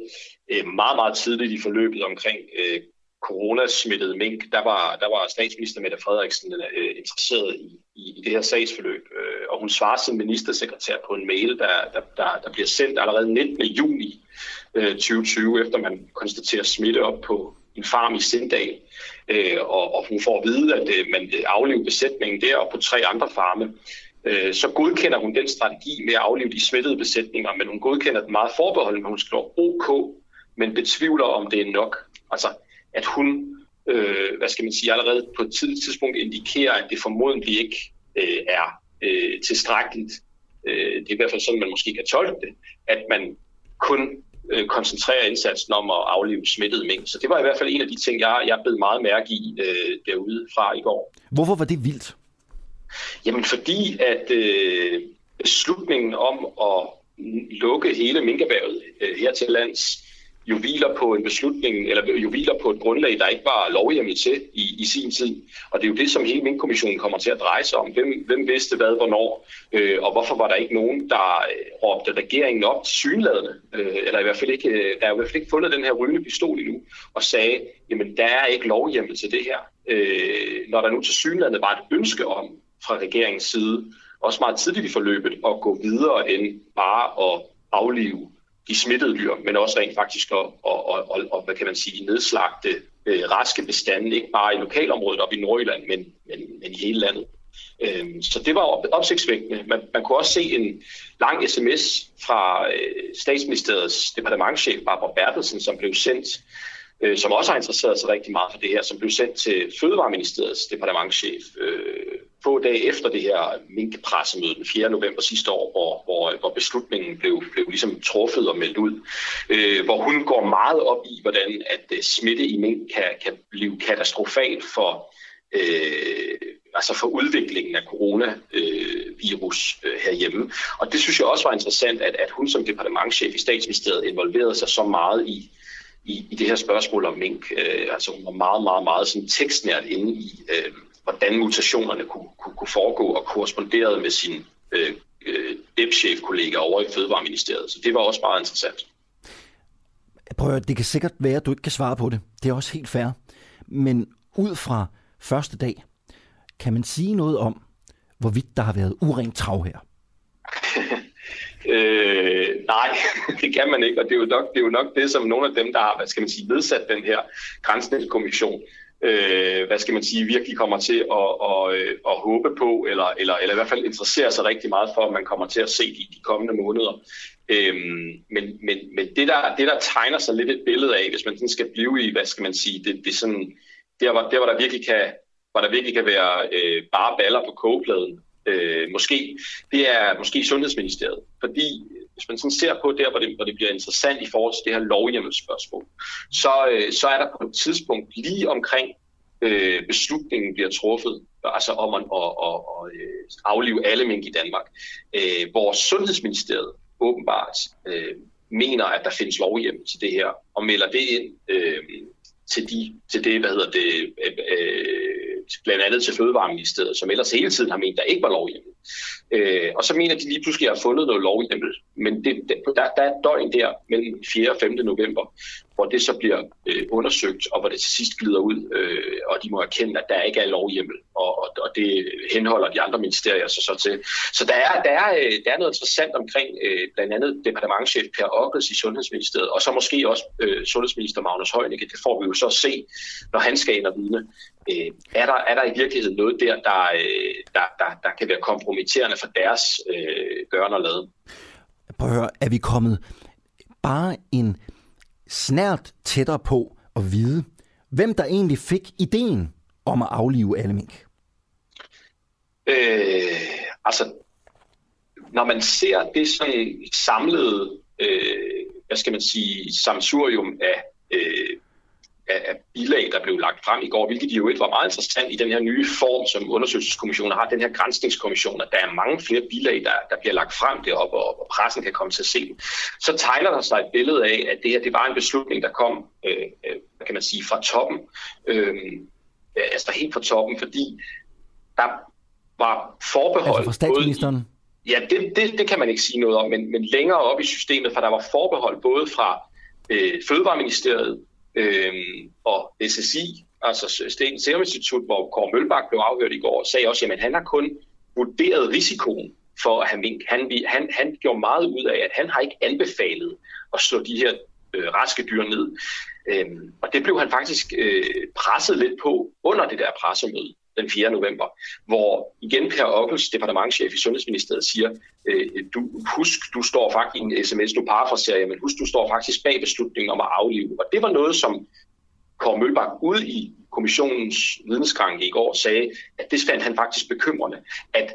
S15: øh, meget, meget tidligt i forløbet omkring øh, coronasmittede mink, der var, der var statsminister Mette Frederiksen øh, interesseret i, i, i det her sagsforløb. Øh, og hun svarer sin ministersekretær på en mail, der, der, der, der bliver sendt allerede 19. juni øh, 2020, efter man konstaterer smitte op på en farm i Sindal. Øh, og, og hun får at vide, at øh, man aflever besætningen der og på tre andre farme. øh, så godkender hun den strategi med at aflive de smittede besætninger, men hun godkender den meget forbeholden, men hun skriver OK, men betvivler, om det er nok. Altså, at hun, øh, hvad skal man sige, allerede på et tidligt tidspunkt indikerer, at det formodentlig ikke øh, er øh, tilstrækkeligt. Øh, det er i hvert fald sådan, man måske kan tolke det, at man kun øh, koncentrerer indsatsen om at aflive smittede mink. Så det var i hvert fald en af de ting, jeg, jeg blev meget mærke i øh, derude fra i går.
S1: Hvorfor var det vildt?
S15: Jamen fordi, at øh, beslutningen om at lukke hele minkerhvervet øh, her til lands, jo hviler på en beslutning, eller jo hviler på et grundlag, der ikke var lovhjemmel til i, i sin tid. Og det er jo det, som hele min kommissionen kommer til at dreje sig om. Hvem, hvem vidste hvad, hvornår, øh, og hvorfor var der ikke nogen, der øh, råbte regeringen op til synladende, øh, eller i hvert fald ikke, øh, der er i hvert fald ikke fundet den her rygende pistol endnu, og sagde, jamen der er ikke lovhjemmel til det her. Øh, når der nu til synladende var et ønske om fra regeringens side, også meget tidligt i forløbet, at gå videre end bare at aflive de smittede dyr, men også rent faktisk at, og, og, og, og hvad kan man sige, nedslagte øh, raske bestande, ikke bare i lokalområdet op i Nordjylland, men, men, men i hele landet. Øhm, så det var opsigtsvækkende. Man, man kunne også se en lang sms fra øh, statsministeriets departementchef Barbara Bertelsen, som blev sendt øh, som også har interesseret sig rigtig meget for det her, som blev sendt til Fødevareministeriets departementchef øh, få dage efter det her minkpressemøde den 4. november sidste år, hvor, hvor, hvor beslutningen blev, blev ligesom truffet og meldt ud, øh, hvor hun går meget op i, hvordan at uh, smitte i mink kan, kan blive katastrofalt for, øh, altså for udviklingen af coronavirus øh, herhjemme. Og det synes jeg også var interessant, at, at hun som departementchef i statsministeriet involverede sig så meget i, i, i det her spørgsmål om mink. Øh, altså hun var meget, meget, meget sådan tekstnært inde i, øh, hvordan mutationerne kunne, kunne, kunne foregå og korresponderede med sin øh, øh, DEP-chef-kollega over i Fødevareministeriet. Så det var også meget interessant.
S1: Prøv at, det kan sikkert være, at du ikke kan svare på det. Det er også helt fair. Men ud fra første dag, kan man sige noget om, hvorvidt der har været urent trav her?
S15: Øh, nej, det kan man ikke, og det er, jo nok, det er jo nok det, som nogle af dem, der har hvad skal man sige, nedsat den her grænsningskommission, øh, hvad skal man sige, virkelig kommer til at, at, at, at håbe på, eller, eller, eller i hvert fald interesserer sig rigtig meget for, at man kommer til at se de, de kommende måneder. Øhm, men men, men det, der, det, der tegner sig lidt et billede af, hvis man sådan skal blive i, hvad skal man sige, det, det sådan, der, hvor, der, hvor der virkelig kan, hvor der virkelig kan være øh, bare baller på kogepladen, øh, måske, det er måske Sundhedsministeriet. Fordi hvis man sådan ser på der, hvor det, hvor det bliver interessant i forhold til det her lovhjemmelsspørgsmål, så, øh, så er der på et tidspunkt lige omkring øh, beslutningen bliver truffet, altså om at, at, at, at øh, aflive alle mink i Danmark, øh, hvor Sundhedsministeriet åbenbart øh, mener, at der findes lovhjemmel til det her, og melder det ind øh, til, de, til det, hvad hedder det, øh, øh blandt andet til Fødevareministeriet, som ellers hele tiden har ment, der ikke var lovhjemmel. Øh, og så mener de lige pludselig, at har fundet noget lovhjemmel. Men det, der, der er et døgn der mellem 4. og 5. november, hvor det så bliver øh, undersøgt, og hvor det til sidst glider ud, øh, og de må erkende, at der ikke er lovhjemmel, og, og, og det henholder de andre ministerier så, så til. Så der er, der er, øh, der er noget interessant omkring øh, blandt andet departementchef Per Ockels i Sundhedsministeriet, og så måske også øh, Sundhedsminister Magnus Heunicke. Det får vi jo så se, når han skal ind og vidne. Øh, er, der, er der i virkeligheden noget der, der, øh, der, der, der kan være kompromitterende for deres øh, gørne og lade?
S1: Prøv at høre, er vi kommet bare en snært tættere på at vide, hvem der egentlig fik ideen om at aflive alle mink?
S15: Øh, altså, når man ser det sådan samlede, øh, hvad skal man sige, samsurium af, øh, af, af bilag, der blev lagt frem i går, hvilket jo ikke var meget interessant i den her nye form, som undersøgelseskommissionen har, den her grænsningskommission, at der er mange flere bilag, der, der bliver lagt frem deroppe, og, og pressen kan komme til at se dem. Så tegner der sig et billede af, at det her det var en beslutning, der kom, øh, øh, kan man sige, fra toppen. Øh, altså helt fra toppen, fordi der var forbehold...
S1: Altså fra statsministeren?
S15: Ja, det, det, det kan man ikke sige noget om, men, men længere op i systemet, for der var forbehold både fra øh, Fødevareministeriet, øh, og SSI, altså Statens Serum Institut, hvor Kåre Mølbak blev afhørt i går, sagde også, at han har kun vurderet risikoen for at have mink. Han, han, han gjorde meget ud af, at han har ikke anbefalet at slå de her øh, raske dyr ned. Øhm, og det blev han faktisk øh, presset lidt på under det der pressemøde den 4. november, hvor igen Per Ockels, departementchef i Sundhedsministeriet, siger, øh, du, husk, du står faktisk i en sms, du parafraserer jeg, men husk, du står faktisk bag beslutningen om at aflive. Og det var noget, som Kåre Mølbak ud i kommissionens vidneskranke i går sagde, at det fandt han faktisk bekymrende, at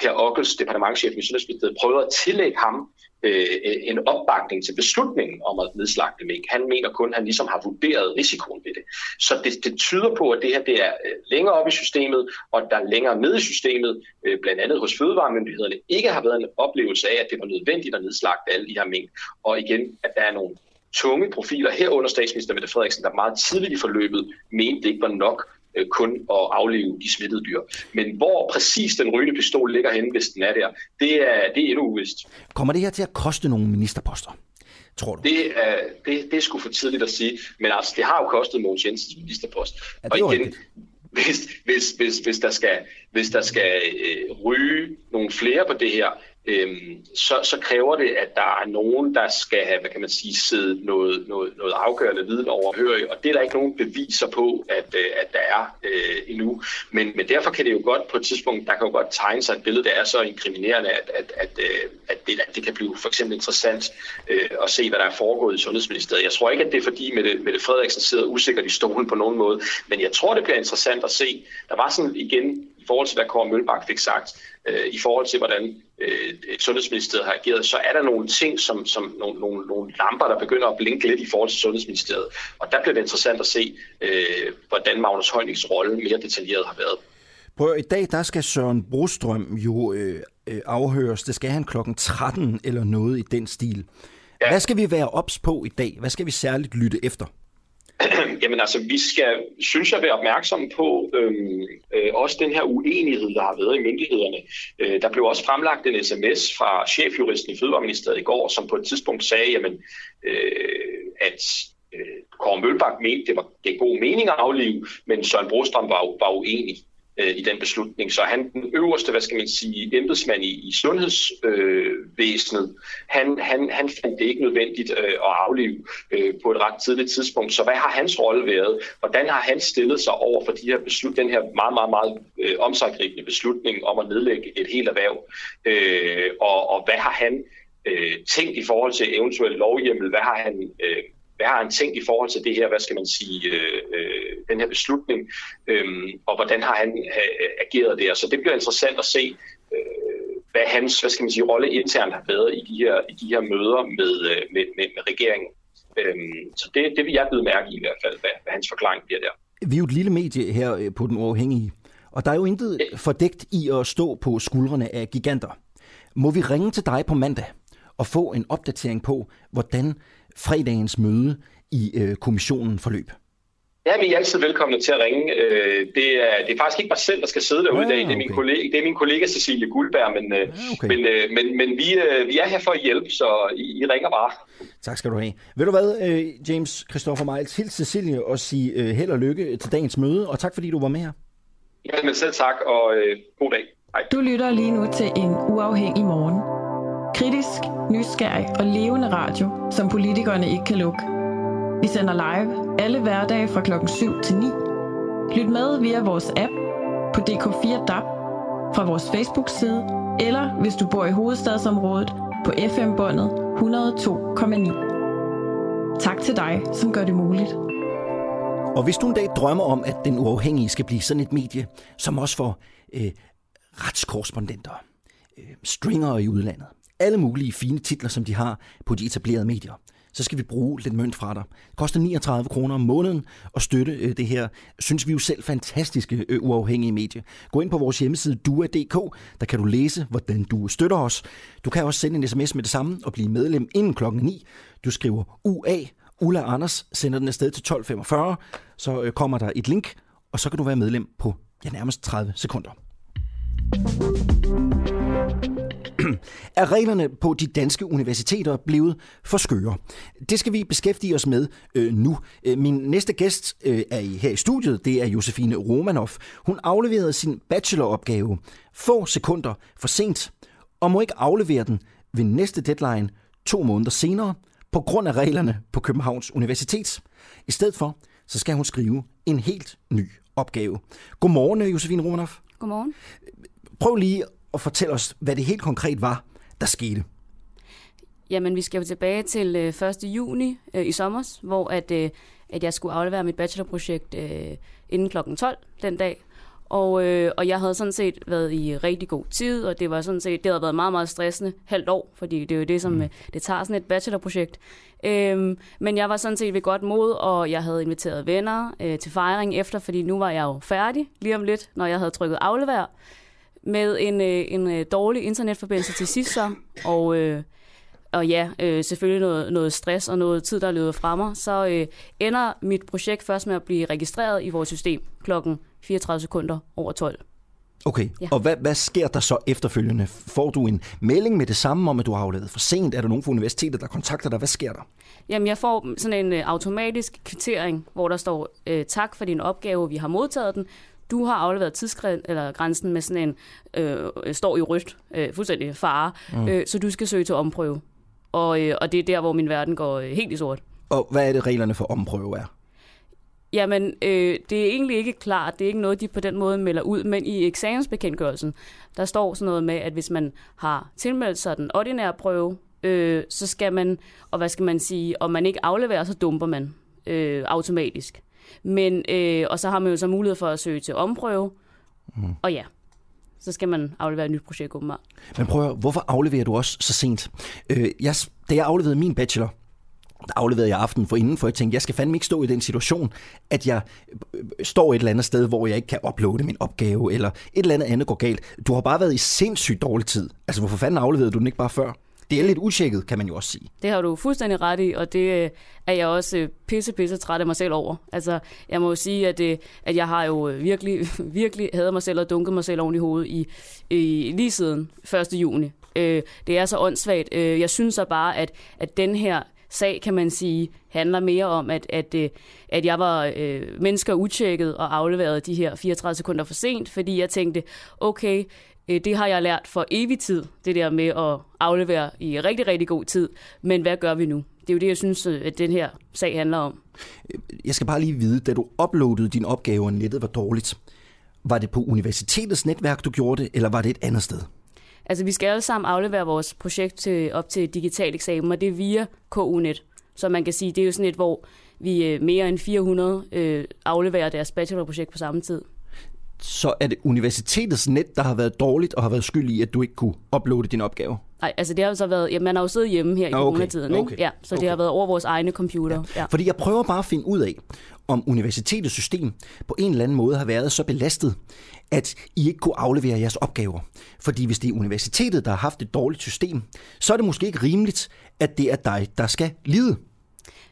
S15: Per Ockels, departementchef i Sundhedsministeriet, prøvede at tillægge ham øh, en opbakning til beslutningen om at nedslagte mink. Han mener kun, at han ligesom har vurderet risikoen ved det. Så det, det tyder på, at det her det er øh, længere op i systemet, og der længere ned i systemet, øh, blandt andet hos fødevaremyndighederne, ikke har været en oplevelse af, at det var nødvendigt at nedslagte alle de her mink. Og igen, at der er nogle tunge profiler herunder statsminister Mette Frederiksen, der meget tidligt i forløbet mente, det ikke var nok øh, kun at aflive de smittede dyr. Men hvor præcis den rygende pistol ligger henne, hvis den er der, det er, det er endnu uvist.
S1: Kommer det her til at koste nogle ministerposter? Tror du?
S15: Det er, det, det er sgu for tidligt at sige, men altså, det har jo kostet Mogens Jensens ministerpost.
S1: Ja,
S15: og igen, hvis, hvis, hvis, hvis der skal, hvis der skal øh, ryge nogle flere på det her, øhm, så, så kræver det, at der er nogen, der skal have, hvad kan man sige, sidde noget, noget, noget afgørende viden overhørig, og det er der ikke nogen beviser på, at, øh, at der er øh, endnu. Men, men derfor kan det jo godt på et tidspunkt, der kan jo godt tegne sig et billede, der er så inkriminerende, at, at, at, øh, at, det, at det kan blive for eksempel interessant øh, at se, hvad der er foregået i Sundhedsministeriet. Jeg tror ikke, at det er fordi, Mette, Mette Frederiksen sidder usikkert i stolen på nogen måde, men jeg tror, det bliver interessant at se. Der var sådan igen i forhold til, hvad Kåre Mølbak fik sagt, øh, i forhold til, hvordan øh, Sundhedsministeriet har ageret, så er der nogle ting, som, som nogle, nogle, nogle lamper, der begynder at blinke lidt i forhold til Sundhedsministeriet. Og der bliver det interessant at se, øh, hvordan Magnus Heunicks rolle mere detaljeret har været.
S1: Prøv, i dag der skal Søren Brostrøm jo øh, øh, afhøres. Det skal han klokken 13 eller noget i den stil. Ja. Hvad skal vi være ops på i dag? Hvad skal vi særligt lytte efter?
S15: Jamen altså, vi skal, synes jeg, være opmærksomme på øhm, øh, også den her uenighed, der har været i myndighederne. Øh, der blev også fremlagt en sms fra chefjuristen i Fødevareministeriet i går, som på et tidspunkt sagde, jamen, øh, at øh, Kåre Mølbak mente, det var det god mening at aflive, men Søren Brostrøm var, var uenig øh, i den beslutning. Så han, den øverste, hvad skal man sige, embedsmand i, i sundhedsvæsenet, øh, han, han, han fandt det ikke nødvendigt øh, at aflive øh, på et ret tidligt tidspunkt. Så hvad har hans rolle været? Hvordan har han stillet sig over for de her beslut, den her meget, meget, meget øh, omsaggribende beslutning om at nedlægge et helt erhverv? Øh, og, og hvad har han øh, tænkt i forhold til eventuel lovhjemmel? Hvad har han øh, hvad har han tænkt i forhold til det her, hvad skal man sige, øh, øh, den her beslutning, øh, og hvordan har han øh, ageret der. Så det bliver interessant at se, øh, hvad hans, hvad skal man sige, rolle internt har været i de her, i de her møder med, øh, med, med, med regeringen. Øh, så det, det vil jeg byde mærke i i hvert fald, hvad, hvad hans forklaring bliver der.
S1: Vi er jo et lille medie her øh, på Den Uafhængige, og der er jo intet fordækt i at stå på skuldrene af giganter. Må vi ringe til dig på mandag og få en opdatering på, hvordan fredagens møde i øh, kommissionen forløb?
S15: Ja, vi er altid velkomne til at ringe. Øh, det er, det er faktisk ikke mig selv, der skal sidde derude ja, i dag. Det er, min kollega, det er min kollega Cecilie Guldberg, men, ja, okay. men, men, men vi, vi er her for at hjælpe, så I, I ringer bare.
S1: Tak skal du have. Ved du hvad, James Christopher Miles, hils Cecilie og sige held og lykke til dagens møde, og tak fordi du var med her.
S15: Ja, men selv tak, og øh, god dag. Hej.
S3: Du lytter lige nu til en uafhængig morgen. Kritisk, nysgerrig og levende radio, som politikerne ikke kan lukke. Vi sender live alle hverdage fra klokken 7 til 9. Lyt med via vores app på DK4 DAB, fra vores Facebook-side, eller hvis du bor i hovedstadsområdet på FM-båndet 102,9. Tak til dig, som gør det muligt.
S1: Og hvis du en dag drømmer om, at den uafhængige skal blive sådan et medie, som også får øh, retskorrespondenter, øh, stringer i udlandet, alle mulige fine titler, som de har på de etablerede medier, så skal vi bruge lidt mønt fra dig. Det koster 39 kroner om måneden at støtte øh, det her, synes vi jo selv, fantastiske øh, uafhængige medie. Gå ind på vores hjemmeside dua.dk, der kan du læse, hvordan du støtter os. Du kan også sende en sms med det samme og blive medlem inden klokken 9. Du skriver UA, Ulla Anders, sender den afsted til 12.45, så øh, kommer der et link, og så kan du være medlem på ja, nærmest 30 sekunder. er reglerne på de danske universiteter blevet for skøre? Det skal vi beskæftige os med øh, nu. Øh, min næste gæst øh, er her i studiet. Det er Josefine Romanoff. Hun afleverede sin bacheloropgave få sekunder for sent, og må ikke aflevere den ved næste deadline to måneder senere, på grund af reglerne på Københavns Universitet. I stedet for, så skal hun skrive en helt ny opgave. Godmorgen, Josefine Romanoff.
S16: Godmorgen.
S1: Prøv lige at fortælle os, hvad det helt konkret var, der skete.
S16: Jamen, vi skal jo tilbage til øh, 1. juni øh, i sommer, hvor at, øh, at jeg skulle aflevere mit bachelorprojekt øh, inden kl. 12 den dag. Og, øh, og jeg havde sådan set været i rigtig god tid, og det var sådan set, det havde været meget, meget stressende halvt år, fordi det er jo det, som mm. det tager sådan et bachelorprojekt. Øhm, men jeg var sådan set ved godt mod, og jeg havde inviteret venner øh, til fejring efter, fordi nu var jeg jo færdig lige om lidt, når jeg havde trykket aflever med en, øh, en øh, dårlig internetforbindelse til sidst så, og... Øh, og ja, øh, selvfølgelig noget, noget stress og noget tid, der er løbet fra mig, så øh, ender mit projekt først med at blive registreret i vores system klokken 34 sekunder over 12.
S1: Okay, ja. og hvad, hvad sker der så efterfølgende? Får du en melding med det samme om, at du har aflevet for sent? Er der nogen fra universitetet, der kontakter dig? Hvad sker der?
S16: Jamen, jeg får sådan en automatisk kvittering, hvor der står, tak for din opgave, vi har modtaget den. Du har afleveret tidsgrænsen med sådan en, øh, står i rødt, øh, fuldstændig fare, mm. øh, så du skal søge til omprøve. Og, øh, og det er der, hvor min verden går øh, helt i sort.
S1: Og hvad er det, reglerne for omprøve er?
S16: Jamen, øh, det er egentlig ikke klart. Det er ikke noget, de på den måde melder ud. Men i eksamensbekendtgørelsen, der står sådan noget med, at hvis man har tilmeldt sig den ordinære prøve, øh, så skal man, og hvad skal man sige, om man ikke afleverer, så dumper man øh, automatisk. Men, øh, og så har man jo så mulighed for at søge til omprøve, mm. og ja, så skal man aflevere et nyt projekt åbenbart.
S1: Men prøv at høre, hvorfor afleverer du også så sent? Øh, jeg, da jeg afleverede min bachelor, der afleverede jeg aften for inden, for jeg tænkte, jeg skal fandme ikke stå i den situation, at jeg øh, står et eller andet sted, hvor jeg ikke kan uploade min opgave, eller et eller andet andet går galt. Du har bare været i sindssygt dårlig tid. Altså, hvorfor fanden afleverede du den ikke bare før? Det er lidt utjekket, kan man jo også sige.
S16: Det har du fuldstændig ret i, og det øh, er jeg også øh, pisse, pisse træt af mig selv over. Altså, jeg må jo sige, at, det, at jeg har jo virkelig, virkelig hadet mig selv og dunket mig selv oven i hovedet i, i lige siden 1. juni. Det er så åndssvagt. Jeg synes så bare, at, at den her sag, kan man sige, handler mere om, at, at, at jeg var øh, mennesker utjekket og afleveret de her 34 sekunder for sent, fordi jeg tænkte, okay, det har jeg lært for evig tid, det der med at aflevere i rigtig, rigtig god tid. Men hvad gør vi nu? Det er jo det, jeg synes, øh, at den her sag handler om.
S1: Jeg skal bare lige vide, da du uploadede din opgave, og nettet var dårligt, var det på universitetets netværk, du gjorde det, eller var det et andet sted?
S16: Altså, vi skal alle sammen aflevere vores projekt til, op til digital eksamen, og det er via KU-net. Så man kan sige, det er jo sådan et, hvor vi øh, mere end 400 øh, afleverer deres bachelorprojekt på samme tid.
S1: Så er det universitetets net, der har været dårligt og har været skyld i, at du ikke kunne uploade din opgave?
S16: Nej, altså det har jo så været, ja, man har jo siddet hjemme her i okay. coronatiden, ikke? Ja, så okay. det har været over vores egne computer. Ja.
S1: Ja. Fordi jeg prøver bare at finde ud af, om universitetets system på en eller anden måde har været så belastet, at I ikke kunne aflevere jeres opgaver. Fordi hvis det er universitetet, der har haft et dårligt system, så er det måske ikke rimeligt, at det er dig, der skal lide.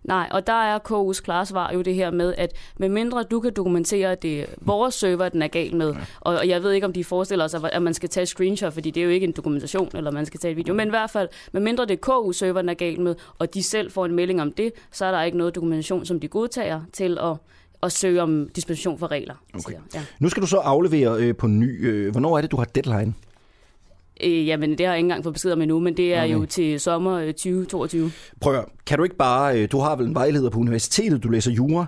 S16: Nej, og der er KU's klare svar jo det her med, at medmindre du kan dokumentere, at det er vores server, den er gal med, og jeg ved ikke, om de forestiller sig, at man skal tage screenshot, fordi det er jo ikke en dokumentation, eller man skal tage et video, men i hvert fald, medmindre det er KU server, den er gal med, og de selv får en melding om det, så er der ikke noget dokumentation, som de godtager til at at søge om dispensation for regler.
S1: Okay. Ja. Nu skal du så aflevere øh, på ny. Øh, hvornår er det, du har deadline?
S16: Øh, jamen, det har jeg ikke engang fået besked om endnu, men det er okay. jo til sommer 2022. Øh,
S1: Prøv kan du ikke bare, øh, du har vel en vejleder på universitetet, du læser jura,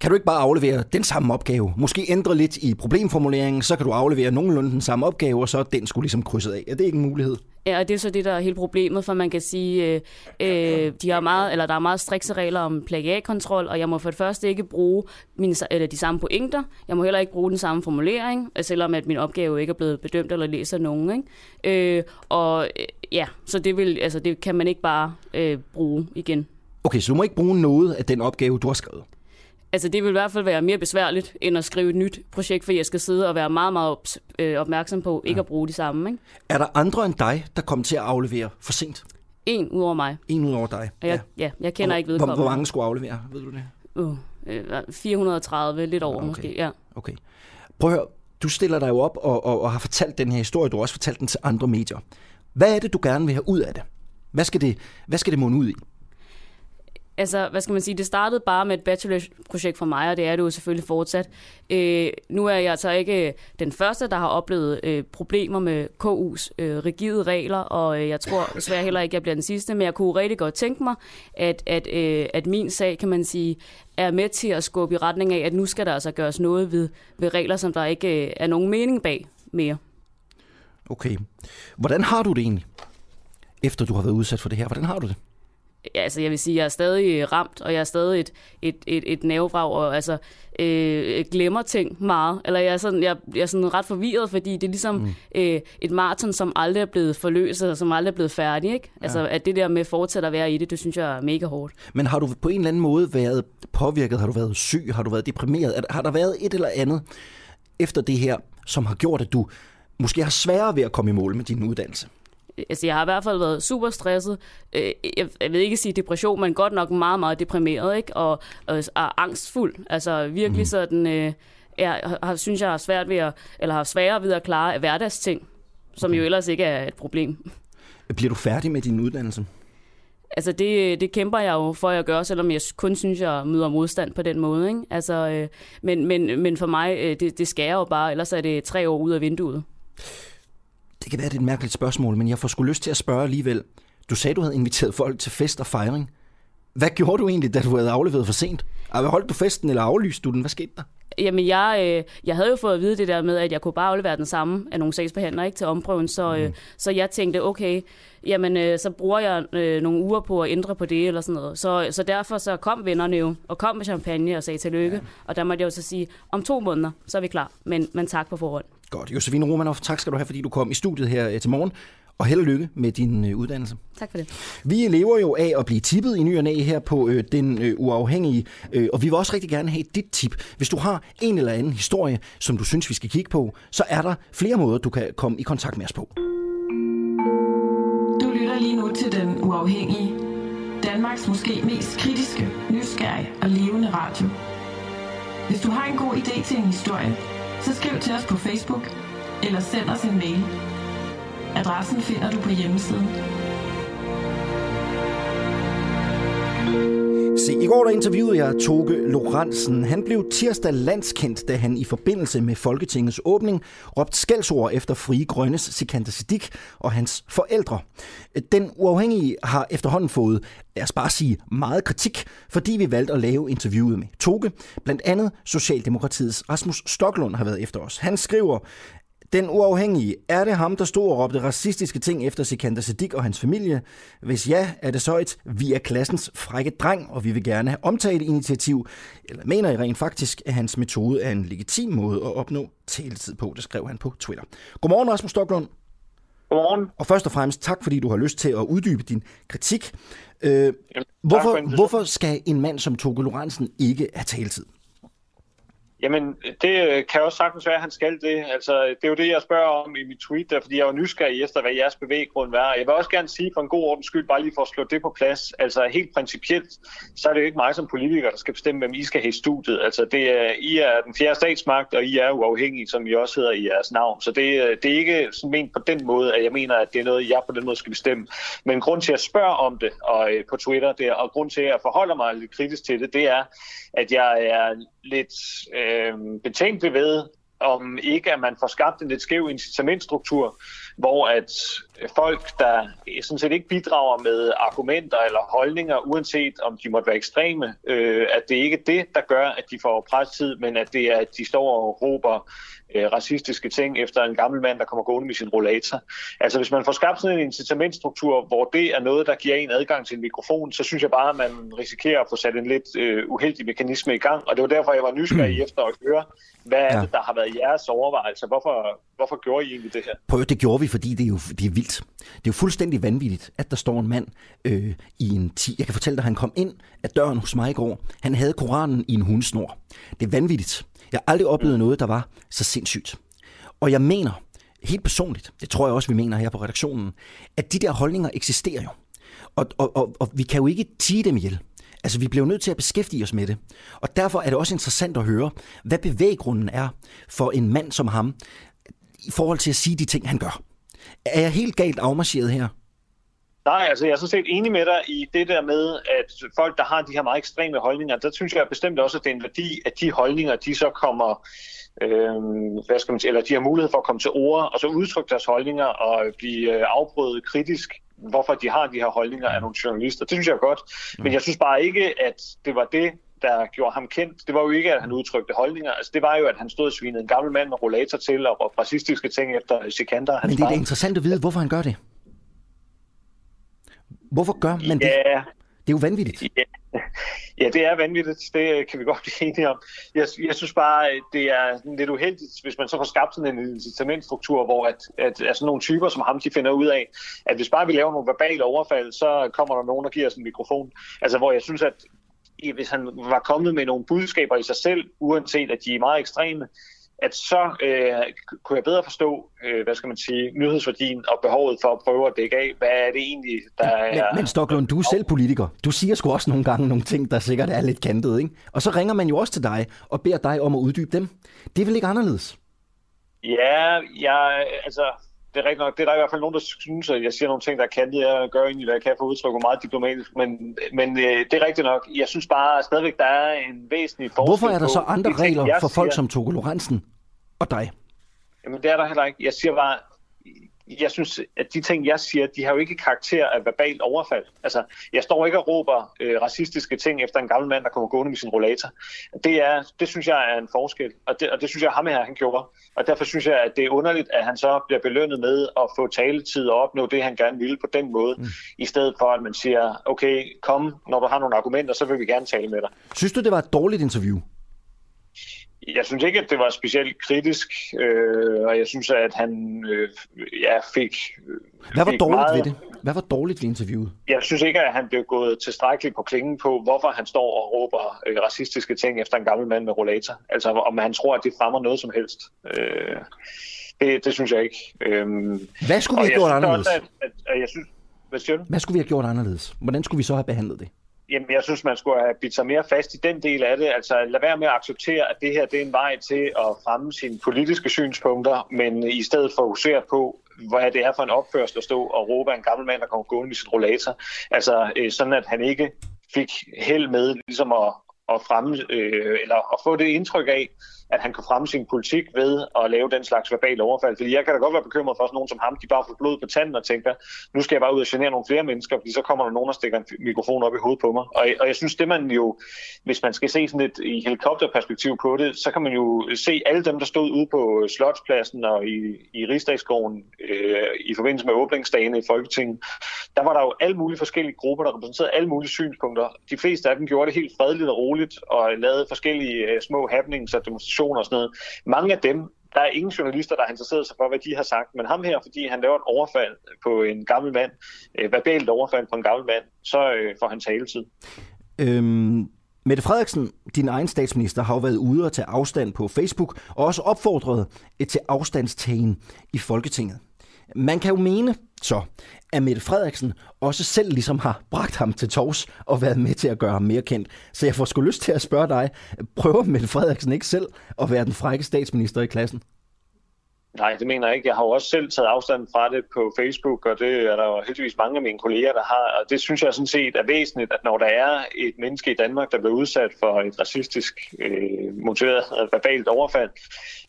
S1: kan du ikke bare aflevere den samme opgave? Måske ændre lidt i problemformuleringen, så kan du aflevere nogenlunde den samme opgave, og så er den skulle ligesom krydset af. Er det ikke en mulighed?
S16: Ja, og det er så det, der er hele problemet, for man kan sige, øh, øh, de har meget, eller der er meget strikse regler om plagiatkontrol, og jeg må for det første ikke bruge mine, eller de samme pointer. Jeg må heller ikke bruge den samme formulering, øh, selvom at min opgave ikke er blevet bedømt eller læst af nogen. Ikke? Øh, og øh, ja, så det, vil, altså, det kan man ikke bare øh, bruge igen.
S1: Okay, så du må ikke bruge noget af den opgave, du har skrevet?
S16: Altså det vil i hvert fald være mere besværligt, end at skrive et nyt projekt, for jeg skal sidde og være meget, meget øh, opmærksom på ikke ja. at bruge de samme. Ikke?
S1: Er der andre end dig, der kommer til at aflevere for sent?
S16: En ud over mig.
S1: En ud over dig?
S16: Og jeg, ja. ja, jeg kender og, ikke vedkommende.
S1: Hvor, hvor mange skulle aflevere, ved du det?
S16: Uh, 430, lidt over okay. måske, ja.
S1: Okay. Prøv at høre, du stiller dig jo op og, og, og har fortalt den her historie, du har også fortalt den til andre medier. Hvad er det, du gerne vil have ud af det? Hvad skal det, hvad skal det munde ud i?
S16: Altså, hvad skal man sige, det startede bare med et bachelorprojekt for mig, og det er det jo selvfølgelig fortsat. Øh, nu er jeg altså ikke øh, den første, der har oplevet øh, problemer med KU's øh, rigide regler, og øh, jeg tror desværre heller ikke, at jeg bliver den sidste, men jeg kunne rigtig godt tænke mig, at, at, øh, at min sag, kan man sige, er med til at skubbe i retning af, at nu skal der altså gøres noget ved, ved regler, som der ikke øh, er nogen mening bag mere.
S1: Okay. Hvordan har du det egentlig, efter du har været udsat for det her? Hvordan har du det?
S16: Ja, altså jeg vil sige, jeg er stadig ramt, og jeg er stadig et, et, et, et nervevrag, og altså øh, glemmer ting meget. Eller jeg er, sådan, jeg, jeg er sådan ret forvirret, fordi det er ligesom mm. øh, et maraton, som aldrig er blevet forløst, og som aldrig er blevet færdig. Ikke? Ja. Altså at det der med fortsat at være i det, det synes jeg er mega hårdt.
S1: Men har du på en eller anden måde været påvirket? Har du været syg? Har du været deprimeret? Har der været et eller andet efter det her, som har gjort, at du måske har sværere ved at komme i mål med din uddannelse?
S16: Altså jeg har i hvert fald været super stresset. Øh, jeg, jeg vil ikke sige depression, men godt nok meget, meget deprimeret, ikke? Og, og, og angstfuld. Altså virkelig mm. sådan, øh, jeg har, synes jeg har svært ved at, eller har sværere ved at klare hverdagsting, som okay. jo ellers ikke er et problem.
S1: Bliver du færdig med din uddannelse?
S16: Altså det, det kæmper jeg jo for at gøre, selvom jeg kun synes, jeg møder modstand på den måde. Ikke? Altså, øh, men, men, men for mig, øh, det, det jeg jo bare, ellers er det tre år ud af vinduet.
S1: Det kan være, det er et mærkeligt spørgsmål, men jeg får sgu lyst til at spørge alligevel. Du sagde, du havde inviteret folk til fest og fejring. Hvad gjorde du egentlig, da du havde afleveret for sent? Holdt du festen, eller aflyste du den? Hvad skete der?
S16: Jamen, jeg, øh, jeg havde jo fået at vide det der med, at jeg kunne bare aflevere den samme af nogle sagsbehandlere ikke, til omprøven, så, øh, mm. så jeg tænkte, okay, jamen, øh, så bruger jeg øh, nogle uger på at ændre på det, eller sådan noget. Så, så derfor så kom vennerne jo, og kom med champagne og sagde tillykke, ja. og der måtte jeg jo så sige, om to måneder, så er vi klar, men, men tak på forhånd.
S1: Godt. Josefine Romanoff, tak skal du have, fordi du kom i studiet her øh, til morgen. Og held og lykke med din øh, uddannelse.
S16: Tak for det.
S1: Vi lever jo af at blive tippet i ny og næ her på øh, Den øh, Uafhængige, øh, og vi vil også rigtig gerne have dit tip. Hvis du har en eller anden historie, som du synes, vi skal kigge på, så er der flere måder, du kan komme i kontakt med os på.
S3: Du lytter lige nu til Den Uafhængige. Danmarks måske mest kritiske, nysgerrige og levende radio. Hvis du har en god idé til en historie, så skriv til os på Facebook eller send os en mail. Adressen finder du på hjemmesiden.
S1: Se, i går der interviewede jeg Toge Lorentzen. Han blev tirsdag landskendt, da han i forbindelse med Folketingets åbning råbte skældsord efter Frie Grønnes Sikander Siddiq og hans forældre. Den uafhængige har efterhånden fået, lad os bare sige, meget kritik, fordi vi valgte at lave interviewet med Toge. Blandt andet Socialdemokratiets Rasmus Stoklund har været efter os. Han skriver, den uafhængige, er det ham, der stod og råbte racistiske ting efter Sikander Siddiq og hans familie? Hvis ja, er det så et vi er klassens frække dreng, og vi vil gerne have omtalt initiativ? Eller mener I rent faktisk, at hans metode er en legitim måde at opnå taletid på? Det skrev han på Twitter. Godmorgen, Rasmus Stoklund.
S17: Godmorgen.
S1: Og først og fremmest tak, fordi du har lyst til at uddybe din kritik. Øh, Jamen, hvorfor, hvorfor skal en mand som Toge Lorentzen ikke have taletid?
S17: Jamen, det øh, kan også sagtens være, at han skal det. Altså, det er jo det, jeg spørger om i mit tweet, der, fordi jeg var nysgerrig efter, hvad jeres bevæggrund var. Jeg vil også gerne sige for en god ordens skyld, bare lige for at slå det på plads. Altså, helt principielt, så er det jo ikke mig som politiker, der skal bestemme, hvem I skal have i studiet. Altså, det er, I er den fjerde statsmagt, og I er uafhængige, som I også hedder i jeres navn. Så det, øh, det er ikke sådan ment på den måde, at jeg mener, at det er noget, jeg på den måde skal bestemme. Men grund til at spørge om det og, øh, på Twitter, det er, og grund til at forholde mig lidt kritisk til det, det er, at jeg er lidt øh, betænkelig ved, om ikke at man får skabt en lidt skæv incitamentstruktur, hvor at folk, der sådan set ikke bidrager med argumenter eller holdninger, uanset om de måtte være ekstreme, øh, at det ikke er det, der gør, at de får presstid, men at det er, at de står og råber øh, racistiske ting efter en gammel mand, der kommer gående med sin rollator. Altså hvis man får skabt sådan en incitamentstruktur, hvor det er noget, der giver en adgang til en mikrofon, så synes jeg bare, at man risikerer at få sat en lidt øh, uheldig mekanisme i gang, og det var derfor, jeg var nysgerrig efter at høre, hvad er det, der har været jeres overvejelser? Hvorfor, hvorfor gjorde I egentlig det her?
S1: Prøv, det gjorde vi, fordi det er jo det er vildt. Det er jo fuldstændig vanvittigt, at der står en mand øh, i en ti. Jeg kan fortælle dig, at han kom ind af døren hos mig i går. Han havde Koranen i en hundsnor. Det er vanvittigt. Jeg har aldrig oplevet noget, der var så sindssygt. Og jeg mener, helt personligt, det tror jeg også, vi mener her på redaktionen, at de der holdninger eksisterer jo. Og, og, og, og vi kan jo ikke tige dem ihjel. Altså, vi bliver nødt til at beskæftige os med det. Og derfor er det også interessant at høre, hvad bevæggrunden er for en mand som ham, i forhold til at sige de ting, han gør. Er jeg helt galt afmarcheret her?
S17: Nej, altså jeg er sådan set enig med dig i det der med, at folk, der har de her meget ekstreme holdninger, der synes jeg bestemt også, at det er en værdi, at de holdninger, de så kommer, øh, hvad skal man sige, eller de har mulighed for at komme til ord, og så udtrykke deres holdninger og blive øh, afbrudt kritisk, hvorfor de har de her holdninger af nogle journalister. Det synes jeg er godt, men jeg synes bare ikke, at det var det, der gjorde ham kendt, det var jo ikke, at han udtrykte holdninger. Altså, det var jo, at han stod og svinede en gammel mand med rollator til og råbte racistiske ting efter Sikander.
S1: Men det er da interessant at vide, hvorfor han gør det. Hvorfor gør man det?
S17: Ja.
S1: Det er jo vanvittigt.
S17: Ja, ja, det er vanvittigt. Det kan vi godt blive enige om. Jeg, jeg synes bare, det er lidt uheldigt, hvis man så får skabt sådan en incitamentstruktur, hvor at, at, at sådan nogle typer som ham, de finder ud af, at hvis bare vi laver nogle verbale overfald, så kommer der nogen, der giver os en mikrofon. Altså, hvor jeg synes, at hvis han var kommet med nogle budskaber i sig selv, uanset at de er meget ekstreme, at så øh, kunne jeg bedre forstå, øh, hvad skal man sige, nyhedsværdien og behovet for at prøve at dække af, hvad er det egentlig, der er...
S1: Men, men Stoklund, du er selv politiker. Du siger sgu også nogle gange nogle ting, der sikkert er lidt kantet, ikke? Og så ringer man jo også til dig og beder dig om at uddybe dem. Det er vel ikke anderledes?
S17: Ja, jeg, altså, det er rigtigt nok. Det er der i hvert fald nogen, der synes, at jeg siger nogle ting, der er kantet. Jeg gør egentlig, hvad jeg kan for at udtrykke meget diplomatisk. Men, men øh, det er rigtigt nok. Jeg synes bare stadigvæk, der er en væsentlig forskel
S1: Hvorfor er der så andre
S17: ting,
S1: regler
S17: jeg
S1: for folk
S17: siger.
S1: som Togo Lorentzen og dig?
S17: Jamen, det er der heller ikke. Jeg siger bare, jeg synes, at de ting, jeg siger, de har jo ikke karakter af verbalt overfald. Altså, jeg står ikke og råber øh, racistiske ting efter en gammel mand, der kommer gående med sin rollator. Det, er, det synes jeg er en forskel, og det, og det synes jeg, ham her, han gjorde. Og derfor synes jeg, at det er underligt, at han så bliver belønnet med at få taletid og opnå det, han gerne ville på den måde, mm. i stedet for, at man siger, okay, kom, når du har nogle argumenter, så vil vi gerne tale med dig.
S1: Synes du, det var et dårligt interview?
S17: Jeg synes ikke, at det var specielt kritisk, øh, og jeg synes, at han øh, ja, fik...
S1: Hvad var
S17: fik
S1: dårligt
S17: meget,
S1: ved det? Hvad var dårligt ved interviewet?
S17: Jeg synes ikke, at han blev gået tilstrækkeligt på klingen på, hvorfor han står og råber øh, racistiske ting efter en gammel mand med rollator. Altså, om han tror, at det fremmer noget som helst. Øh, det, det synes jeg ikke. Øh,
S1: Hvad skulle vi have gjort anderledes?
S17: Også, at, at, at jeg synes, hvad siger du?
S1: Hvad skulle vi have gjort anderledes? Hvordan skulle vi så have behandlet det?
S17: Jamen, jeg synes, man skulle have bidt sig mere fast i den del af det. Altså, lad være med at acceptere, at det her det er en vej til at fremme sine politiske synspunkter, men i stedet fokusere på, hvad det er for en opførsel at stå og råbe af en gammel mand, der kommer gående i sin rollator. Altså, øh, sådan at han ikke fik held med ligesom at, at fremme, øh, eller at få det indtryk af, at han kan fremme sin politik ved at lave den slags verbale overfald. Fordi jeg kan da godt være bekymret for sådan nogen som ham, de bare får blod på tanden og tænker, nu skal jeg bare ud og genere nogle flere mennesker, fordi så kommer der nogen, der stikker en mikrofon op i hovedet på mig. Og, og jeg synes, det man jo, hvis man skal se sådan et i helikopterperspektiv på det, så kan man jo se alle dem, der stod ude på Slotspladsen og i, i Rigsdagsgården øh, i forbindelse med åbningsdagene i Folketinget. Der var der jo alle mulige forskellige grupper, der repræsenterede alle mulige synspunkter. De fleste af dem gjorde det helt fredeligt og roligt og lavede forskellige øh, små happenings og demonstrationer og sådan noget. Mange af dem, der er ingen journalister, der har interesseret sig for, hvad de har sagt. Men ham her, fordi han laver et overfald på en gammel mand, øh, verbalt overfald på en gammel mand, så øh, får han taletid.
S1: Øhm, Mette Frederiksen, din egen statsminister, har jo været ude og tage afstand på Facebook, og også opfordret til afstandstagen i Folketinget. Man kan jo mene så, at Mette Frederiksen også selv ligesom har bragt ham til tors og været med til at gøre ham mere kendt. Så jeg får sgu lyst til at spørge dig, prøver Mette Frederiksen ikke selv at være den frække statsminister i klassen?
S17: Nej, det mener jeg ikke. Jeg har jo også selv taget afstand fra det på Facebook, og det er der jo heldigvis mange af mine kolleger, der har. Og det synes jeg sådan set er væsentligt, at når der er et menneske i Danmark, der bliver udsat for et racistisk øh, motiveret øh, verbalt overfald,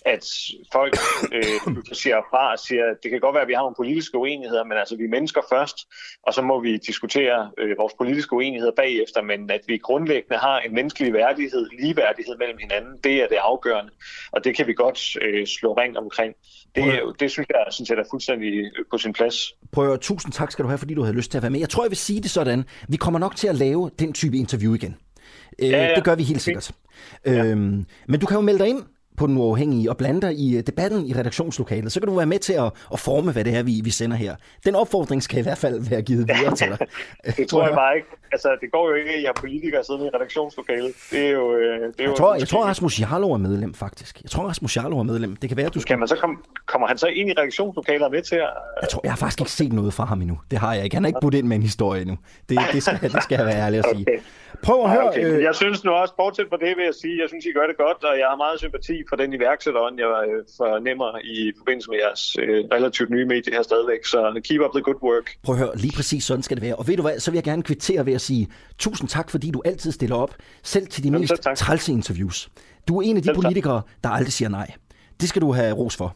S17: at folk øh, siger fra og siger, at det kan godt være, at vi har nogle politiske uenigheder, men altså vi er mennesker først, og så må vi diskutere øh, vores politiske uenigheder bagefter, men at vi grundlæggende har en menneskelig værdighed, ligeværdighed mellem hinanden, det er det afgørende, og det kan vi godt øh, slå ring omkring. Det, det synes jeg sådan set er fuldstændig øh, på sin plads.
S1: Prøv at tusind tak skal du have, fordi du havde lyst til at være med. Jeg tror, jeg vil sige det sådan. Vi kommer nok til at lave den type interview igen. Øh,
S17: Ja, ja.
S1: Det gør vi helt sikkert. Øhm, men du kan jo melde dig ind på den uafhængige og blande dig i øh, debatten i redaktionslokalet. Så kan du være med til at, at forme, hvad det er, vi, vi sender her. Den opfordring skal i hvert fald være givet videre til dig.
S17: Det tror jeg bare ikke. Altså, det går jo ikke, at I har politikere siddende i redaktionslokalet. Det er jo... øh, Det er jo
S1: Jeg tror, jeg tror Rasmus Jarlov er medlem, faktisk. Jeg tror, Rasmus Jarlov er medlem. Det kan være, at du skal...
S17: Kan man så kom, kommer han så ind i redaktionslokalet med til at...
S1: Jeg tror, jeg har faktisk ikke set noget fra ham endnu. Det har jeg ikke. Han har ikke budt ind med en historie endnu. Det, det, skal, det skal jeg være ærlig at sige. Prøv at
S17: Ej,
S1: høre...
S17: okay.
S1: Øh,
S17: Jeg synes nu også, bortset fra det vil jeg sige, jeg synes, I gør det godt, og jeg har meget sympati for den iværksætterånd, jeg øh, fornemmer i forbindelse med jeres øh, relativt nye medie her stadigvæk. Så keep up the good work.
S1: Prøv at høre, lige præcis sådan skal det være. Og ved du hvad, så vil jeg gerne kvittere ved at sige tusind tak, fordi du altid stiller op, selv til de
S17: Jamen,
S1: mest trælse interviews. Du er en af de
S17: Selv tak.
S1: politikere, der aldrig siger nej. Det skal du have ros for.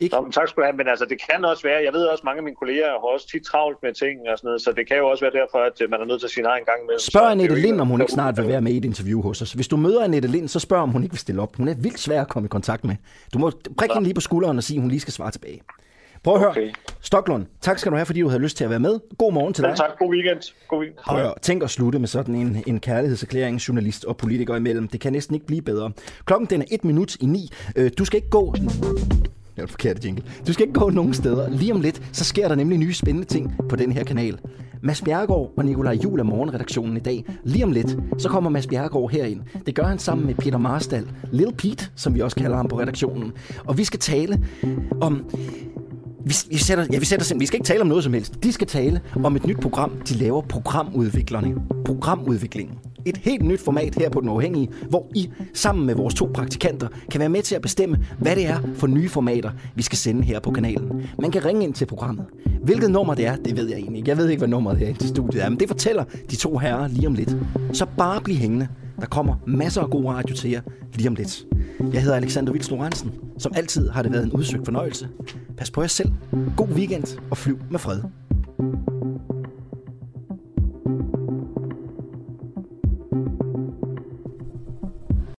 S17: Ikke? Nå, tak skal du have, men altså, det kan også være, jeg ved også, mange af mine kolleger har også tit travlt med ting og sådan noget, så det kan jo også være derfor, at øh, man er nødt til at sige nej en gang. Så
S1: Spørg Annette Lind, om hun ikke snart vil være med i et interview hos os. Hvis du møder Annette Lind, så spørg, om hun ikke vil stille op. Hun er vildt svær at komme i kontakt med. Du må prikke hende lige på skulderen og sige, at hun lige skal svare tilbage. Prøv at høre.
S17: Okay.
S1: Stoklund, tak skal du have, fordi du havde lyst til at være med. God morgen til dig.
S17: tak, god weekend. God weekend.
S1: Prøv at høre. Tænk at slutte med sådan en, en kærlighedserklæring, journalist og politiker imellem. Det kan næsten ikke blive bedre. Klokken den er et minut i ni. Øh, Du skal ikke gå... Det var forkert jingle. Du skal ikke gå nogen steder. Lige om lidt, så sker der nemlig nye spændende ting på den her kanal. Mads Bjerregaard og Nikolaj Jul er morgenredaktionen i dag. Lige om lidt, så kommer Mads Bjerregaard herind. Det gør han sammen med Peter Marstal. Lil Pete, som vi også kalder ham på redaktionen. Og vi skal tale om vi, vi, sætter, ja, vi, sætter, vi skal ikke tale om noget som helst. De skal tale om et nyt program, de laver programudviklerne. Programudviklingen. Et helt nyt format her på Den Uafhængige, hvor I sammen med vores to praktikanter kan være med til at bestemme, hvad det er for nye formater, vi skal sende her på kanalen. Man kan ringe ind til programmet. Hvilket nummer det er, det ved jeg egentlig ikke. Jeg ved ikke, hvad nummeret her til studiet er, men det fortæller de to herrer lige om lidt. Så bare bliv hængende. Der kommer masser af god radio til jer lige om lidt. Jeg hedder Alexander Vils Lorentzen. Som altid har det været en udsøgt fornøjelse. Pas på jer selv. God weekend og flyv med fred.